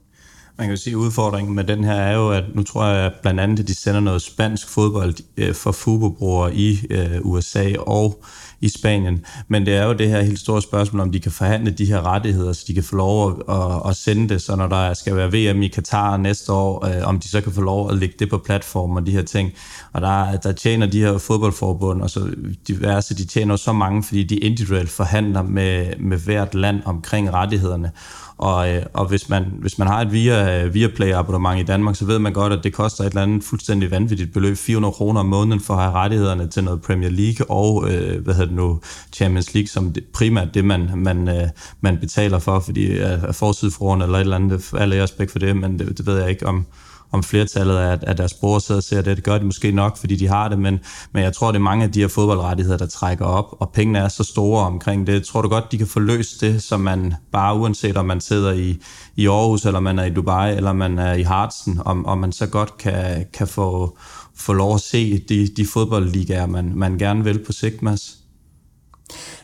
Man kan jo sige, at udfordringen med den her er jo, at nu tror jeg at blandt andet, at de sender noget spansk fodbold øh, for FUBO-brugere i øh, USA og i Spanien. Men det er jo det her helt store spørgsmål, om de kan forhandle de her rettigheder, så de kan få lov at, at, at sende det, så når der skal være VM i Katar næste år, øh, om de så kan få lov at lægge det på platformen og de her ting. Og der, der tjener de her fodboldforbund, og så diverse, de tjener så mange, fordi de individuelt forhandler med, med hvert land omkring rettighederne. Og, øh, og hvis, man, hvis man har et via, via Play abonnement i Danmark, så ved man godt, at det koster et eller andet fuldstændig vanvittigt beløb, 400 kroner om måneden for at have rettighederne til noget Premier League og øh, hvad hedder det nu, Champions League, som det, primært det, man, man, øh, man betaler for, fordi øh, er, er forsidfruerne eller et eller andet, alle respekt for det, men det, det ved jeg ikke om, om flertallet af, af deres brugere sidder og ser det. Det gør de måske nok, fordi de har det, men, men jeg tror, det er mange af de her fodboldrettigheder, der trækker op, og pengene er så store omkring det. Tror du godt, de kan få løst det, så man bare uanset om man sidder i, i Aarhus, eller man er i Dubai, eller man er i Hartsen, om, om man så godt kan, kan få, få lov at se de, de fodboldligaer, man, man gerne vil på sigt, Mads?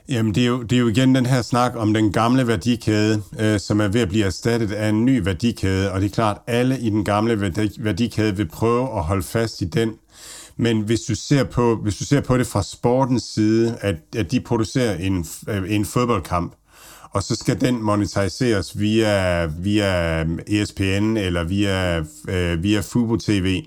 Jamen, det er, jo, det er jo igen den her snak om den gamle værdikæde, øh, som er ved at blive erstattet af en ny værdikæde, og det er klart, at alle i den gamle værdikæde vil prøve at holde fast i den. Men hvis du ser på, hvis du ser på det fra sportens side, at, at de producerer en, øh, en fodboldkamp, og så skal den monetiseres via, via øh, ESPN eller via, øh, via Fubo TV,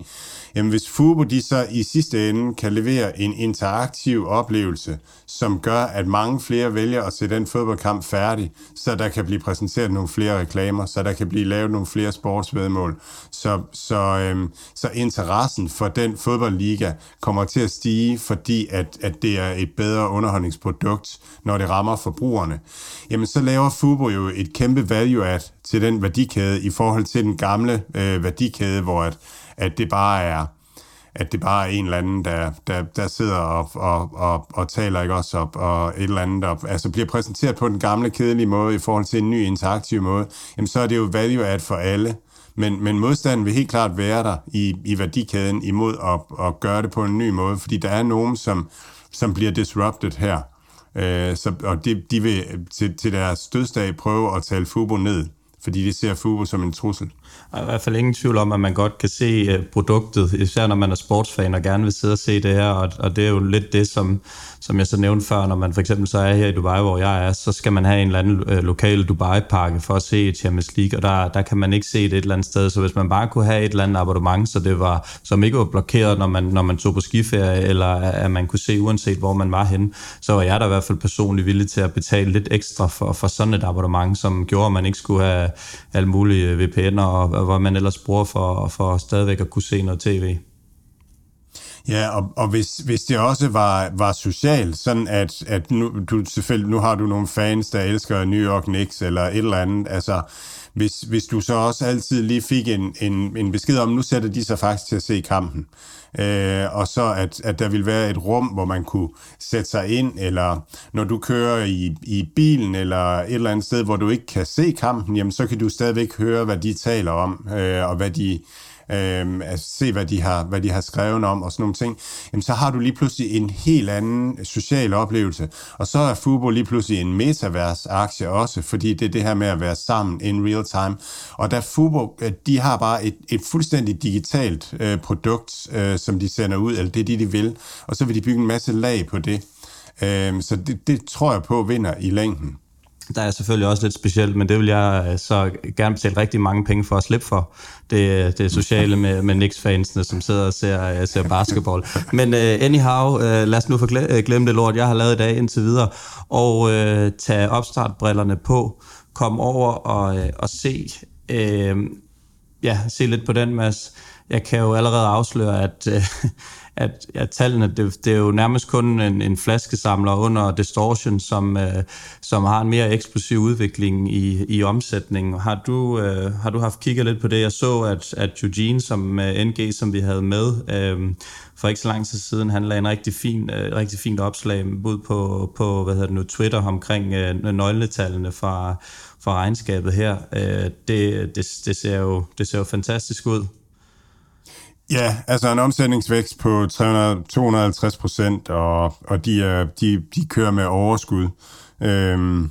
Jamen hvis Fubo de så i sidste ende kan levere en interaktiv oplevelse, som gør, at mange flere vælger at se den fodboldkamp færdig, så der kan blive præsenteret nogle flere reklamer, så der kan blive lavet nogle flere sportsvedmål, så, så, øhm, så interessen for den fodboldliga kommer til at stige, fordi at, at det er et bedre underholdningsprodukt, når det rammer forbrugerne. Jamen så laver Fubo jo et kæmpe value add til den værdikæde i forhold til den gamle øh, værdikæde, hvor at at det bare er at det bare er en eller anden, der, der, der sidder og, og, og, og taler ikke også op, og et eller andet, og, altså bliver præsenteret på den gamle, kedelige måde i forhold til en ny interaktiv måde, jamen så er det jo value add for alle. Men, men modstanden vil helt klart være der i, i værdikæden imod at, at gøre det på en ny måde, fordi der er nogen, som, som bliver disrupted her. Øh, så, og de, de vil til, til deres dødsdag prøve at tale Fubo ned fordi de ser Fubo som en trussel. Der er i hvert fald ingen tvivl om, at man godt kan se øh, produktet, især når man er sportsfan og gerne vil sidde og se det her, og, og det er jo lidt det, som, som jeg så nævnte før, når man for eksempel så er her i Dubai, hvor jeg er, så skal man have en eller anden øh, lokal Dubai-pakke for at se Champions League, og der, der kan man ikke se det et eller andet sted, så hvis man bare kunne have et eller andet abonnement, så det var, som ikke var blokeret, når man, når man tog på skiferie, eller at man kunne se uanset hvor man var henne, så var jeg da i hvert fald personligt villig til at betale lidt ekstra for, for sådan et abonnement, som gjorde, at man ikke skulle have alle mulige VPN'er, og, og hvad man ellers bruger for, for stadigvæk at kunne se noget tv. Ja, og, og hvis, hvis det også var, var socialt, sådan at, at nu, du, selvfølgelig, nu har du nogle fans, der elsker New York Knicks eller et eller andet, altså hvis, hvis du så også altid lige fik en, en, en besked om, nu sætter de sig faktisk til at se kampen, øh, og så at, at der vil være et rum, hvor man kunne sætte sig ind, eller når du kører i, i bilen, eller et eller andet sted, hvor du ikke kan se kampen, jamen så kan du stadigvæk høre, hvad de taler om, øh, og hvad de øh, Øhm, at se, hvad de, har, hvad de har skrevet om og sådan nogle ting, jamen, så har du lige pludselig en helt anden øh, social oplevelse. Og så er Fubo lige pludselig en metavers-aktie også, fordi det er det her med at være sammen in real time. Og der Fubo, øh, de har bare et, et fuldstændig digitalt øh, produkt, øh, som de sender ud, eller det er det, de vil, og så vil de bygge en masse lag på det. Øh, så det, det tror jeg på vinder i længden der er selvfølgelig også lidt specielt, men det vil jeg øh, så gerne betale rigtig mange penge for at slippe for. Det, øh, det sociale med, med Knicks-fansene, som sidder og ser, øh, ser basketball. Men uh, anyhow, uh, lad os nu glemme det lort, jeg har lavet i dag indtil videre, og uh, tage opstartbrillerne på, komme over og, uh, og se, uh, ja, se lidt på den, Mads. Jeg kan jo allerede afsløre, at, uh, at, at tallene, det, det er jo nærmest kun en, en flaskesamler under Distortion, som, øh, som har en mere eksplosiv udvikling i, i omsætningen. Har du, øh, har du haft kigget lidt på det? Jeg så, at, at Eugene, som øh, NG, som vi havde med øh, for ikke så lang tid siden, han lagde en rigtig, fin, øh, rigtig fint opslag ud på, på hvad hedder det nu, Twitter omkring øh, nøgletallene fra, fra regnskabet her. Øh, det, det, det, ser jo, det ser jo fantastisk ud. Ja, altså en omsætningsvækst på 300, 250 procent, og, og de, er, de, de kører med overskud. Øhm,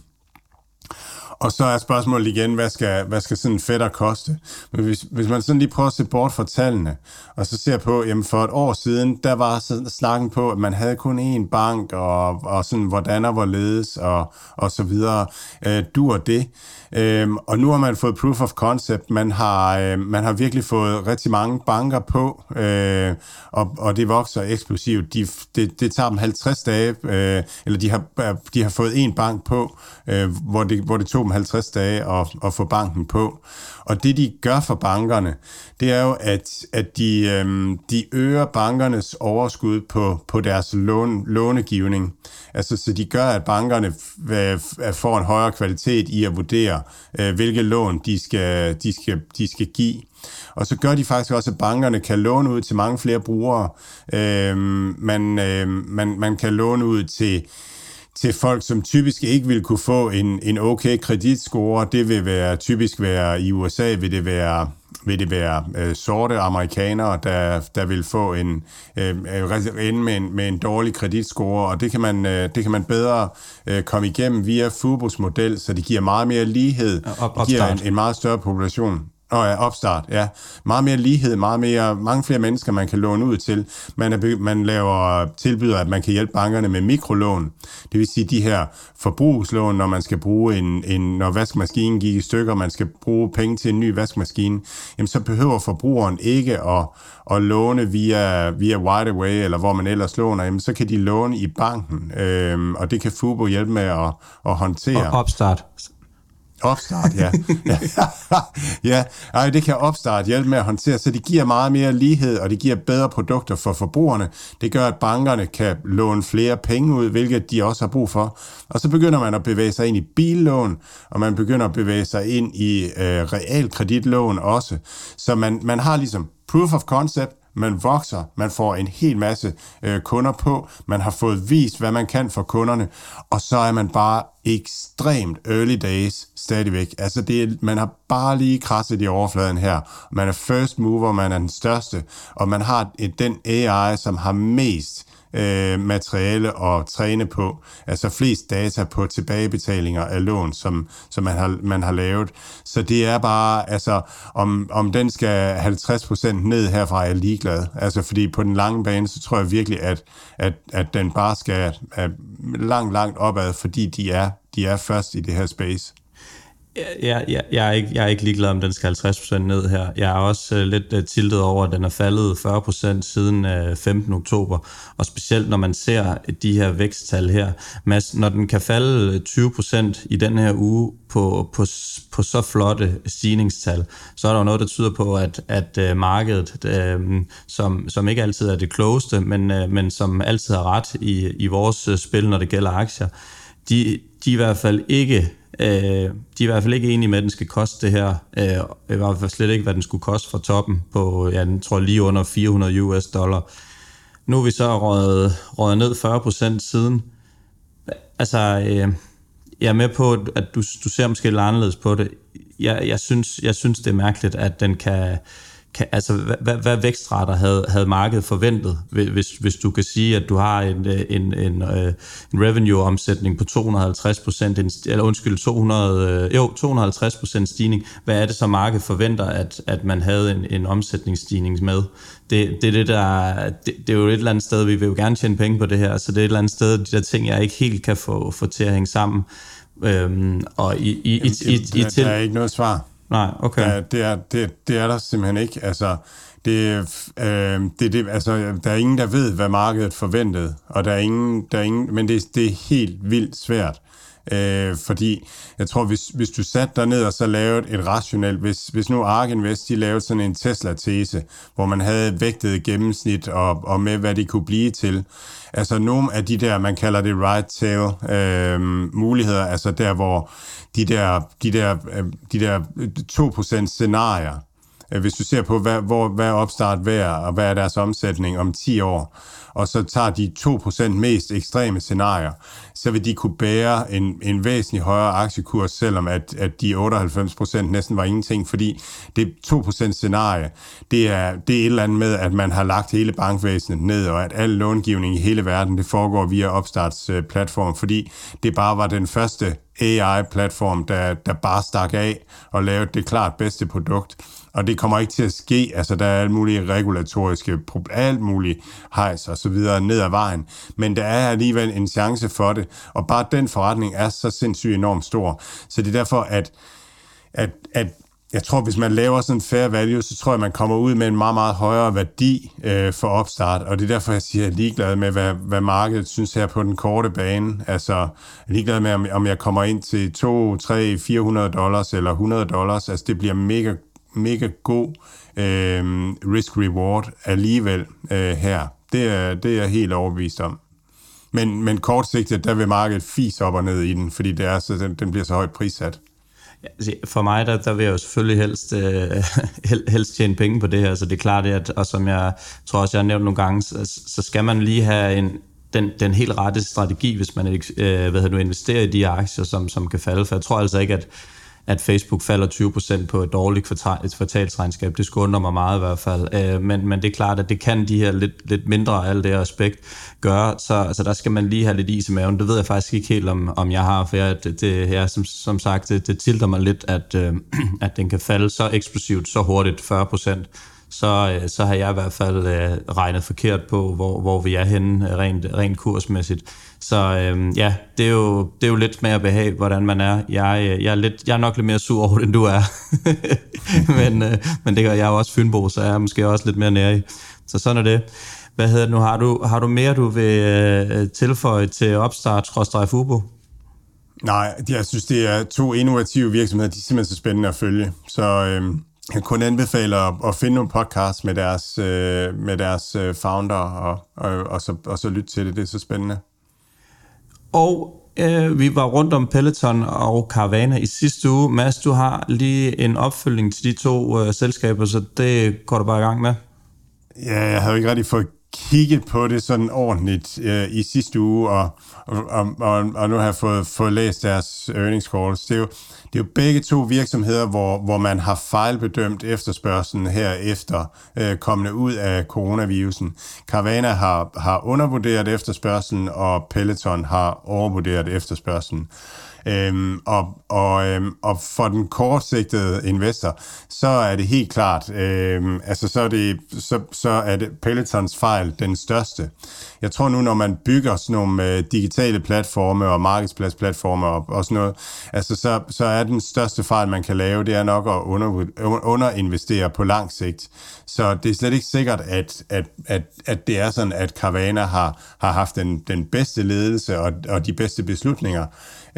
og så er spørgsmålet igen, hvad skal, hvad skal sådan en fætter koste? Men hvis, hvis man sådan lige prøver at se bort fra tallene, og så ser på, jamen for et år siden, der var sådan slakken på, at man havde kun én bank, og, og sådan hvordan og hvorledes, og, og så videre. Øh, du og det. Øh, og nu har man fået proof of concept. Man har, øh, man har virkelig fået rigtig mange banker på, øh, og, og det vokser eksplosivt. De, det, det tager dem 50 dage, øh, eller de har, øh, de har fået én bank på, øh, hvor, det, hvor det tog dem 50 dage og, og få banken på. Og det, de gør for bankerne, det er jo, at, at de, øhm, de øger bankernes overskud på, på deres lån, lånegivning. Altså, så de gør, at bankerne øh, får en højere kvalitet i at vurdere, øh, hvilke lån de skal, de, skal, de skal give. Og så gør de faktisk også, at bankerne kan låne ud til mange flere brugere. Øh, man, øh, man, man kan låne ud til til folk, som typisk ikke vil kunne få en, en okay kreditscore. Det vil være typisk være i USA, vil det være vil det være øh, sorte amerikanere, der, der vil få en øh, ende med en, med en dårlig kreditscore, og det kan man, øh, det kan man bedre øh, komme igennem via Fubos model, så det giver meget mere lighed, op, det giver en, en meget større population. Nå ja, opstart, ja. Meget mere lighed, meget mere, mange flere mennesker, man kan låne ud til. Man, er, man laver tilbyder, at man kan hjælpe bankerne med mikrolån. Det vil sige de her forbrugslån, når man skal bruge en, en når vaskemaskinen gik i stykker, man skal bruge penge til en ny vaskemaskine, jamen så behøver forbrugeren ikke at, at låne via, via Wideaway, eller hvor man ellers låner, jamen så kan de låne i banken, øhm, og det kan Fubo hjælpe med at, at håndtere. Og opstart Opstart, ja. [LAUGHS] ja, Ej, det kan opstart hjælpe med at håndtere, så det giver meget mere lighed, og det giver bedre produkter for forbrugerne. Det gør, at bankerne kan låne flere penge ud, hvilket de også har brug for. Og så begynder man at bevæge sig ind i billån, og man begynder at bevæge sig ind i øh, realkreditlån også. Så man, man har ligesom proof of concept, man vokser, man får en hel masse øh, kunder på, man har fået vist, hvad man kan for kunderne, og så er man bare ekstremt early days stadigvæk. Altså det, man har bare lige krasset i overfladen her. Man er first mover, man er den største, og man har den AI, som har mest øh, materiale at træne på, altså flest data på tilbagebetalinger af lån, som, som man, har, man har lavet. Så det er bare, altså, om, om den skal 50% ned herfra, er jeg ligeglad. Altså, fordi på den lange bane, så tror jeg virkelig, at, at, at den bare skal langt, langt opad, fordi de er, de er først i det her space. Ja, ja, jeg, er ikke, jeg er ikke ligeglad, om den skal 50% ned her. Jeg er også uh, lidt uh, tiltet over, at den er faldet 40% siden uh, øh, 15. oktober. Og specielt når man ser de her væksttal her. Mads, når den kan falde øh, 20% i den her uge på, på, på så flotte stigningstal, så er der jo noget, der tyder på, at, at uh, markedet, uh, som, som ikke altid er det klogeste, men, uh, men som altid har ret i, i vores uh, spil, når det gælder aktier, de, de er i hvert fald ikke Øh, de er i hvert fald ikke enige med, at den skal koste det her. Øh, I hvert fald slet ikke, hvad den skulle koste fra toppen på, ja, jeg tror lige under 400 US dollar. Nu er vi så røget, røget ned 40 procent siden. Altså, øh, jeg er med på, at du, du ser måske lidt anderledes på det. Jeg, jeg, synes, jeg synes, det er mærkeligt, at den kan kan, altså, hvad, hvad vækstrater havde, havde markedet forventet, hvis, hvis du kan sige, at du har en, en, en, øh, en revenue-omsætning på 250 procent, eller undskyld, 200, øh, jo, 250 procent stigning. Hvad er det så, markedet forventer, at, at man havde en, en omsætningsstigning med? Det, det, det, der, det, det er jo et eller andet sted, vi vil jo gerne tjene penge på det her, så det er et eller andet sted, de der ting, jeg ikke helt kan få, få til at hænge sammen. Øhm, og i, i, Jamen, i, i, i, der, til, der er ikke noget svar. Nej, okay. Ja, det, er, det, det er der simpelthen ikke. Altså, det, øh, det, det, altså, der er ingen, der ved, hvad markedet forventede, og der er ingen, der er ingen men det, det er helt vildt svært. Øh, fordi jeg tror, hvis, hvis du satte dig ned og så lavede et rationelt, hvis, hvis nu Ark Invest, de lavede sådan en Tesla-tese, hvor man havde vægtet gennemsnit og, og med, hvad det kunne blive til. Altså nogle af de der, man kalder det right tail øh, muligheder, altså der, hvor de der, de der, øh, de der øh, 2% scenarier, Øh, hvis du ser på, hvad, hvor, hvad er opstart værd, og hvad er deres omsætning om 10 år, og så tager de 2% mest ekstreme scenarier, så vil de kunne bære en, en væsentlig højere aktiekurs, selvom at, at de 98% næsten var ingenting, fordi det 2% scenarie, det er, det er et eller andet med, at man har lagt hele bankvæsenet ned, og at al långivning i hele verden, det foregår via opstartsplatform, fordi det bare var den første AI-platform, der, der bare stak af og lavede det klart bedste produkt. Og det kommer ikke til at ske. Altså, der er alt mulige regulatoriske, alt muligt hejs og så videre ned ad vejen. Men der er alligevel en chance for det. Og bare den forretning er så sindssygt enormt stor. Så det er derfor, at, at, at jeg tror, hvis man laver sådan en fair value, så tror jeg, man kommer ud med en meget, meget højere værdi øh, for opstart, og det er derfor, jeg siger, at jeg er ligeglad med, hvad, hvad markedet synes her på den korte bane. Altså, jeg er ligeglad med, om, om jeg kommer ind til 2, 3, 400 dollars eller 100 dollars. Altså, det bliver mega, mega god øh, risk-reward alligevel øh, her. Det er, det er jeg helt overbevist om. Men, men kortsigtet, der vil markedet fise op og ned i den, fordi det er så, den, den bliver så højt prissat. Altså, for mig, der, der vil jeg jo selvfølgelig helst, øh, [LAUGHS] helst tjene penge på det her, så det er klart, at, og som jeg tror også, jeg har nævnt nogle gange, så, så skal man lige have en, den, den helt rette strategi, hvis man øh, hvad du, investerer i de aktier, som, som kan falde. For jeg tror altså ikke, at at Facebook falder 20% på et dårligt kvartalsregnskab. Det skunder mig meget i hvert fald. Øh, men, men det er klart, at det kan de her lidt, lidt mindre alt det her aspekt gøre, så, så der skal man lige have lidt is i maven. Det ved jeg faktisk ikke helt, om, om jeg har, for jeg, det, det, jeg, som, som sagt, det, det tilter mig lidt, at, øh, [CLEARS THROAT] at den kan falde så eksplosivt, så hurtigt, 40% så, øh, så har jeg i hvert fald øh, regnet forkert på, hvor, hvor vi er henne rent, rent kursmæssigt. Så øhm, ja, det er, jo, det er jo lidt med at behage, hvordan man er. Jeg, øh, jeg, er, lidt, jeg er nok lidt mere sur over det, [LAUGHS] end du er. men, øh, men det gør jeg jo også Fynbo, så jeg er måske også lidt mere nærig. Så sådan er det. Hvad hedder det nu? Har du, har du mere, du vil øh, tilføje til opstart Fubo? Nej, jeg synes, det er to innovative virksomheder. De er simpelthen så spændende at følge. Så øh, jeg kun anbefale at, at finde nogle podcasts med deres, øh, med deres øh, founder, og, og, og, så, og så lytte til det. Det er så spændende. Og øh, vi var rundt om Peloton og Caravana i sidste uge. Mads, du har lige en opfølging til de to øh, selskaber, så det går du bare i gang med. Ja, jeg havde ikke rigtig fået kigget på det sådan ordentligt øh, i sidste uge, og, og, og, og nu har jeg fået, fået læst deres earnings calls. Det er, jo, det er jo begge to virksomheder, hvor, hvor man har fejlbedømt efterspørgselen her efter øh, kommende ud af coronavirusen. Carvana har, har undervurderet efterspørgselen, og Peloton har overvurderet efterspørgselen. Øhm, og, og, øhm, og for den kortsigtede investor, så er det helt klart, øhm, altså så er, det, så, så er det Pelotons fejl den største. Jeg tror nu, når man bygger sådan nogle øh, digitale platforme og markedspladsplatforme og, og sådan noget, altså så, så er den største fejl, man kan lave, det er nok at under, underinvestere på lang sigt. Så det er slet ikke sikkert, at, at, at, at det er sådan, at Carvana har, har haft den, den bedste ledelse og, og de bedste beslutninger.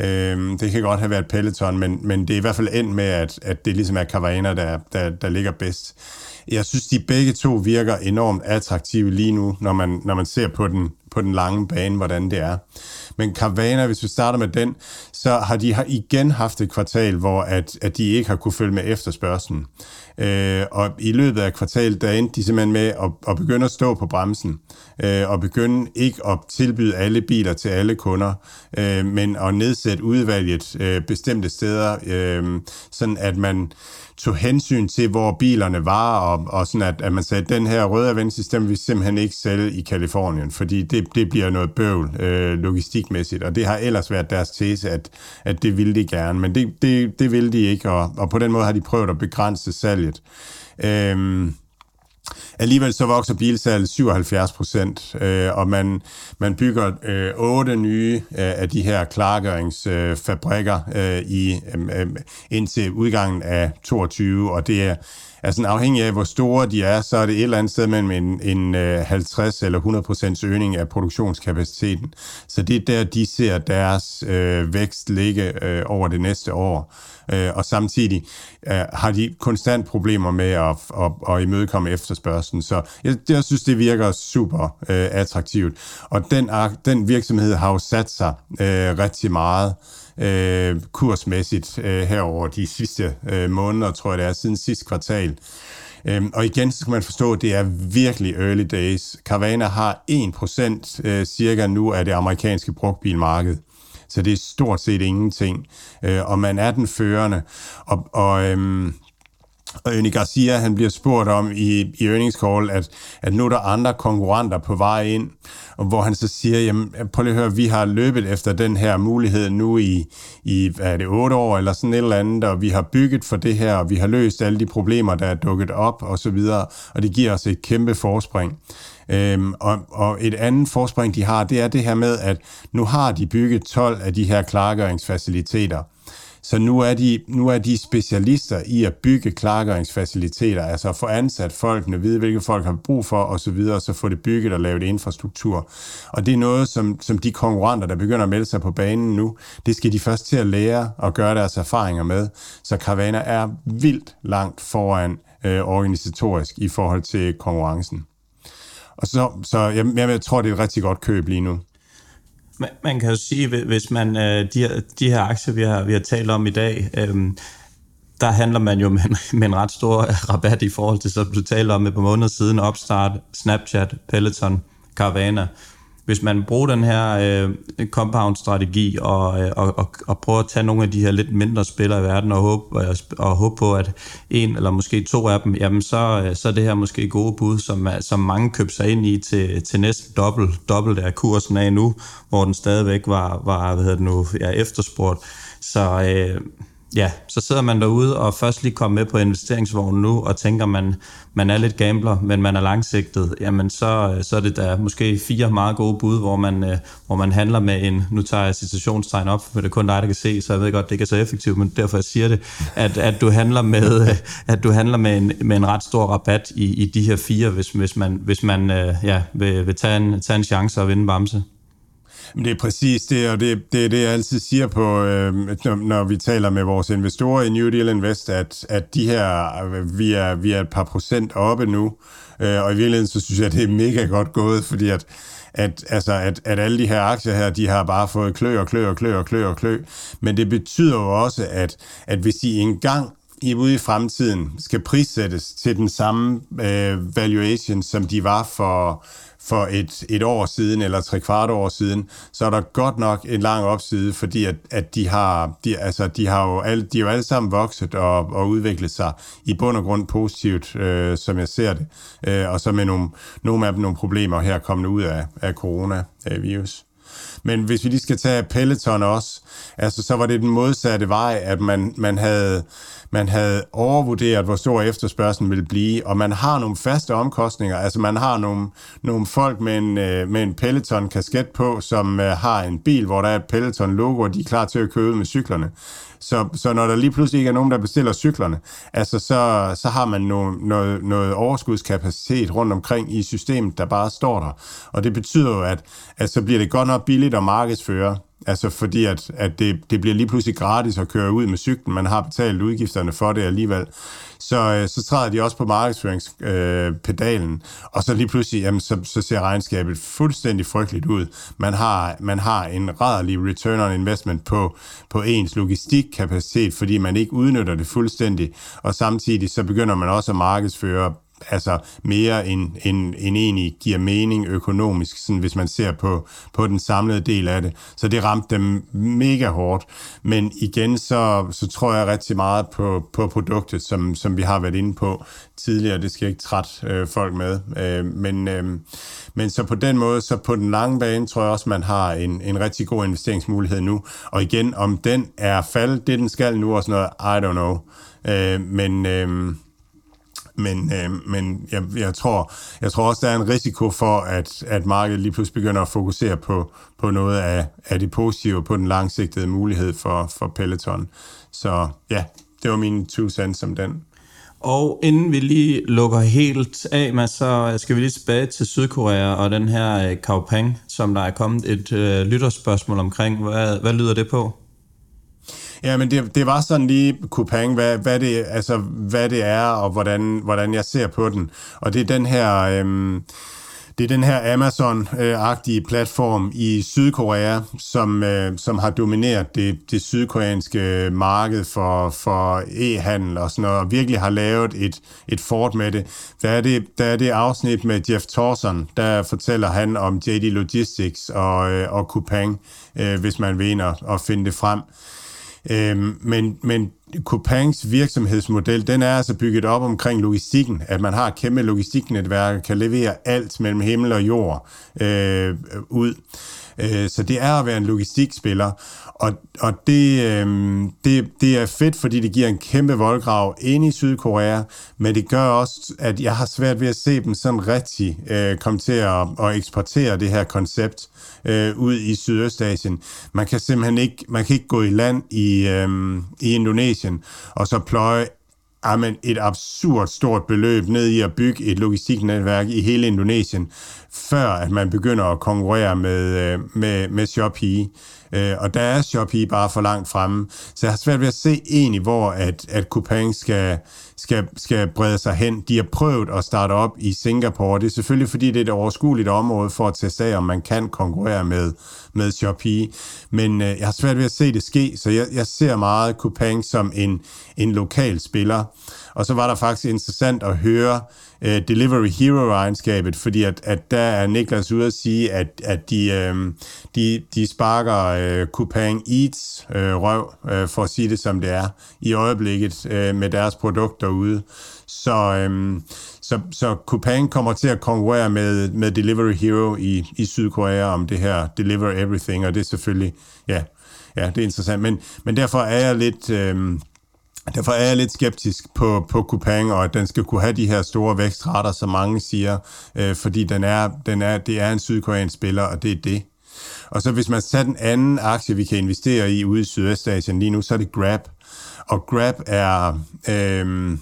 Øhm, det kan godt have været Peloton, men, men det er i hvert fald endt med, at, at det ligesom er Carvana, der, der, der ligger bedst. Jeg synes, de begge to virker enormt attraktive lige nu, når man, når man ser på den, på den lange bane, hvordan det er. Men Carvana, hvis vi starter med den, så har de har igen haft et kvartal, hvor at, at de ikke har kunne følge med efterspørgselen. Øh, og i løbet af kvartalet, der endte de simpelthen med at, at begynde at stå på bremsen, øh, og begynde ikke at tilbyde alle biler til alle kunder, øh, men at nedsætte udvalget øh, bestemte steder, øh, sådan at man tog hensyn til, hvor bilerne var, og, og sådan at, at man sagde, at den her røde aventsystem vi simpelthen ikke sælge i Kalifornien, fordi det, det bliver noget bøvl øh, logistikmæssigt, og det har ellers været deres tese, at, at det ville de gerne, men det, det, det ville de ikke, og, og på den måde har de prøvet at begrænse salget. Øh, Alligevel så vokser bilsalget 77 procent, øh, og man, man bygger øh, otte nye øh, af de her klargøringsfabrikker øh, i, øh, øh indtil udgangen af 22, og det er altså afhængig af, hvor store de er, så er det et eller andet sted mellem en, en øh, 50 eller 100 procents øgning af produktionskapaciteten. Så det er der, de ser deres øh, vækst ligge øh, over det næste år øh, og samtidig øh, har de konstant problemer med at, at, at imødekomme efterspørgselen. Så jeg, jeg synes, det virker super øh, attraktivt. Og den, den virksomhed har jo sat sig øh, rigtig meget øh, Øh, kursmæssigt øh, herover de sidste øh, måneder, tror jeg det er, siden sidste kvartal. Øhm, og igen, så skal man forstå, at det er virkelig early days. Carvana har 1% øh, cirka nu af det amerikanske brugtbilmarked så det er stort set ingenting. Øh, og man er den førende. Og, og øhm, og Ernie Garcia, han bliver spurgt om i, i earnings call, at, at nu er der andre konkurrenter på vej ind, og hvor han så siger, jamen prøv lige at høre, vi har løbet efter den her mulighed nu i, i hvad er det, otte år eller sådan et eller andet, og vi har bygget for det her, og vi har løst alle de problemer, der er dukket op og så videre, og det giver os et kæmpe forspring. Øhm, og, og et andet forspring, de har, det er det her med, at nu har de bygget 12 af de her klargøringsfaciliteter. Så nu er, de, nu er de specialister i at bygge klargøringsfaciliteter, altså at få ansat folkene, vide hvilke folk har brug for osv., og så få det bygget og lavet infrastruktur. Og det er noget, som, som de konkurrenter, der begynder at melde sig på banen nu, det skal de først til at lære og gøre deres erfaringer med. Så Carvana er vildt langt foran øh, organisatorisk i forhold til konkurrencen. Og så, så jeg, jeg tror, det er et rigtig godt køb lige nu. Man, man kan jo sige, hvis man øh, de, her, de her aktier, vi har, vi har talt om i dag, øhm, der handler man jo med, med en ret stor rabat i forhold til, som du talte om med på måneder siden, Opstart, Snapchat, Peloton, Carvana hvis man bruger den her øh, compound-strategi og, øh, og, og, og prøver at tage nogle af de her lidt mindre spillere i verden og håbe, og, og håbe på, at en eller måske to af dem, jamen så, øh, så er det her måske gode bud, som, øh, som mange købte sig ind i til, til næsten dobbelt, dobbelt af kursen af nu, hvor den stadigvæk var, var hvad hedder det nu, ja, efterspurgt. Så øh, ja, så sidder man derude og først lige kommer med på investeringsvognen nu, og tænker, man, man er lidt gambler, men man er langsigtet, jamen så, øh, så er det da måske fire meget gode bud, hvor man, øh, hvor man handler med en, nu tager jeg citationstegn op, for det er kun dig, der kan se, så jeg ved godt, det ikke er så effektivt, men derfor jeg siger det, at, at du handler med, øh, at du handler med en, med en ret stor rabat i, i de her fire, hvis, hvis man, hvis man ja, vil, vil tage, en, tage en chance og vinde Bamse. Men Det er præcis det, og det, det er det, jeg altid siger på, øh, når, når vi taler med vores investorer i New Deal Invest, at, at de her, øh, vi er, vi er et par procent oppe nu, øh, og i virkeligheden så synes jeg, det er mega godt gået, fordi at, at, altså, at, at alle de her aktier her, de har bare fået klø og klø og klø og klø og klø, men det betyder jo også, at, at hvis de engang i ude i fremtiden skal prissættes til den samme øh, valuation, som de var for, for et, et år siden eller tre kvart år siden, så er der godt nok en lang opside, fordi at, at de har, de, altså, de har jo alle, de er jo alle sammen vokset og, og udviklet sig i bund og grund positivt, øh, som jeg ser det, øh, og så med nogle, nogle af dem nogle problemer her kommende ud af, af coronavirus. Men hvis vi lige skal tage Peloton også, altså så var det den modsatte vej, at man, man havde man havde overvurderet, hvor stor efterspørgselen ville blive, og man har nogle faste omkostninger, altså man har nogle, nogle folk med en, øh, med en Peloton-kasket på, som øh, har en bil, hvor der er et Peloton-logo, og de er klar til at købe med cyklerne. Så, så når der lige pludselig ikke er nogen, der bestiller cyklerne, altså så, så har man no, noget, noget overskudskapacitet rundt omkring i systemet, der bare står der. Og det betyder jo, at, at så bliver det godt nok billigt at markedsføre Altså fordi, at, at det, det bliver lige pludselig gratis at køre ud med cyklen. Man har betalt udgifterne for det alligevel. Så, øh, så træder de også på markedsføringspedalen, øh, og så lige pludselig, jamen, så, så ser regnskabet fuldstændig frygteligt ud. Man har, man har en rædderlig return on investment på, på ens logistikkapacitet, fordi man ikke udnytter det fuldstændig, og samtidig så begynder man også at markedsføre altså mere end, end, end egentlig giver mening økonomisk, sådan hvis man ser på, på den samlede del af det. Så det ramte dem mega hårdt. Men igen, så, så tror jeg rigtig meget på, på produktet, som, som vi har været inde på tidligere. Det skal jeg ikke trætte øh, folk med. Øh, men, øh, men så på den måde, så på den lange bane, tror jeg også, man har en, en rigtig god investeringsmulighed nu. Og igen, om den er faldet, det den skal nu og sådan noget, I don't know. Øh, men... Øh, men, øh, men jeg, jeg, tror, jeg tror også, der er en risiko for, at, at markedet lige pludselig begynder at fokusere på, på noget af, af det positive, på den langsigtede mulighed for, for Peloton. Så ja, det var min two cents om den. Og inden vi lige lukker helt af, med, så skal vi lige tilbage til Sydkorea og den her øh, Kaupang, som der er kommet et øh, lytterspørgsmål omkring. Hvad, hvad lyder det på? Ja, men det, det var sådan lige Coupang, hvad, hvad, det, altså, hvad det er, og hvordan, hvordan jeg ser på den. Og det er den her... Øhm, det er den her Amazon-agtige platform i Sydkorea, som, øh, som har domineret det, det sydkoreanske marked for, for e-handel og sådan noget, og virkelig har lavet et, et fort med det. Der er det, der er det afsnit med Jeff Thorson, der fortæller han om JD Logistics og, øh, og Coupang, øh, hvis man vil ind og, og finde det frem. Øhm, men, men Coupangs virksomhedsmodel, den er altså bygget op omkring logistikken, at man har et kæmpe logistiknetværk og kan levere alt mellem himmel og jord øh, ud. Øh, så det er at være en logistikspiller, og, og det, øh, det, det er fedt, fordi det giver en kæmpe voldgrav ind i Sydkorea, men det gør også, at jeg har svært ved at se dem sådan rigtig øh, komme til at, at eksportere det her koncept øh, ud i Sydøstasien. Man kan simpelthen ikke, man kan ikke gå i land i, øh, i Indonesien og så pløje Amen, et absurd stort beløb ned i at bygge et logistiknetværk i hele Indonesien, før at man begynder at konkurrere med, øh, med, med Shopee. Øh, og der er Shopee bare for langt fremme. Så jeg har svært ved at se egentlig, hvor at, at Coupang skal, skal, skal brede sig hen. De har prøvet at starte op i Singapore. Det er selvfølgelig, fordi det er et overskueligt område for at teste af, om man kan konkurrere med, med Shopee. Men øh, jeg har svært ved at se det ske, så jeg, jeg ser meget Coupang som en, en lokal spiller. Og så var der faktisk interessant at høre uh, Delivery Hero-regnskabet, fordi at, at der er Niklas ude at sige, at, at de, øh, de, de sparker øh, Coupang Eats øh, røv, øh, for at sige det som det er, i øjeblikket øh, med deres produkter ude. Så, øhm, så, så Coupang kommer til at konkurrere med, med Delivery Hero i, i Sydkorea om det her Deliver Everything, og det er selvfølgelig, ja, ja det er interessant. Men, men derfor er jeg lidt... øhm, Derfor er jeg lidt skeptisk på, på Coupang, og at den skal kunne have de her store vækstrater, som mange siger, øh, fordi den er, den er, det er en sydkoreansk spiller, og det er det. Og så hvis man tager den anden aktie, vi kan investere i ude i Sydøstasien lige nu, så er det Grab. Og Grab er... Øh,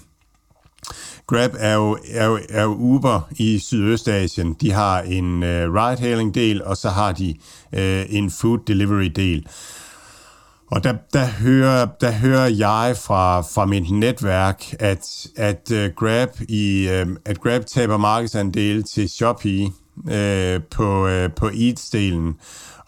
Grab er jo, er, jo, er jo Uber i Sydøstasien. De har en øh, ride-hailing-del, og så har de øh, en food delivery-del. Og der, der, hører, der hører jeg fra, fra mit netværk, at, at, uh, Grab i, uh, at Grab taber markedsandel til Shopee uh, på, uh, på Eats-delen.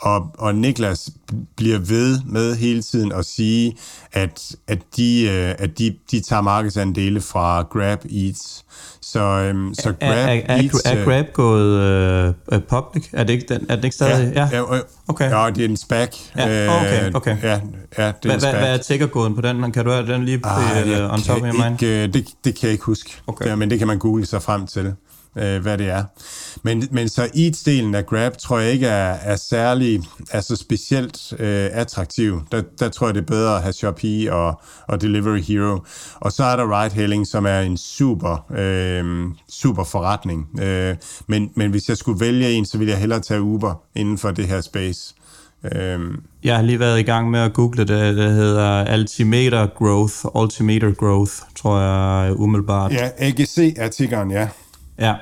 Og, og Niklas bliver ved med hele tiden at sige, at, at, de, uh, at de, de tager markedsandele fra Grab Eats. Så, øhm, så Grab er, er, Eats... Er, er Grab gået øh, public? Er det ikke, den, er det ikke stadig? Ja, ja. ja okay. Ja, det er en SPAC. Ja, okay, okay. Ja, ja det er hvad, en SPAC. Hvad er tickerkoden på den? Kan du have den lige ah, uh, on top of your mind? Ikke, det, det kan jeg ikke huske, okay. ja, men det kan man google sig frem til øh, hvad det er. Men, men så Eats-delen af Grab tror jeg ikke er, er særlig, altså specielt øh, attraktiv. Der, der tror jeg, det er bedre at have Shopee og, og Delivery Hero. Og så er der ride-hailing, som er en super, øh, super forretning. Øh, men, men hvis jeg skulle vælge en, så ville jeg hellere tage Uber inden for det her space. Øhm. Jeg har lige været i gang med at google det. Det hedder Altimeter Growth. Altimeter Growth, tror jeg umiddelbart. Ja, AGC er tiggeren, ja. Ja.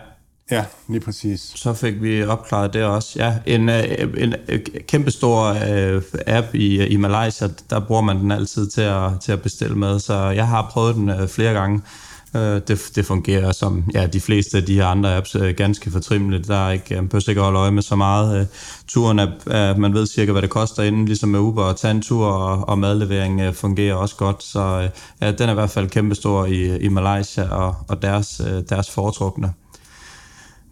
Ja, lige præcis. Så fik vi opklaret det også. Ja, en, øh, en, en kæmpestor uh, app i, i Malaysia, der bruger man den altid til at, til at bestille med, så jeg har prøvet den uh, flere gange. Det, det fungerer som ja, de fleste af de her andre apps uh, ganske fortrimmeligt. Der er ikke, man behøver ikke at holde øje med så meget. Turen er, man ved cirka, hvad det koster inden, ligesom med Uber og tage en tur, og, og madlevering uh, fungerer også godt. Så ja, den er i hvert fald kæmpestor i, i Malaysia og, og deres, uh, deres foretrukne.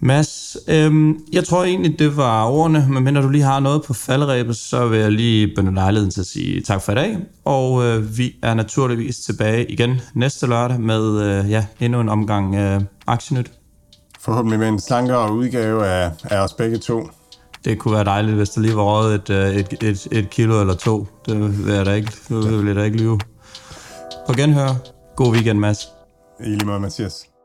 Mads, øhm, jeg tror egentlig, det var ordene, men når du lige har noget på falderæbet, så vil jeg lige benytte lejligheden til at sige tak for i dag, og øh, vi er naturligvis tilbage igen næste lørdag med øh, ja, endnu en omgang øh, Aktienyt. Forhåbentlig med en slankere udgave af, af os begge to. Det kunne være dejligt, hvis der lige var rådet et, øh, et, et, et kilo eller to. Det vil jeg da ikke, det vil jeg da ikke lyve. På genhør. God weekend, Mads. I lige måde, Mathias.